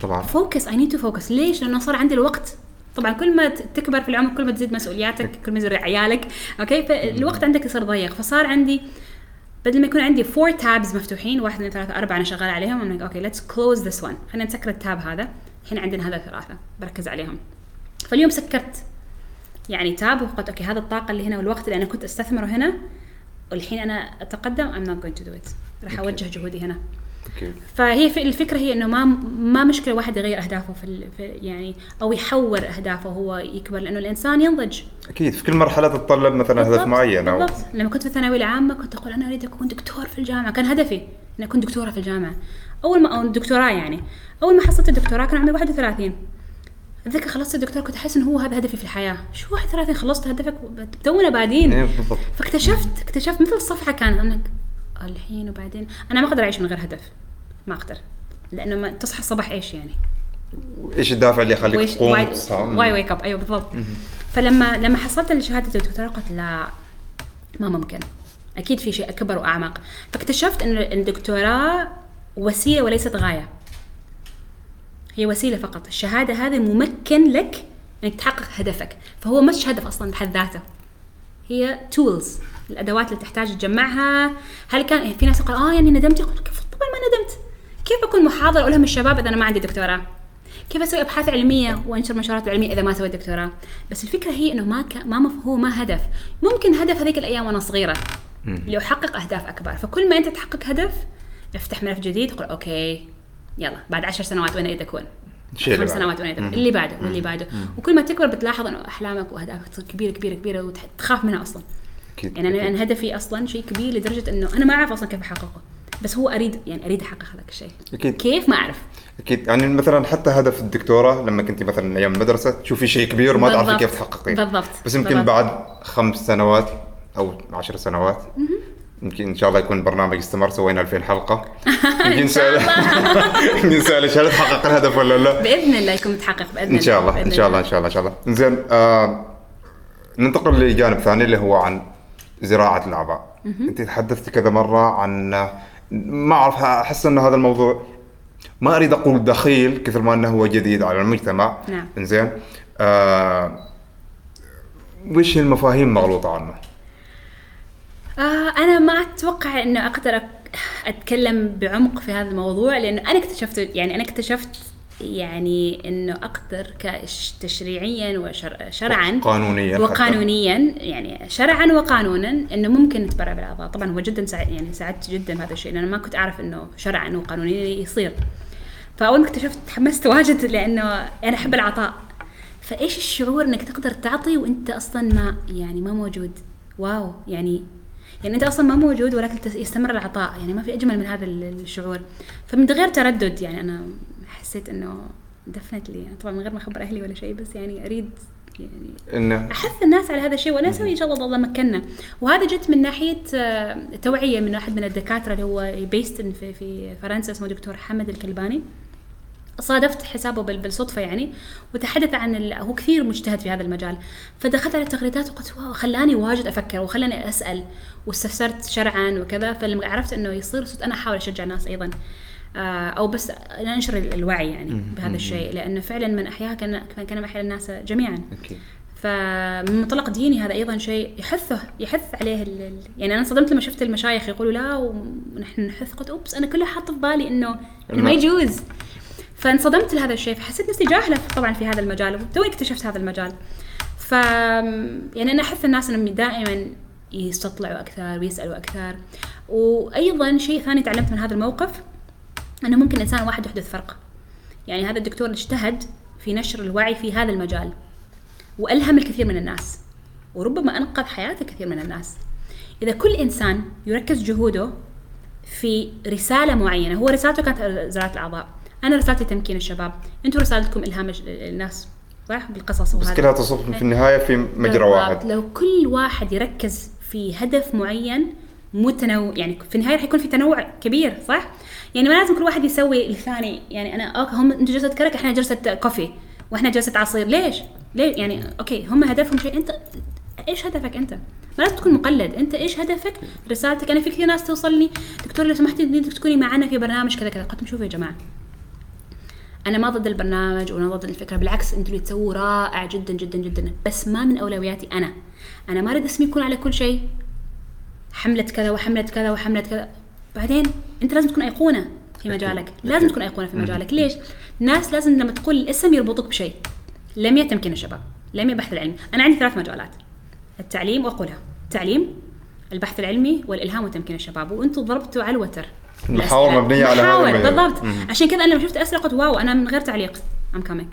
طبعا. focus I need to focus ليش؟ لأنه صار عندي الوقت. طبعا كل ما تكبر في العمر كل ما تزيد مسؤولياتك كل ما يزيد عيالك okay؟ فالوقت عندك يصير ضيق. فصار عندي بدل ما يكون عندي four tabs مفتوحين واحد اثنين ثلاثة أربعة أنا شغالة عليهم أنا okay let's close this one خلينا نسكر ال tab هذا. الحين عندنا هذا ثلاثة بركز عليهم. فاليوم سكرت. يعني tab وقلت okay هذا الطاقة اللي هنا والوقت اللي أنا كنت أستثمره هنا والحين أنا أتقدم I'm not going to do it. راح أوجه جهودي هنا. okay. فهي الفكرة هي إنه ما ما مشكلة واحد يغير أهدافه في, في يعني أو يحور أهدافه وهو يكبر لأنه الإنسان ينضج. أكيد في كل مرحلة تتطلب مثلا هدف معين أو بالضبط. لما كنت في الثانوية العامة كنت أقول أنا أريد أكون دكتور في الجامعة كان هدفي إني أكون دكتورة في الجامعة. أول ما أو دكتوراه يعني. أول ما حصلت الدكتوراه كان عمري 31 أتذكر خلصت الدكتوراه كنت أحس إنه هو هذا هدفي في الحياة. شو 31 خلصت هدفك؟ تونا بادين إيه فاكتشفت اكتشفت مثل الصفحه كانت إنك الحين وبعدين. أنا ما أقدر أعيش من غير هدف. ما أقدر. لأنه ما تصحى الصباح إيش يعني؟ إيش الدافع اللي يخليك تقوم؟ واي ويك اب أيوه بالضبط. فلما لما حصلت شهادة الدكتوراه قلت لا ما ممكن. أكيد في شيء أكبر وأعمق. فاكتشفت إن الدكتوراه وسيلة وليست غاية. هي وسيلة فقط. الشهادة هذه ممكن لك إنك تحقق هدفك. فهو مش هدف أصلا بحد ذاته. هي tools الأدوات اللي تحتاج تجمعها. هل كان في ناس يقول آه يعني ندمت. يقول كيف طبعا ما ندمت؟ كيف أكون محاضره أقول لهم الشباب إذا أنا ما عندي دكتوراه؟ كيف أسوي أبحاث علمية وأنشر منشورات علمية إذا ما سويت دكتوراه؟ بس الفكرة هي إنه ما ك... ما. هو ما هدف. ممكن هدف هذيك الأيام وأنا صغيرة. لاحقق أهداف أكبر. فكل ما أنت تحقق هدف افتح ملف جديد تقول أوكي. يلا بعد عشر سنوات وين اللي خمس. سنوات وين أكون؟ اللي بعده واللي بعده وكل ما تكبر بتلاحظ إنه أحلامك وأهدافك تصير كبيرة كبيرة كبيرة وتخاف منها أصلا أكيد يعني أنا أكيد. هدفي أصلا شيء كبير لدرجة إنه أنا ما أعرف أصلا كيف أحققه بس هو أريد يعني أريد أحقق هذاك الشيء أكيد. كيف ما أعرف أكيد يعني مثلا حتى هدف الدكتوره لما كنت مثلا أيام المدرسة تشوفي شيء كبير ما تعرفي. كيف تحققيه بالضبط. بس يمكن بالضبط. بعد خمس سنوات أو عشر سنوات يمكن إن شاء الله يكون البرنامج استمر سوينا 2000 حلقة. يمكن نسال يمكن نسالك هل تحقق الهدف ولا لا. بإذن الله يكون متحقق بإذن الله ان شاء الله إن شاء الله إن شاء الله إن شاء الله. زين آه ننتقل لجانب ثاني اللي هو عن زراعة الأعضاء. أنت تحدثت كذا مرة عن ما أعرف أحس أن هذا الموضوع ما أريد أقول دخيل كثر ما أنه هو جديد على المجتمع. نعم. زين آه وش هي المفاهيم مغلوطه عنه؟ آه أنا ما أتوقع إنه أقدر أك- أتكلم بعمق في هذا الموضوع لأنه أنا اكتشفت يعني أنا اكتشفت يعني إنه أقدر تشريعيا وشرعا قانونياً حتى. وقانونيا يعني شرعا وقانونا إنه ممكن نتبرع بالأعضاء. طبعا هو جدا سعيد يعني سعدت جدا بهذا الشيء لأن ما كنت أعرف إنه شرعا وقانونيا يصير. فأول ما اكتشفت تحمست واجد لأنه أنا أحب العطاء. فإيش الشعور إنك تقدر تعطي وإنت أصلا ما يعني ما موجود؟ واو يعني يعني أنت أصلا ما موجود ولكن يستمر العطاء يعني ما في أجمل من هذا ال- الشعور. فمن غير تردد يعني أنا حسيت إنه دفنتلي طبعا من غير ما أخبر أهلي ولا شيء بس يعني أريد يعني إنه أحث الناس على هذا الشيء وأنا أسوي إن شاء الله الله مكنا وهذا جت من ناحية آه، توعية من واحد من الدكاترة اللي هو based في في فرنسا اسمه دكتور حمد الكلباني. صادفت حسابه بال- بالصدفة يعني وتحدث عن ال... هو كثير مجتهد في هذا المجال. فدخلت على التغريدات وقلت wow خلاني واجد أفكر وخلاني أسأل واستفسرت شرعا وكذا. فلما عرفت إنه يصير صرت أنا أحاول أشجع الناس أيضا آه، أو بس أنشر الوعي يعني بهذا الشيء. لأنه فعلا من احياها كان كان احيا الناس جميعا. أكيد فمن منطلق ديني هذا أيضا شيء يحثه يحث عليه ال- يعني أنا انصدمت لما شفت المشايخ يقولوا لا ونحن نحث. قلت oops أنا كله حاطة في بالي إنه ما يجوز. فانصدمت لهذا الشيء فحسيت نفسي جاهلة طبعا في هذا المجال وتوني اكتشفت هذا المجال. ف يعني أنا أحث الناس إنهم دائما يستطلعوا أكثر ويسألوا أكثر. وأيضا شيء ثاني تعلمت من هذا الموقف إنه ممكن انسان واحد يحدث فرق. يعني هذا الدكتور اجتهد في نشر الوعي في هذا المجال وألهم الكثير من الناس وربما أنقذ حياه الكثير من الناس. إذا كل إنسان يركز جهوده في رسالة معينة هو رسالته كانت زراعة الأعضاء. أنا رسالتي تمكين الشباب أنتم رسالتكم الهام الناس صح بالقصص بس. كلها تصب في النهاية في مجرى. واحد لو كل واحد يركز في هدف معين متنوع يعني في النهاية راح يكون في تنوع كبير صح؟ يعني ما لازم كل واحد يسوي الثاني يعني أنا okay هم أنتوا جلسة كرك إحنا جلسة كوفي وإحنا جلسة عصير ليش؟ ليه يعني okay هم هدفهم شيء أنت إيش هدفك أنت؟ ما لازم تكون مقلد، أنت إيش هدفك؟ رسالتك أنا في كثير ناس توصلني دكتور لو سمحتي تكوني معنا في برنامج كذا كذا، قلت لهم شوفوا يا جماعة أنا ما ضد البرنامج ولا ضد الفكرة بالعكس أنتوا اللي تسووه رائع جدا جدا جدا. بس ما من أولوياتي أنا. أنا ما أريد اسمي يكون على كل شيء. حملة كذا وحملة كذا وحملة كذا. بعدين أنت لازم تكون أيقونة في مجالك. لازم تكون أيقونة في مجالك. ليش؟ الناس لازم لما تقول الاسم يربطوك بشيء. لم يتمكن الشباب لم البحث العلمي أنا عندي ثلاث مجالات. التعليم واقولها التعليم البحث العلمي والإلهام وتمكين الشباب. وأنتم ضربتوا على الوتر. المحاور. مبنية على هذا. بالضبط. عشان كذا أنا لما شفت اسئله قلت wow أنا من غير تعليق. I'm coming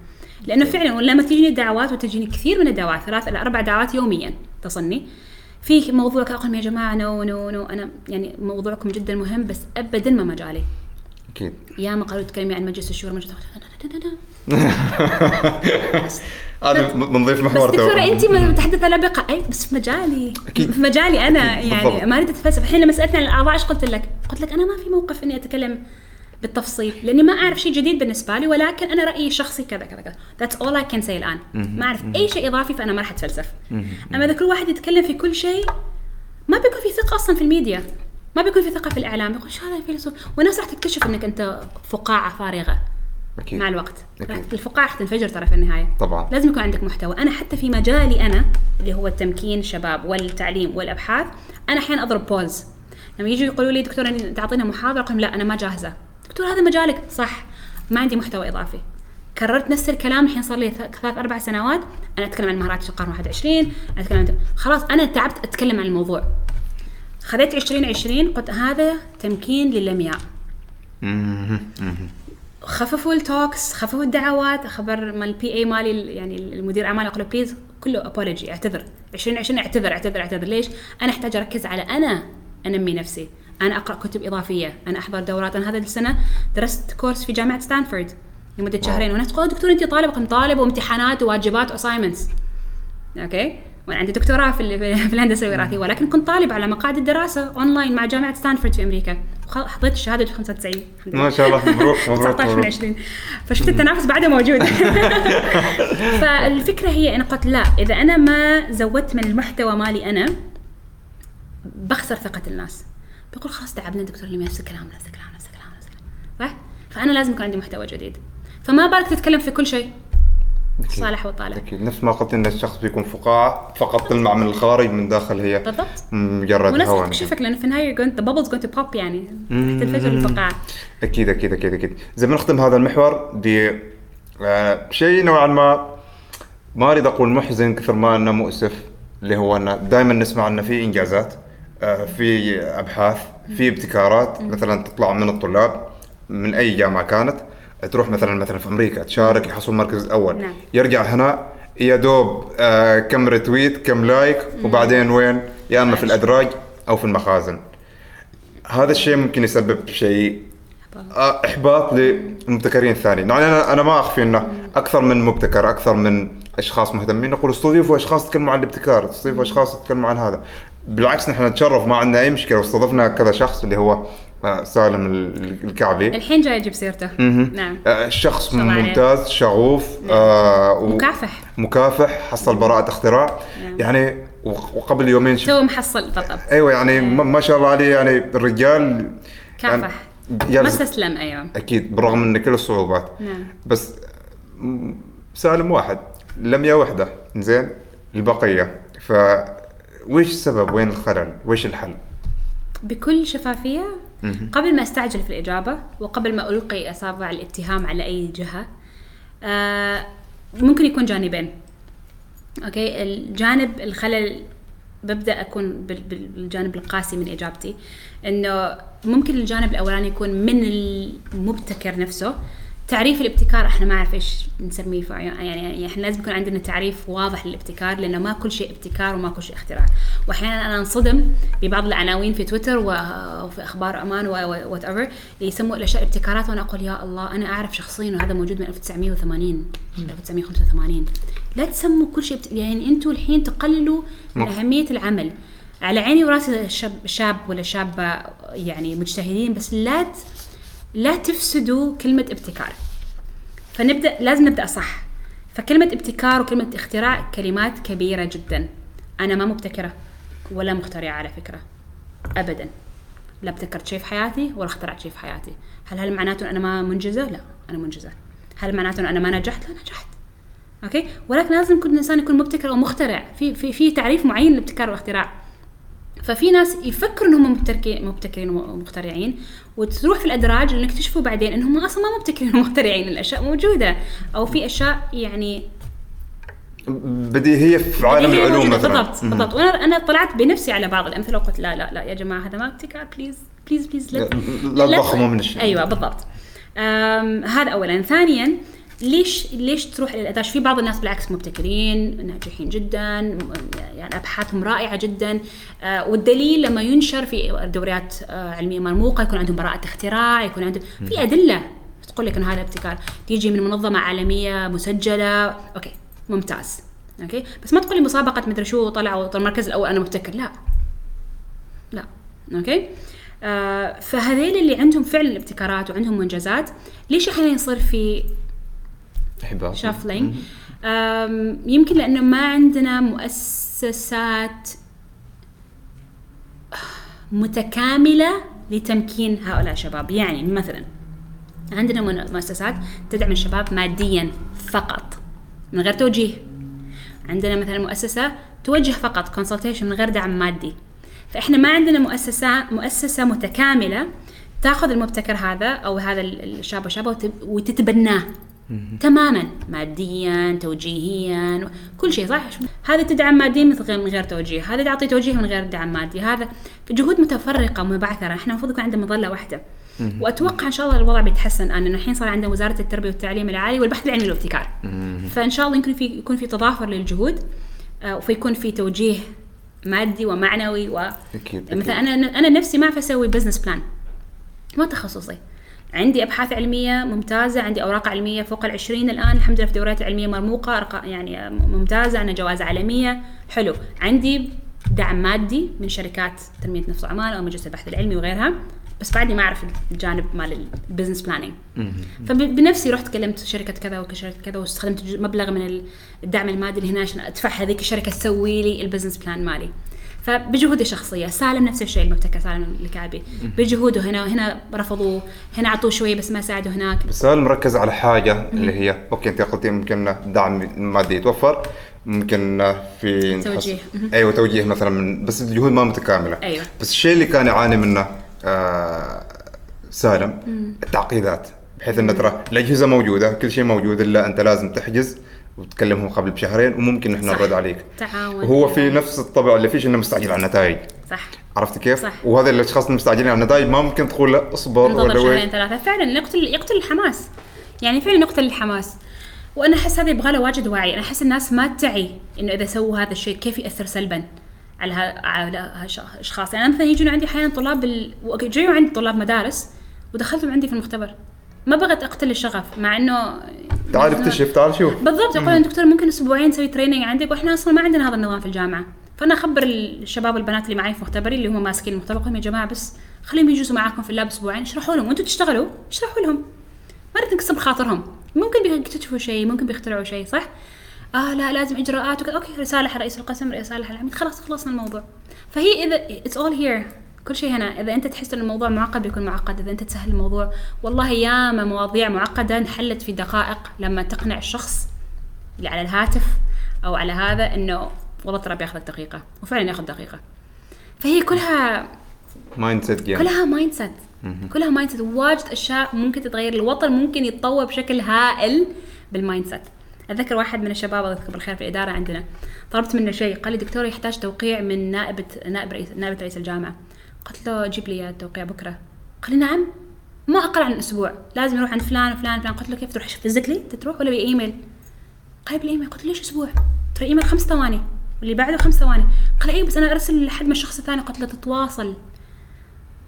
لأنه فعلا ولما تجيني الدعوات وتجيني كثير من الدعوات ثلاث إلى أربع دعوات يوميا تصلني. في موضوع كذا أقول يا جماعة no no no أنا يعني موضوعكم جدا مهم بس ابدا ما مجالي. أكيد. يا ما قالوا تكلمي عن مجلس الشورى مجلس هذا بنضيف بس محور دكتورة تو. انت متحدثه لبقه أي بس في مجالي. أكيد. في مجالي أنا أكيد، يعني بالضبط. ما أريد أتفلسف. الحين لما سألتني عن الأعضاء إيش قلت لك؟ قلت لك أنا ما في موقف إني أتكلم بالتفصيل لأني ما أعرف شيء جديد بالنسبة لي ولكن أنا رأيي الشخصي كذا كذا كذا. that's all I can say الآن. ما أعرف أي شيء إضافي فأنا ما راح أتفلسف. أما إذا كل واحد يتكلم في كل شيء ما بيكون في ثقة أصلا في الميديا. ما بيكون في ثقة في الإعلام. يقول شو هذا فيلسوف والناس راح تكتشف إنك أنت فقاعة فارغة. أكيد. مع الوقت. أكيد. راح- الفقاعة راح تنفجر ترى في النهاية. طبعا. لازم يكون عندك محتوى. أنا حتى في مجالي أنا اللي هو التمكين الشباب والتعليم والأبحاث أنا أحيانا أضرب بوز لما يجوا يقولوا لي دكتور تعطينا محاضرة؟ أقول لهم لا أنا ما جاهزة. دكتور هذا مجالك. صح ما عندي محتوى إضافي. كررت نفس الكلام الحين صار لي ثلاث أربع سنوات. أنا أتكلم عن مهارات القرن 21 أنا أتكلم عن خلاص أنا تعبت أتكلم عن الموضوع. خذيت 2020 قلت هذا تمكين للمياء خففوا ال talks خففوا الدعوات. خبر مال ال PA مالي ال- يعني المدير اعمال أقول له please كله apology اعتذر. 2020 اعتذر اعتذر اعتذر. ليش؟ أنا أحتاج أركز على أنا أنمي نفسي. أنا أقرأ كتب إضافية. أنا أحضر دورات. أنا هذا السنة درست course في جامعة ستانفورد لمدة شهرين. والناس تقول دكتور أنت طالب. طالب وامتحانات وواجبات و assignments okay وأنا عندي دكتوراه في في الهندسة الوراثية. ولكن كنت طالب على مقاعد الدراسة أونلاين مع جامعة ستانفورد في أمريكا. حضرت الشهادة في 95 الحمد لله. ما شاء الله. مبروك مبروك 19 من مبروك 20 فشفت التنافس بعده موجود. فالفكرة هي أنا قلت لا إذا أنا ما زودت من المحتوى مالي أنا بخسر ثقة الناس. بيقول خلاص تعبنا دكتور اللي نفس الكلام نفس الكلام نفس الكلام نفس الكلام. صح؟ فأنا لازم يكون عندي محتوى جديد. فما بالك تتكلم في كل شيء؟ أكيد. صالح وطالع. أكيد. نفس ما قلت إن الشخص بيكون فقاعة فقط تلمع من الخارج من داخل هي. بالضبط. مجرد وناس تكشفك لأنه في النهاية bubbles going to pop يعني. تنفجر الفقاعة. أكيد أكيد أكيد أكيد. زي ما نختم هذا المحور ب آه، شيء نوعا ما ما أريد أقول محزن كثر ما أنه مؤسف اللي هو أنه دائما نسمع أنه في إنجازات آه، في أبحاث في ابتكارات مثلا تطلع من الطلاب من أي جامعة كانت. تروح مثلا مثلا في أمريكا تشارك يحصل المركز الأول نعم. يرجع هنا يا دوب آه، كم retweet كم like وبعدين وين؟ يا إما في الأدراج أو في المخازن. هذا الشيء ممكن يسبب شيء آه، إحباط للمبتكرين الثانيين. يعني أنا أنا ما أخفي إنه أكثر من مبتكر أكثر من أشخاص مهتمين. نقول استضيفوا اشخاص يتكلموا عن الابتكار استضيفوا اشخاص يتكلموا عن هذا. بالعكس نحن نتشرف ما عندنا أي مشكلة. واستضفنا كذا شخص اللي هو آه، سالم ال- الكعبي. الحين جاي أجيب سيرته. نعم. آه، شخص. ممتاز شغوف آه، و- مكافح. مكافح حصل براءة اختراع. نعم. يعني وقبل يومين تو محصل بالضبط أيوه يعني ما ما شاء الله عليه يعني الرجال كافح. يعني ما استسلم أيوه. أكيد بالرغم من كل الصعوبات. نعم. بس سالم واحد لمية وحدة. زين البقية. ف ويش السبب وين الخلل؟ ويش الحل؟ بكل شفافية قبل ما أستعجل في الإجابة وقبل ما ألقي أصابع الاتهام على أي جهة آه ممكن يكون جانبين. أوكي؟ الجانب الخلل بال- بال- بالجانب القاسي من إجابتي. إنه ممكن الجانب الأولاني يكون من المبتكر نفسه. تعريف الابتكار إحنا ما اعرف إيش نسميه يعني يعني إحنا لازم يكون عندنا تعريف واضح للابتكار لأنه ما كل شيء ابتكار وما كل شيء اختراع. وأحيانا أنا أنصدم ببعض العناوين في تويتر وفي أخبار أمان whatever يسموا الأشياء ابتكارات وأنا أقول يا الله أنا أعرف شخصيا وهذا موجود من 1980 1985 لا تسموا كل شيء. يعني أنتم الحين تقللوا من مف- اهميه العمل. على عيني وراسي شاب شاب ولا شابة يعني مجتهدين بس لا ت... لا تفسدوا كلمة ابتكار. فنبدأ لازم نبدأ صح. فكلمة ابتكار وكلمة اختراع كلمات كبيرة جدا. أنا ما مبتكرة ولا مخترعة على فكرة. أبدا. لا ابتكرت شيء في حياتي ولا اخترعت شيء في حياتي. هل هل معناته أنا ما منجزة؟ لا أنا منجزة. هل معناته أنا ما نجحت؟ لا نجحت. أوكي؟ ولكن لازم كل إنسان يكون مبتكر أو مخترع في في في تعريف معين للابتكار والاختراع ففي ناس يفكروا إنهم مبتكرين مبتكرين ومخترعين وتروح في الأدراج اللي يكتشفوا بعدين إنهم أصلا ما مبتكرين ومخترعين الأشياء موجودة. أو في أشياء يعني بديهية في عالم العلوم. مثلا. بالضبط بالضبط. وأنا أنا طلعت بنفسي على بعض. الأمثلة وقلت لا لا لا يا جماعة هذا ما ابتكار please please please لا- تضخموا من الشيء. أيوه بالضبط. هذا اولا. ثانيا ليش ليش تروح إلى في بعض الناس بالعكس مبتكرين ناجحين جدا يعني أبحاثهم رائعة جدا. آه والدليل لما ينشر في دوريات آه علمية مرموقة يكون عندهم براءة اختراع يكون عندهم في أدلة تقول لك ان هذا ابتكار. تيجي من منظمة عالمية مسجلة okay ممتاز. okay؟ بس ما تقول لي مسابقة مدري شو طلعوا طلع المركز الأول أنا مبتكر. لا. لا. okay؟ آه فهذيل اللي عندهم فعلا ابتكارات وعندهم منجزات ليش أحيانا يصير في احباط شافلينج يمكن لأنه ما عندنا مؤسسات متكاملة لتمكين هؤلاء الشباب. يعني مثلا عندنا مؤسسات تدعم الشباب ماديا فقط من غير توجيه. عندنا مثلا مؤسسة توجه فقط consultation من غير دعم مادي. فإحنا ما عندنا مؤسسة مؤسسة متكاملة تأخذ المبتكر هذا أو هذا ال- الشاب والشابة وت- وتتبناه. تماما. ماديا توجيهيا كل شيء صح؟ هذا تدعم ماديا من غير توجيه. هذا تعطي توجيه من غير دعم مادي. هذا جهود متفرقة مبعثرة. إحنا المفروض يكون عندنا مظلة واحدة. وأتوقع إن شاء الله الوضع بيتحسن. إن الحين صار عندنا وزارة التربية والتعليم العالي والبحث العلمي والابتكار. فإن شاء الله يمكن في يكون في تضافر للجهود آه، وفيكون في توجيه مادي ومعنوي و أكيد، مثلا أنا أنا نفسي ما أعرف أسوي business plan ما تخصصي. عندي أبحاث علمية ممتازة عندي أوراق علمية فوق العشرين الآن الحمد لله في دورات علمية مرموقة يعني ممتازة عندنا جوائز عالمية. حلو. عندي دعم مادي من شركات تنمية نفس عمان أو مجلس البحث العلمي وغيرها بس بعدني ما أعرف الجانب مال ال business planning فبنفسي رحت كلمت شركة كذا وشركه كذا واستخدمت مبلغ من الدعم المادي اللي هنا عشان أدفع هذيك الشركة تسوي لي ال business plan مالي. فبجهودي الشخصيه سالم نفس الشيء المبتكر سالم الكعبي. بجهوده هنا وهنا رفضوه. هنا اعطوه شوية بس ما ساعدوا هناك. بس هل مركز على حاجة اللي هي okay أنت قلتي ممكن دعم مادي يتوفر ممكن في توجيه. أيوه توجيه مثلا من بس الجهود ما متكاملة. أيوة. بس الشيء اللي كان يعاني منه آه سالم التعقيدات. بحيث انه ترى الاجهزه موجودة كل شيء موجود إلا أنت لازم تحجز. وتكلمهم قبل بشهرين وممكن صح. نرد عليك. تعاون. وهو في نفس الطبع اللي فيش انه مستعجل على النتائج. صح. عرفت كيف؟ صح. وهذا الأشخاص المستعجلين على النتائج ما ممكن تقول له اصبر ولا شهرين وين. ثلاثة. فعلا يقتل يقتل الحماس. يعني فعلا يقتل الحماس. وأنا أحس هذا يبغى له واجد وعي. أنا أحس الناس ما تعي إنه إذا سووا هذا الشيء كيف يأثر سلبا على ها- على هالأشخاص. يعني مثلا يجون عندي أحيانا طلاب بال... جايوا عندي طلاب مدارس ودخلتهم عندي في المختبر. ما بغيت أقتل الشغف مع إنه تعال اكتشف تعال شوف. بالضبط يقول لهم دكتور ممكن أسبوعين نسوي training عندك وإحنا أصلا ما عندنا هذا النظام في الجامعة. فأنا أخبر الشباب والبنات اللي معي في مختبري اللي هم ماسكين المختبر لهم يا جماعة بس خليهم يجلسوا معاكم في ال lab أسبوعين اشرحوا لهم وأنتم تشتغلوا اشرحوا لهم. ما نريد نكسب خاطرهم. ممكن بيكتشفوا شيء ممكن بيخترعوا شيء صح؟ آه لا لازم إجراءات وكذا okay رسالة حق رئيس القسم رسالة حق العميد خلاص خلصنا الموضوع. فهي إذا it's all here كل شيء هنا. إذا أنت تحس إن الموضوع معقد بيكون معقد. إذا أنت تسهل الموضوع. والله ياما مواضيع معقدة انحلت في دقائق لما تقنع الشخص اللي على الهاتف أو على هذا إنه والله ترى بياخذك دقيقه وفعلا ياخذ دقيقة. فهي كلها mindset كلها mindset كلها mindset واجد أشياء ممكن تتغير. الوطن ممكن يتطور بشكل هائل بال mindset أتذكر واحد من الشباب الله يذكره بالخير في الإدارة عندنا طلبت منه شيء. قال لي دكتور يحتاج توقيع من نائبه نائب رئيس نائبة رئيس الجامعة. قلت له جيب لي إياه التوقيع بكرة. قال لي نعم. ما أقل عن أسبوع. لازم يروح عند فلان وفلان وفلان. قلت له كيف تروح؟ physically تروح ولا بايميل قال بالايميل قلت له ليش أسبوع؟ ترى إيميل خمس ثواني. واللي بعده خمس ثواني. قال اي بس أنا أرسل لحد من الشخص الثاني قلت له تتواصل.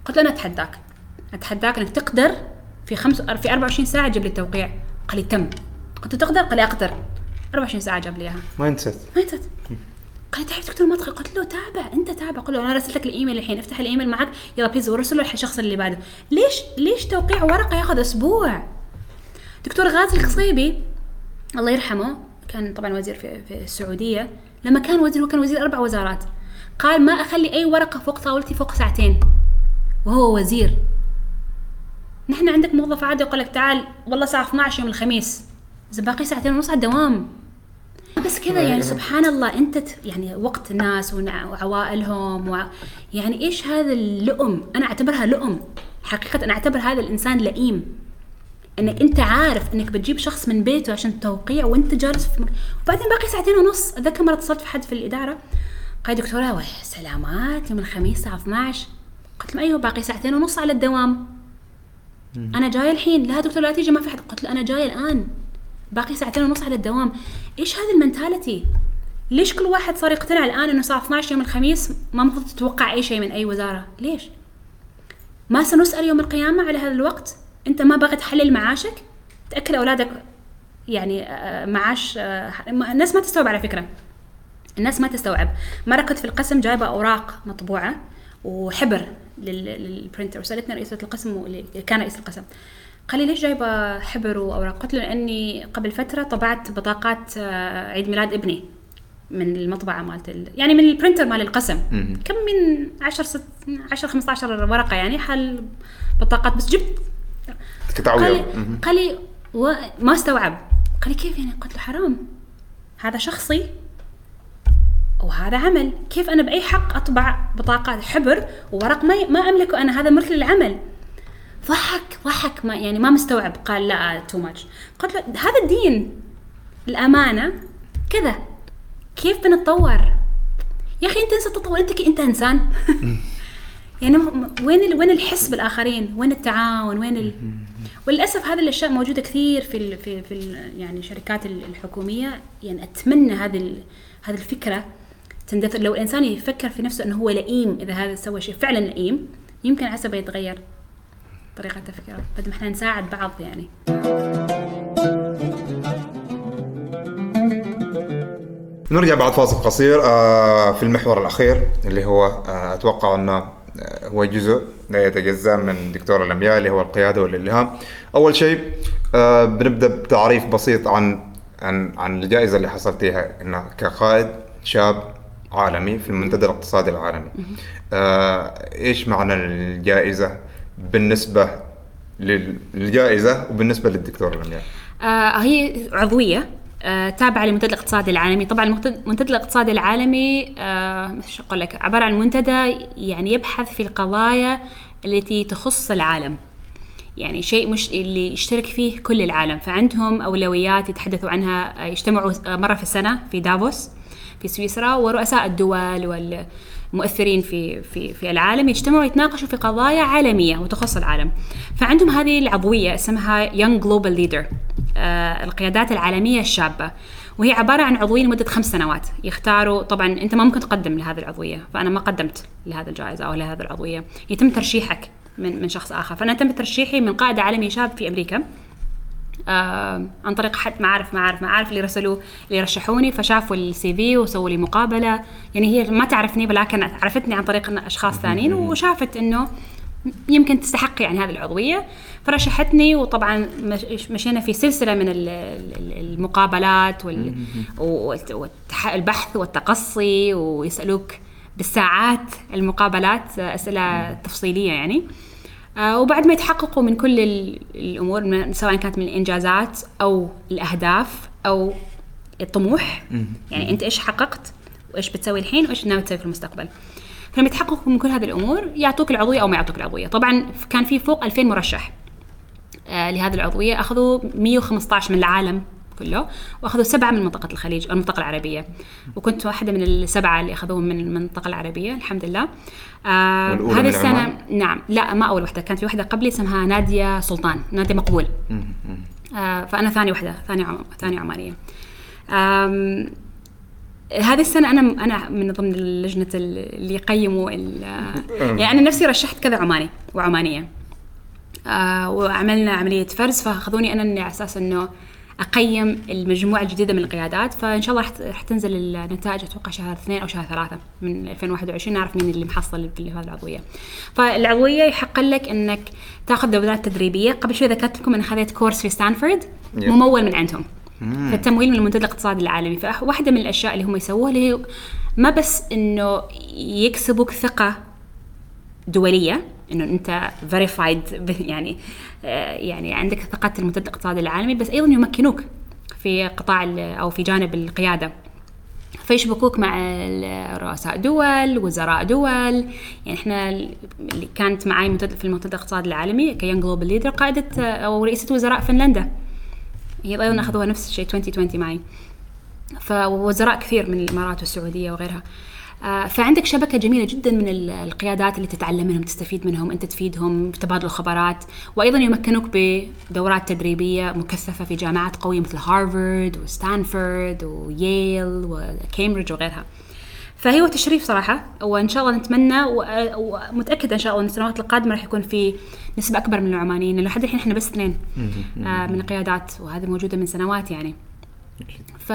قلت له أنا أتحداك. أتحداك إنك تقدر في خمس في 24 ساعة تجيب لي التوقيع. قال لي تم. قلت له تقدر؟ قال لي أقدر. 24 ساعة جاب لي إياها. mindset ما انت قال لي تعرف دكتور ما تدخل قلت له تابع. انت تابع. قل له أنا رسلت لك الإيميل الحين. أفتح الإيميل معك. يلا please ورسله الشخص اللي بعده. ليش؟ ليش توقيع ورقة ياخذ أسبوع؟ دكتور غازي القصيبي الله يرحمه كان طبعا وزير في, في السعودية. لما كان وزير هو كان وزير أربع وزارات. قال ما أخلي أي ورقة فوق طاولتي فوق ساعتين. وهو وزير. نحن عندك موظف عادي. يقول لك تعال والله الساعة 12 يوم الخميس. إذا باقي ساعتين ونص على الدوام. بس كذا يعني سبحان الله أنت يعني وقت الناس ونع- وعوائلهم وع... يعني إيش هذا اللؤم؟ أنا أعتبرها لؤم. حقيقة أنا أعتبر هذا الإنسان لئيم. انك أنت عارف إنك بتجيب شخص من بيته عشان توقيع وأنت جالس في مك... وبعدين باقي ساعتين ونص. أتذكر مرة اتصلت في حد في الإدارة. قال دكتورة سلامات يوم الخميس الساعة 12 قلت له أيوه باقي ساعتين ونص على الدوام. أنا جاية الحين. لا دكتور لا تيجي ما في حد. قلت له أنا جاية الآن. باقي ساعتين ونص على الدوام. إيش هذه المنتاليتي؟ ليش كل واحد صار يقتنع الآن إنه الساعة 12 يوم الخميس ما المفروض تتوقع أي شيء من أي وزارة؟ ليش؟ ما سنسأل يوم القيامة على هذا الوقت؟ أنت ما بغيت تحلل معاشك؟ تاكل أولادك يعني آه، معاش آه، الناس ما تستوعب على فكرة. الناس ما تستوعب. مرة كنت في القسم جايبة أوراق مطبوعة وحبر لل- لل printer وسألتني رئيسة القسم كان رئيس القسم. قال لي ليش جايبة حبر وأوراق؟ قلت له لأني قبل فترة طبعت بطاقات آه، عيد ميلاد ابني من المطبعة مالت ال... يعني من ال printer مال القسم. كم من 10 ست 10 15 ورقة يعني حل بطاقات بس جبت قال لي قال لي و... ما استوعب. قال لي كيف يعني؟ قلت له حرام. هذا شخصي وهذا عمل. كيف أنا بأي حق أطبع بطاقات حبر وورق؟ ما ما أملكه أنا. هذا ملك للعمل ضحك ضحك ما يعني ما مستوعب قال لا تو ماتش قلت له هذا الدين. الأمانة كذا. كيف بنتطور؟ يا أخي أنت انسى تطور أنت أنت إنسان. يعني وين وين الحس بالآخرين؟ وين التعاون؟ وين ال... وللأسف هذه الأشياء موجودة كثير في ال في في ال يعني الشركات ال- الحكومية. يعني أتمنى هذه ال- هذه الفكرة تندثر. لو الإنسان يفكر في نفسه إنه هو لئيم إذا هذا سوى شيء فعلا لئيم يمكن عسى يتغير. طريقة تفكيره بدل ما إحنا نساعد بعض يعني. نرجع بعد فاصل قصير آه، في المحور الأخير اللي هو آه، أتوقع أنه آه، هو جزء لا يتجزأ من دكتور الأنبياء اللي هو القيادة والإلهام. أول شيء بنبدأ بتعريف بسيط عن عن عن الجائزة اللي حصلتيها إنه كقائد شاب عالمي في المنتدى الاقتصادي العالمي. إيش معنى الجائزة؟ بالنسبة لل- للجائزة وبالنسبة للدكتور الأنبياء آه هي عضوية آه تابعة للمنتدى الاقتصادي العالمي. طبعا المنتدى الاقتصادي العالمي آه مش أقول لك عبارة عن منتدى يعني يبحث في القضايا التي تخص العالم. يعني شيء مش اللي يشترك فيه كل العالم. فعندهم أولويات يتحدثوا عنها آه، يجتمعوا آه، مرة في السنة في دافوس في سويسرا ورؤساء الدول والمؤثرين في في في العالم يجتمعوا يتناقشوا في قضايا عالمية وتخص العالم. فعندهم هذه العضوية اسمها Young Global Leader آه القيادات العالمية الشابة. وهي عبارة عن عضوية لمدة خمس سنوات. يختاروا طبعا أنت ما ممكن تقدم لهذه العضوية فأنا ما قدمت لهذه الجائزة أو لهذه العضوية. يتم ترشيحك من من شخص آخر. فأنا تم ترشيحي من قائد عالمي شاب في أمريكا. آه عن طريق حد ما عارف ما عارف ما عارف اللي رسلوا اللي رشحوني فشافوا السي في وسووا لي مقابلة. يعني هي ما تعرفني ولكن عرفتني عن طريق أشخاص ثانيين وشافت إنه يمكن تستحق يعني هذه العضوية. فرشحتني وطبعا مش- مشينا في سلسلة من ال- ال- المقابلات وال- والبحث والتقصي ويسألوك بالساعات المقابلات أسئلة تفصيلية يعني. وبعد ما يتحققوا من كل ال- الأمور سواء كانت من الإنجازات أو الأهداف أو الطموح يعني أنت إيش حققت وإيش بتسوي الحين وإيش ناوي تسوي في المستقبل. فلما يتحققوا من كل هذه الأمور يعطوك العضوية أو ما يعطوك العضوية. طبعا كان في فوق 2000 مرشح آه، لهذه العضوية أخذوا 115 من العالم. كله وأخذوا سبعة من منطقة الخليج المنطقة العربية. وكنت واحدة من السبعة اللي أخذوهم من المنطقة العربية الحمد لله. آه هذه السنة؟ نعم. لا ما أول واحدة كانت في واحدة قبلي اسمها نادية سلطان نادية مقبول. آه فأنا ثاني واحدة ثاني عم... ثاني عمانيه آم، هذه السنة أنا أنا من ضمن لجنة اللي يقيموا ال- يعني أنا نفسي رشحت كذا عماني وعمانية. آه وعملنا عملية فرز فأخذوني أنا إني على أساس إنه أقيم المجموعة الجديدة من القيادات فإن شاء الله رح تنزل النتائج أتوقع شهر اثنين أو شهر ثلاثة من 2021 نعرف مين اللي محصل في هذه العضوية. فالعضوية يحق لك إنك تأخذ دورات تدريبية. قبل شوي ذكرت لكم أنا خذيت كورس في ستانفورد. ممول من عندهم. في التمويل من المنتدى الاقتصادي العالمي. فواحدة من الأشياء اللي هم يسووها اللي هي ما بس إنه يكسبوك ثقة دولية إنه أنت verified يعني آه، يعني عندك ثقة المنتدى الاقتصادي العالمي بس أيضا يمكنوك في قطاع أو في جانب القيادة. فيشبكوك مع رؤساء دول وزراء دول. يعني إحنا اللي كانت معي في المنتدى الاقتصادي العالمي ك young global leader قائدة آه، أو رئيسة وزراء فنلندا. هي أيضا أخذوها نفس الشيء 2020 معي. فوزراء كثير من الإمارات والسعودية وغيرها. فعندك شبكة جميلة جدا من ال- القيادات اللي تتعلم منهم تستفيد منهم أنت تفيدهم بتبادل الخبرات. وأيضا يمكنوك بدورات تدريبية مكثفة في جامعات قوية مثل هارفارد وستانفورد وييل وكامبريدج وغيرها. فهي تشريف صراحة وإن شاء الله نتمنى و- ومتأكدة إن شاء الله إن السنوات القادمة راح يكون في نسبة أكبر من العمانيين لأنه لحد الحين إحنا بس اثنين آه من القيادات وهذه موجودة من سنوات يعني. ف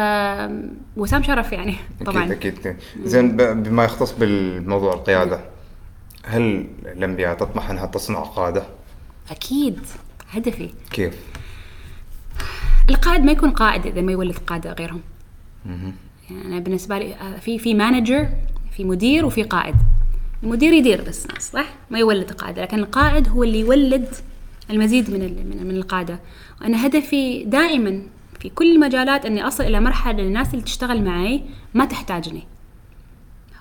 وسام شرف يعني طبعا. أكيد. أكيد زين بما يختص بالموضوع القيادة هل الأنبياء تطمح أنها تصنع قادة؟ أكيد هدفي. كيف؟ القائد ما يكون قائد إذا ما يولد قادة غيرهم. يعني أنا بالنسبة لي في في مانجر في مدير وفي قائد. المدير يدير بس ناس صح؟ ما يولد قادة لكن القائد هو اللي يولد المزيد من من القادة. وأنا هدفي دائما في كل المجالات أني أصل إلى مرحلة الناس اللي تشتغل معي ما تحتاجني.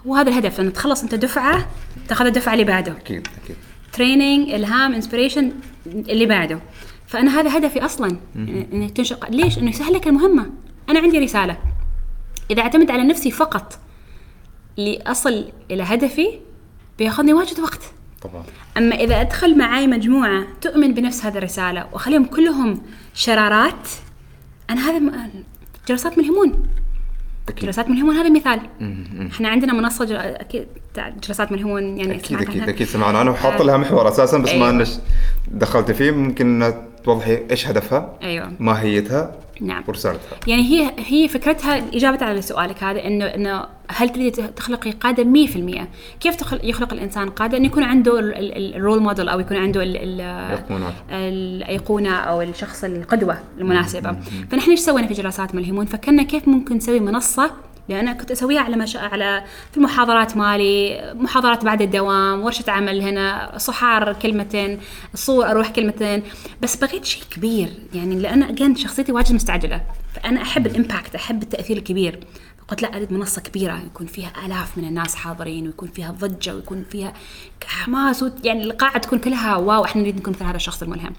وهذا الهدف لأن تخلص أنت دفعة تأخذ الدفعة اللي بعده. أكيد أكيد. training إلهام inspiration اللي بعده. فأنا هذا هدفي أصلا انك تنشر ليش؟ إنه يسهل لك المهمة. أنا عندي رسالة. إذا اعتمد على نفسي فقط لاصل إلى هدفي بياخذني واجد وقت. طبعا. أما إذا أدخل معاي مجموعة تؤمن بنفس هذه الرسالة وأخليهم كلهم شرارات أنا هذا جلسات ملهمون أكيد. جلسات ملهمون هذا مثال. إحنا عندنا منصة جل... أكيد جلسات ملهمون يعني أكيد أكيد عنها؟ أكيد سمعنا عنها. وحاط لها محور أساسا بس ما أيوة. انش دخلت فيه. ممكن توضحي إيش هدفها أيوه. ماهيتها نعم. ورسالتها يعني هي هي فكرتها اجابه على سؤالك هذا انه إنه هل تريد تخلقي قاده 100% كيف تخلق يخلق الإنسان قاده؟ إنه يكون عنده ال- ال- الرول موديل أو يكون عنده ال- ال- الأيقونات. الأيقونة أو الشخص القدوة المناسبة. فنحن إيش سوينا في جلسات ملهمون؟ فكرنا كيف ممكن نسوي منصة لأن كنت أسويها على مش... على في المحاضرات مالي محاضرات بعد الدوام ورشة عمل هنا صحار كلمتين صور أروح كلمتين. بس بغيت شيء كبير يعني لأن اجين شخصيتي واجد مستعجلة. فأنا أحب ال impact أحب التأثير الكبير. قلت لا اريد منصة كبيرة يكون فيها آلاف من الناس حاضرين ويكون فيها ضجة ويكون فيها حماس يعني القاعة تكون كلها wow إحنا نريد نكون مثل هذا الشخص الملهم.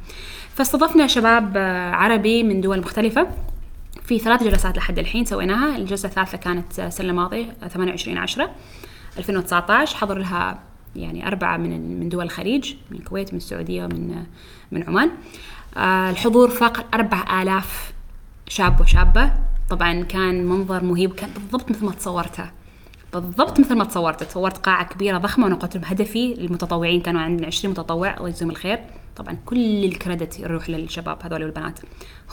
فاستضفنا شباب آه، عربي من دول مختلفة. في ثلاث جلسات لحد الحين سويناها. الجلسة الثالثة كانت السنة الماضية 28 10 2019 حضر لها يعني أربعة من من دول الخليج من الكويت من السعودية ومن من عمان. آه، الحضور فاق 4000 شاب وشابة. طبعا كان منظر مهيب كان بالضبط مثل ما تصورته. بالضبط مثل ما تصورت تصورت قاعة كبيرة ضخمة وأنا قلت هدفي المتطوعين كانوا عندنا 20 متطوع الله يجزيهم الخير. طبعا كل الكريدت يروح للشباب هذول والبنات.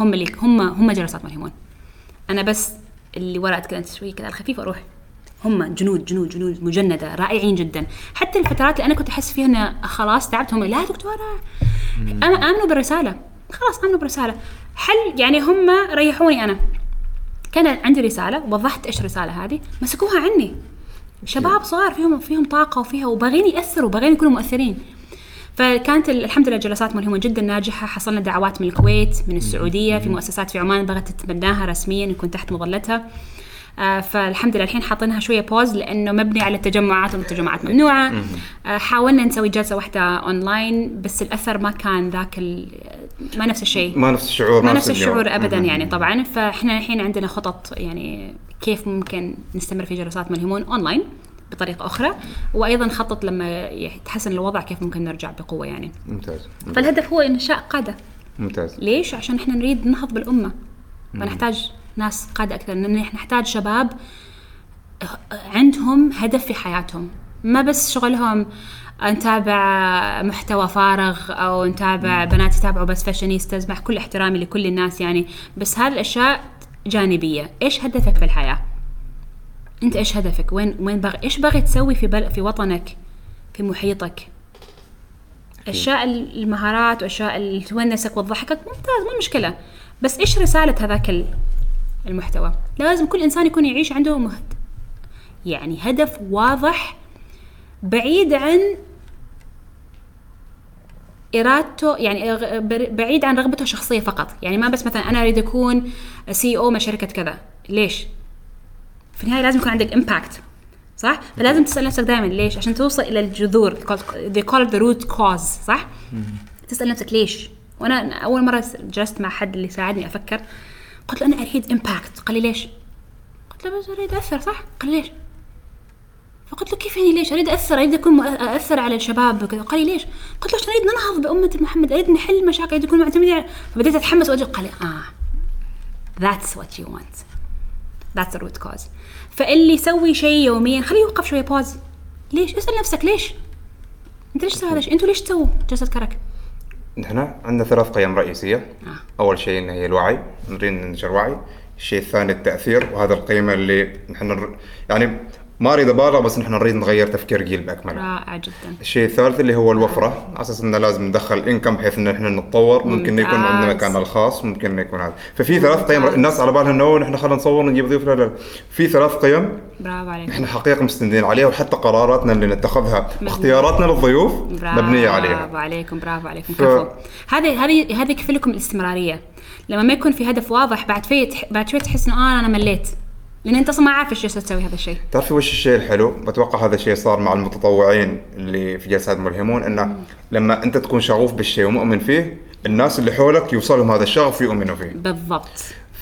هم اللي هم هم جلسات ملهمون أنا بس اللي ورا اتكلم شوي كذا على الخفيف وأروح هم جنود جنود جنود مجندة رائعين جدا. حتى الفترات اللي أنا كنت أحس فيها ان خلاص تعبت هم لا دكتورة. أم- آمنوا بالرسالة. خلاص آمنوا بالرسالة. حل يعني هم ريحوني أنا؟ كان عندي رسالة وضحت إيش الرسالة هذه؟ مسكوها عني. شباب صغار فيهم فيهم طاقة وفيها وباغين يأثروا باغين يكونوا مؤثرين. فكانت ال- الحمد لله جلسات ملهمة جدا ناجحة. حصلنا دعوات من الكويت من السعودية في مؤسسات في عمان بغت تتبناها رسميا يكون تحت مظلتها. آه، فالحمد لله الحين حاطينها شوية pause لأنه مبني على التجمعات والتجمعات ممنوعة. آه، حاولنا نسوي جلسة واحدة اونلاين بس الأثر ما كان ذاك ال- ما نفس الشيء. ما نفس الشعور ما نفس. الشعور ابدا. يعني طبعا. فإحنا الحين عندنا خطط يعني كيف ممكن نستمر في جلسات ملهمون اونلاين بطريقة أخرى وأيضا نخطط لما يتحسن الوضع كيف ممكن نرجع بقوة يعني. ممتاز. فالهدف هو إنشاء قادة. ممتاز. ليش؟ عشان إحنا نريد ننهض بالأمة. فنحتاج ناس قادة أكثر. نحتاج شباب عندهم هدف في حياتهم. ما بس شغلهم نتابع محتوى فارغ أو نتابع بنات يتابعوا بس fashionistas مع كل احترامي لكل الناس يعني. بس هذه الأشياء جانبية. إيش هدفك في الحياة؟ انت إيش هدفك؟ وين وين بغ... إيش باغي تسوي في بل... في وطنك؟ في محيطك؟ أشياء المهارات وأشياء اللي تونسك وتضحكك؟ ممتاز ما مشكلة. بس إيش رسالة هذاك ال- المحتوى؟ لازم كل إنسان يكون يعيش عنده مهد. يعني هدف واضح بعيد عن إرادته يعني بعيد عن رغبته الشخصية فقط. يعني ما بس مثلا أنا أريد أكون CEO من شركة كذا. ليش؟ في النهاية لازم يكون عندك impact صح؟ فلازم تسأل نفسك دائما ليش؟ عشان توصل إلى الجذور they call it the root cause صح؟ تسأل نفسك ليش؟ وأنا أول مرة جلست مع حد اللي ساعدني أفكر قلت له أنا أريد impact قال لي ليش؟ قلت له بس أريد أثر صح؟ قال لي ليش؟ فقلت له كيف يعني ليش؟ أريد أثر أريد أكون أثر على الشباب وكذا. قال لي ليش؟ قلت له عشان أريد ننهض بأمة محمد أريد نحل مشاكل أريد نكون معتمدين على فبديت أتحمس وأجي قال لي آه. That's what you want. The root cause فاللي يسوي شيء يوميا خليه يوقف شوية pause ليش؟ اسأل نفسك ليش؟ انت ليش تسوي هذا الشيء؟ أنتوا ليش تسووا جلسة كرك؟ نحن عندنا ثلاث قيم رئيسية آه. أول شيء إن هي الوعي نريد ننشر وعي الشيء الثاني التأثير وهذا القيمة اللي نحن يعني ما أريد أبالغ بس نحن نريد نغير تفكير جيل بأكمله. رائع جدا. الشيء الثالث اللي هو الوفرة. على أساس إنه لازم ندخل انكم بحيث إن إحنا نتطور. ممكن يكون. عندنا مكاننا الخاص ممكن يكون هذا. ففي ثلاث قيم. الناس على بالها انه نحن خلينا نصور ونجيب ضيوف. لا لا. في ثلاث قيم. برافو عليك. إحنا حقيقة مستندين عليها وحتى قراراتنا اللي نتخذها اختياراتنا للضيوف مبنية عليها. برافو عليكم برافو عليكم. ف- كفو. هذه هذه هذه يكفي لكم الاستمرارية. لما ما يكون في هدف واضح بعد في بعد شوي تحس إنه آه أنا مليت. لأن أنت أصلا ما عارف إيش تسوي هذا الشيء تعرفي وش الشيء الحلو؟ بتوقع هذا الشيء صار مع المتطوعين اللي في جلسات ملهمون إنه لما أنت تكون شغوف بالشيء ومؤمن فيه الناس اللي حولك يوصلهم هذا الشغف ويؤمنوا فيه. بالضبط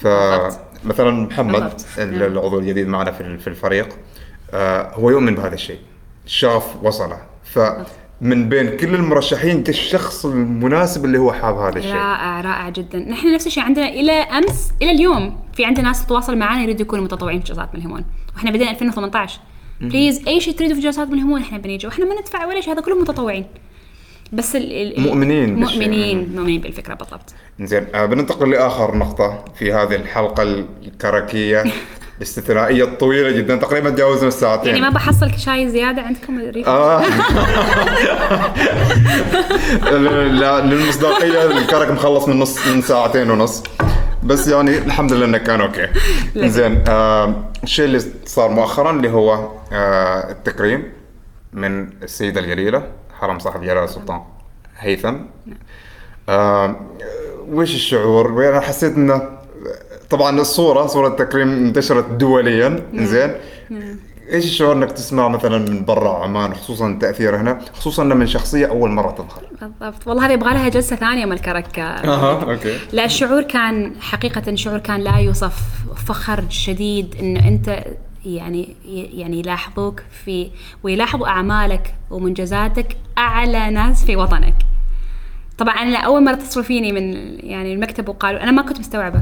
فمثلا محمد بالضبط. ال- العضو الجديد معنا في الفريق آه، هو يؤمن بهذا الشيء. الشغف وصله فمن بين كل المرشحين انت الشخص المناسب اللي هو حاب هذا الشيء. رائع رائع جدا. نحن نفس الشيء عندنا إلى أمس إلى اليوم في عندنا ناس تتواصل معنا يريدوا يكونوا متطوعين في جلسات ملهمون وإحنا بدينا 2018 بليز أي شيء تريدوا في جلسات ملهمون إحنا بنيجي. وإحنا ما ندفع ولا شيء هذا كلهم متطوعين. بس ال ال مؤمنين بالشيء. مؤمنين مؤمنين بالفكرة بالضبط. زين آه، بننتقل لآخر نقطة في هذه الحلقة الكركية. الاستثنائية الطويلة جدا. تقريبا تجاوزنا الساعتين. يعني ما بحصل شاي زيادة عندكم؟ آه. لا للمصداقية الكرك مخلص من نص من ساعتين ونص. بس يعني الحمد لله انه كان أوكي. زين آه الشيء اللي صار مؤخرا اللي هو آه التكريم من السيدة الجليلة حرم صاحب جلالة السلطان هيثم. آه وش الشعور؟ وأنا حسيت إنه طبعا الصورة صورة التكريم انتشرت دوليا زين. إيش الشعور إنك تسمع مثلا من برا عمان خصوصا التاثير هنا خصوصا من شخصية أول مرة تظهر. بالضبط. والله هذه يبغى لها جلسة ثانية من الكرك أها أوكي. لا الشعور كان حقيقة شعور كان لا يوصف فخر شديد انه أنت يعني يعني يلاحظوك في ويلاحظوا أعمالك ومنجزاتك أعلى ناس في وطنك. طبعا أنا أول مرة اتصلوا فيني من يعني المكتب وقالوا أنا ما كنت مستوعبة.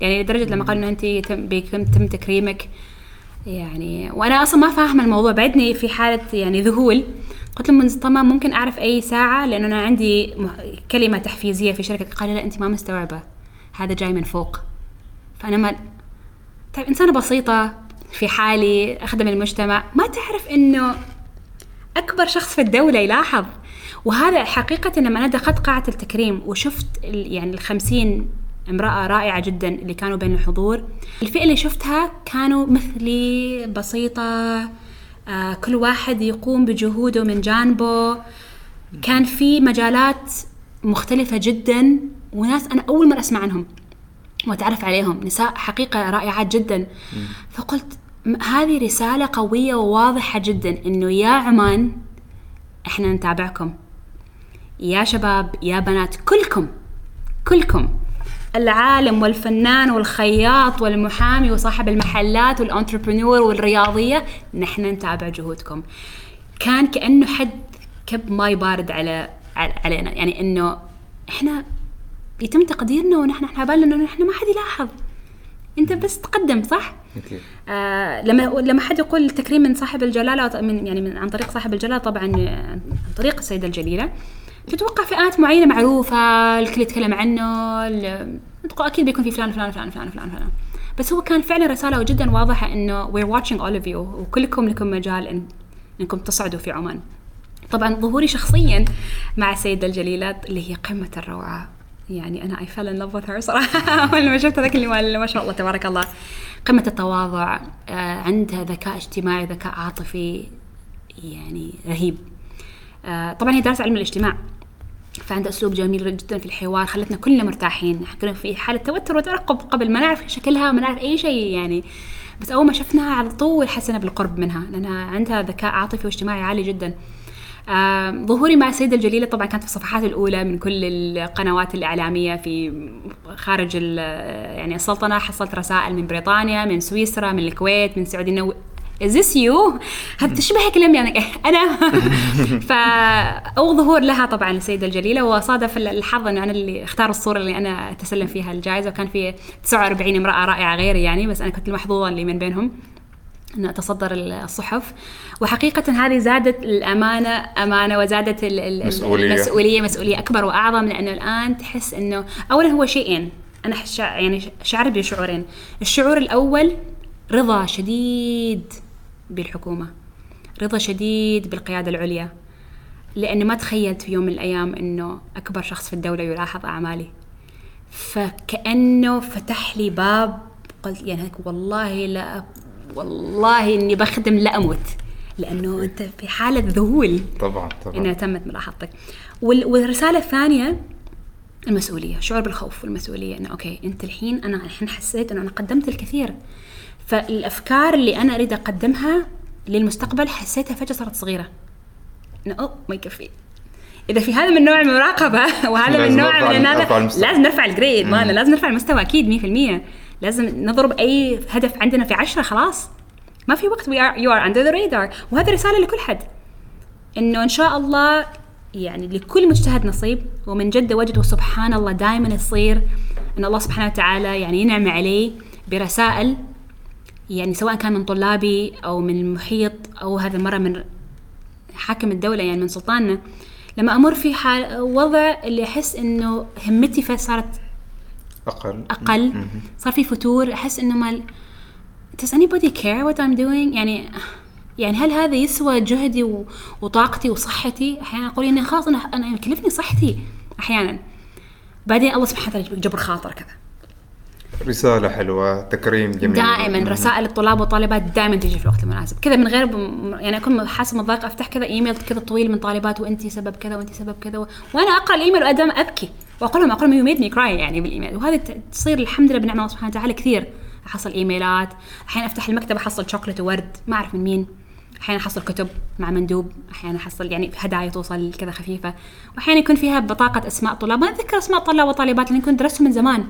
يعني لدرجة لما قالوا إنه أنت تم بيتم تم تكريمك يعني وأنا أصلا ما فاهمة الموضوع بعدني في حالة يعني ذهول. قلت لهم تمام ممكن أعرف أي ساعة؟ لأنه أنا عندي كلمة تحفيزية في شركة قال لا أنت ما مستوعبة هذا جاي من فوق. فأنا ما طيب إنسانة بسيطة في حالي أخدم المجتمع ما تعرف إنه أكبر شخص في الدولة يلاحظ. وهذا حقيقة لما أنا دخلت قاعة التكريم وشفت يعني الخمسين امرأة رائعة جدا اللي كانوا بين الحضور. الفئة اللي شفتها كانوا مثلي بسيطة آه كل واحد يقوم بجهوده من جانبه. كان في مجالات مختلفة جدا وناس أنا أول مرة أسمع عنهم وأتعرف عليهم. نساء حقيقة رائعات جدا. فقلت هذه رسالة قوية وواضحة جدا إنه يا عمان إحنا نتابعكم. يا شباب يا بنات كلكم كلكم. العالم والفنان والخياط والمحامي وصاحب المحلات والانتربرنور والرياضية نحن نتابع جهودكم كان كأنه حد كب ماي بارد على علينا يعني إنه إحنا يتم تقديرنا ونحن إحنا بالنا إنه إحنا ما حد يلاحظ أنت بس تقدم صح؟ أكيد. آه لما لما حد يقول تكريم من صاحب الجلالة من يعني من عن طريق صاحب الجلالة طبعا آه، عن طريق السيدة الجليلة تتوقع فئات معينة معروفة الكل يتكلم عنه أكيد بيكون في فلان فلان فلان فلان فلان فلان. بس هو كان فعلا رسالة جدا واضحة إنه we're watching all of you وكلكم لكم مجال إن إنكم تصعدوا في عمان. طبعا ظهوري شخصيا مع السيدة الجليلة اللي هي قمة الروعة. يعني أنا اي فell in love with her صراحة. اول ما شفت ذاك اللي ما شاء الله تبارك الله. قمة التواضع آه عندها ذكاء اجتماعي ذكاء عاطفي يعني رهيب. طبعا هي دارسه علم الاجتماع. فعندها أسلوب جميل جدا في الحوار خلتنا كلنا مرتاحين. كنا في حالة توتر وترقب قبل ما نعرف شكلها وما نعرف أي شيء يعني. بس أول ما شفناها على طول حسينا بالقرب منها لانها عندها ذكاء عاطفي واجتماعي عالي جدا. آه ظهوري مع السيدة الجليلة طبعا كانت في الصفحات الأولى من كل القنوات الإعلامية في خارج يعني السلطنة حصلت رسائل من بريطانيا من سويسرا من الكويت من السعودية إنه Is this you؟ هل تشبه كلام يعني أنا. فأول ظهور لها طبعا السيدة الجليلة وصادف الحظ إنه أنا اللي اختار الصورة اللي أنا أتسلم فيها الجائزة وكان في 49 امرأة رائعة غيري يعني بس أنا كنت المحظوظة اللي من بينهم. إنه أتصدر الصحف. وحقيقة هذه زادت الأمانة أمانة وزادت. المسؤوليه مسؤولية. أكبر وأعظم لأنه الآن تحس إنه اولا هو شيئين. أنا يعني شعرت بشعورين. الشعور الأول رضا شديد. بالحكومة. رضا شديد بالقيادة العليا. لأنه ما تخيلت في يوم من الأيام إنه أكبر شخص في الدولة يلاحظ أعمالي. فكأنه فتح لي باب قلت يعني والله لا والله إني بخدم لا أموت. لأنه أنت في حالة ذهول. طبعا انها طبعا تمت ملاحظتك. وال- والرسالة الثانية المسؤولية شعور بالخوف والمسؤولية إنه أوكي أنت الحين أنا الحين حسيت إنه أنا قدمت الكثير. فالأفكار اللي أنا أريد أقدمها للمستقبل حسيتها فجأة صارت صغيرة. انه أوه ما يكفي. إذا في هذا من نوع المراقبة وهذا من نوع من هذا المستوى. لازم نرفع ال grade مالنا لازم نرفع المستوى أكيد 100% لازم نضرب أي هدف عندنا في عشرة خلاص. ما في وقت you are under the radar وهذا رسالة لكل حد. إنه إن شاء الله يعني لكل مجتهد نصيب ومن جد وجد وسبحان الله دائما يصير إن الله سبحانه وتعالى يعني ينعم علي برسائل يعني سواء كان من طلابي أو من المحيط أو هذا المره من حاكم الدولة يعني من سلطاننا لما أمر في حال وضع اللي أحس إنه همتي فيه صارت أقل. أقل. صار في فتور أحس إنه مال does anybody care what I'm doing يعني يعني هل هذا يسوى جهدي وطاقتي وصحتي؟ أحيانا أقول إني خلاص أنا أنا يكلفني صحتي أحيانا. بعدين الله سبحانه وتعالى يجبر خاطر كذا. رسالة حلوة تكريم جميل. دائما رسائل الطلاب والطالبات دائما تجي في الوقت المناسب. كذا من غير بم... يعني أكون حاسة متضايقة أفتح كذا إيميل كذا طويل من طالبات وانت سبب كذا وانت سبب كذا و... وأنا أقرأ الإيميل وأدام أبكي. وأقول لهم أقول لهم you made me cry يعني بالإيميل. وهذه ت- تصير الحمد لله بنعمه الله سبحانه وتعالى كثير. أحصل إيميلات. أحيانا أفتح المكتب أحصل شوكولاته وورد ما أعرف من مين. أحيانا أحصل كتب مع مندوب. أحيانا أحصل يعني هدايا توصل كذا خفيفة. واحيانا يكون فيها بطاقة أسماء طلاب. ما أتذكر أسماء طلاب وطالبات لاني كنت درستهم من زمان.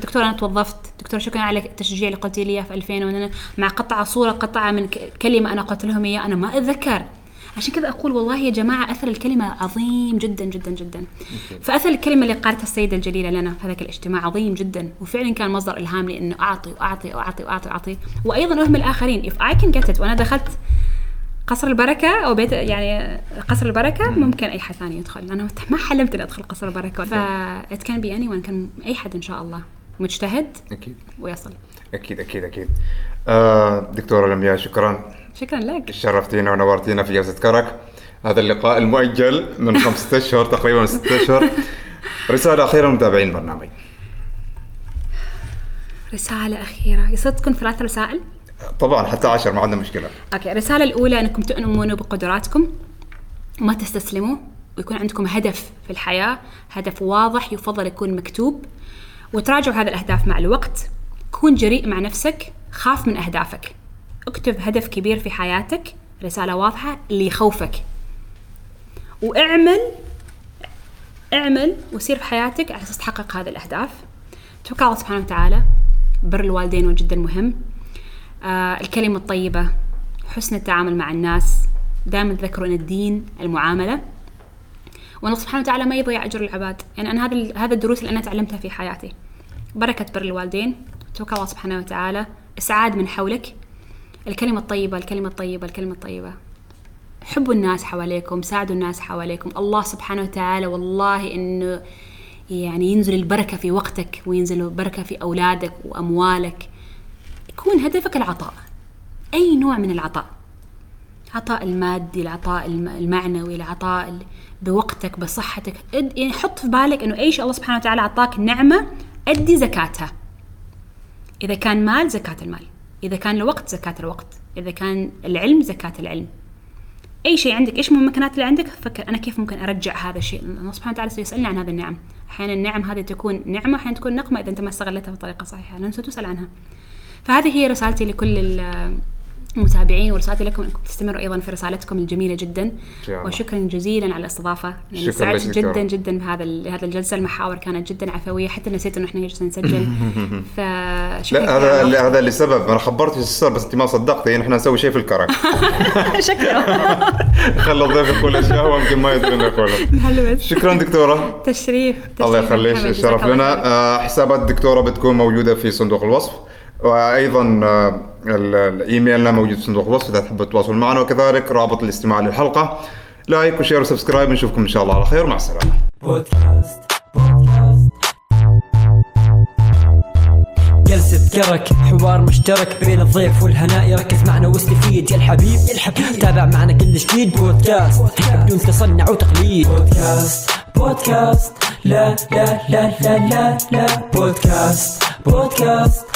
دكتور أنا توظفت. دكتور شكرا على التشجيع اللي قلتي لي إياه في 2000 وأنا مع قطعه صورة قطعه من كلمة أنا قلت لهم اياه أنا ما أتذكر. عشان كذا أقول والله يا جماعة أثر الكلمة عظيم جدا جدا جدا. فأثر الكلمة اللي قالتها السيدة الجليلة لنا في هذاك الاجتماع عظيم جدا وفعلا كان مصدر إلهام لي انه أعطي وأعطي وأعطي وأعطي وأعطي. وأيضا اهمل الآخرين. If I can get it وأنا دخلت قصر البركة أو بيت يعني قصر البركة ممكن أي حد ثاني يدخل. أنا ما حلمت إني أدخل قصر البركة. ف can be anyone كان أي حد إن شاء الله. مجتهد. أكيد. ويصل. أكيد أكيد أكيد. آه دكتورة لمياء شكرا. شكرا لك. شرفتينا ونورتينا في جلسة كرك. هذا اللقاء المؤجل من خمسة اشهر تقريبا ستة اشهر رسالة أخيرة لمتابعين البرنامج رسالة أخيرة. تكون ثلاث رسائل؟ طبعا حتى عشر ما عندنا مشكلة. أوكي الرسالة الأولى أنكم تؤمنوا بقدراتكم وما تستسلموا ويكون عندكم هدف في الحياة هدف واضح يفضل يكون مكتوب. وتراجعوا هذه الأهداف مع الوقت. كون جريء مع نفسك خاف من أهدافك. اكتب هدف كبير في حياتك رسالة واضحة اللي يخوفك واعمل اعمل وسير في حياتك على أساس تحقق هذه الأهداف. توكل الله سبحانه وتعالى. بر الوالدين جدا مهم. آه الكلمة الطيبة حسن التعامل مع الناس دائما تذكروا أن الدين المعاملة. وأن الله سبحانه وتعالى ما يضيع أجر العباد. يعني أنا هذا هذا الدروس اللي أنا تعلمتها في حياتي. بركة بر الوالدين. توكل الله سبحانه وتعالى. اسعاد من حولك. الكلمة الطيبة الكلمة الطيبة الكلمة الطيبة. حبوا الناس حواليكم ساعدوا الناس حواليكم. الله سبحانه وتعالى والله إنه يعني ينزل البركة في وقتك وينزل البركة في أولادك وأموالك. يكون هدفك العطاء. أي نوع من العطاء. العطاء المادي العطاء الم- المعنوي العطاء ال- بوقتك بصحتك. يعني حط في بالك إنه أي شيء الله سبحانه وتعالى أعطاك نعمة أدي زكاتها. إذا كان مال زكاة المال. إذا كان الوقت زكاة الوقت. إذا كان العلم زكاة العلم. أي شيء عندك إيش الممكنات اللي عندك؟ فكر أنا كيف ممكن أرجع هذا الشيء؟ الله سبحانه وتعالى سيسالني عن هذه النعم. أحيانا النعم هذه تكون نعمة أحيانا تكون نقمة إذا أنت ما استغلتها بطريقة صحيحة. لأن ستسال عنها. فهذه هي رسالتي لكل المتابعين ورسالتي لكم إنكم تستمروا أيضا في رسالتكم الجميلة جدا. الله. وشكرا جزيلا على الاستضافة. يعني شكراً سعدت. جدا جدا بهذا هذا الجلسة. المحاور كانت جدا عفوية. حتى نسيت إنه إحنا جالسين نسجل. فشكرا لا هذا اللي هذا اللي سبب أنا خبرتك السر بس أنت ما صدقتي. نحن نسوي شيء في الكرك. شكرا. خلى الضيف يقول اشياء هو يمكن ما يدري إنه يقولها شكرا دكتورة. تشريف. الله تشريف. يخليك. محمد، الشرف الله لنا. آه، حسابات الدكتوره بتكون موجودة في صندوق الوصف. وأيضا آه، الايميلنا موجود في صندوق الوصف إذا تحبوا تتواصلوا معنا. وكذلك رابط الاستماع للحلقة like و share و subscribe. نشوفكم إن شاء الله على خير. مع السلامة. بودكاست بودكاست. جلسة كرك حوار مشترك بين الضيف والهناء. ركز معنا واستفيد يا الحبيب يا الحبيب. تابع معنا كل جديد. بودكاست بدون تصنع وتقليد. بودكاست بودكاست. لا لا لا لا لا لا. بودكاست بودكاست.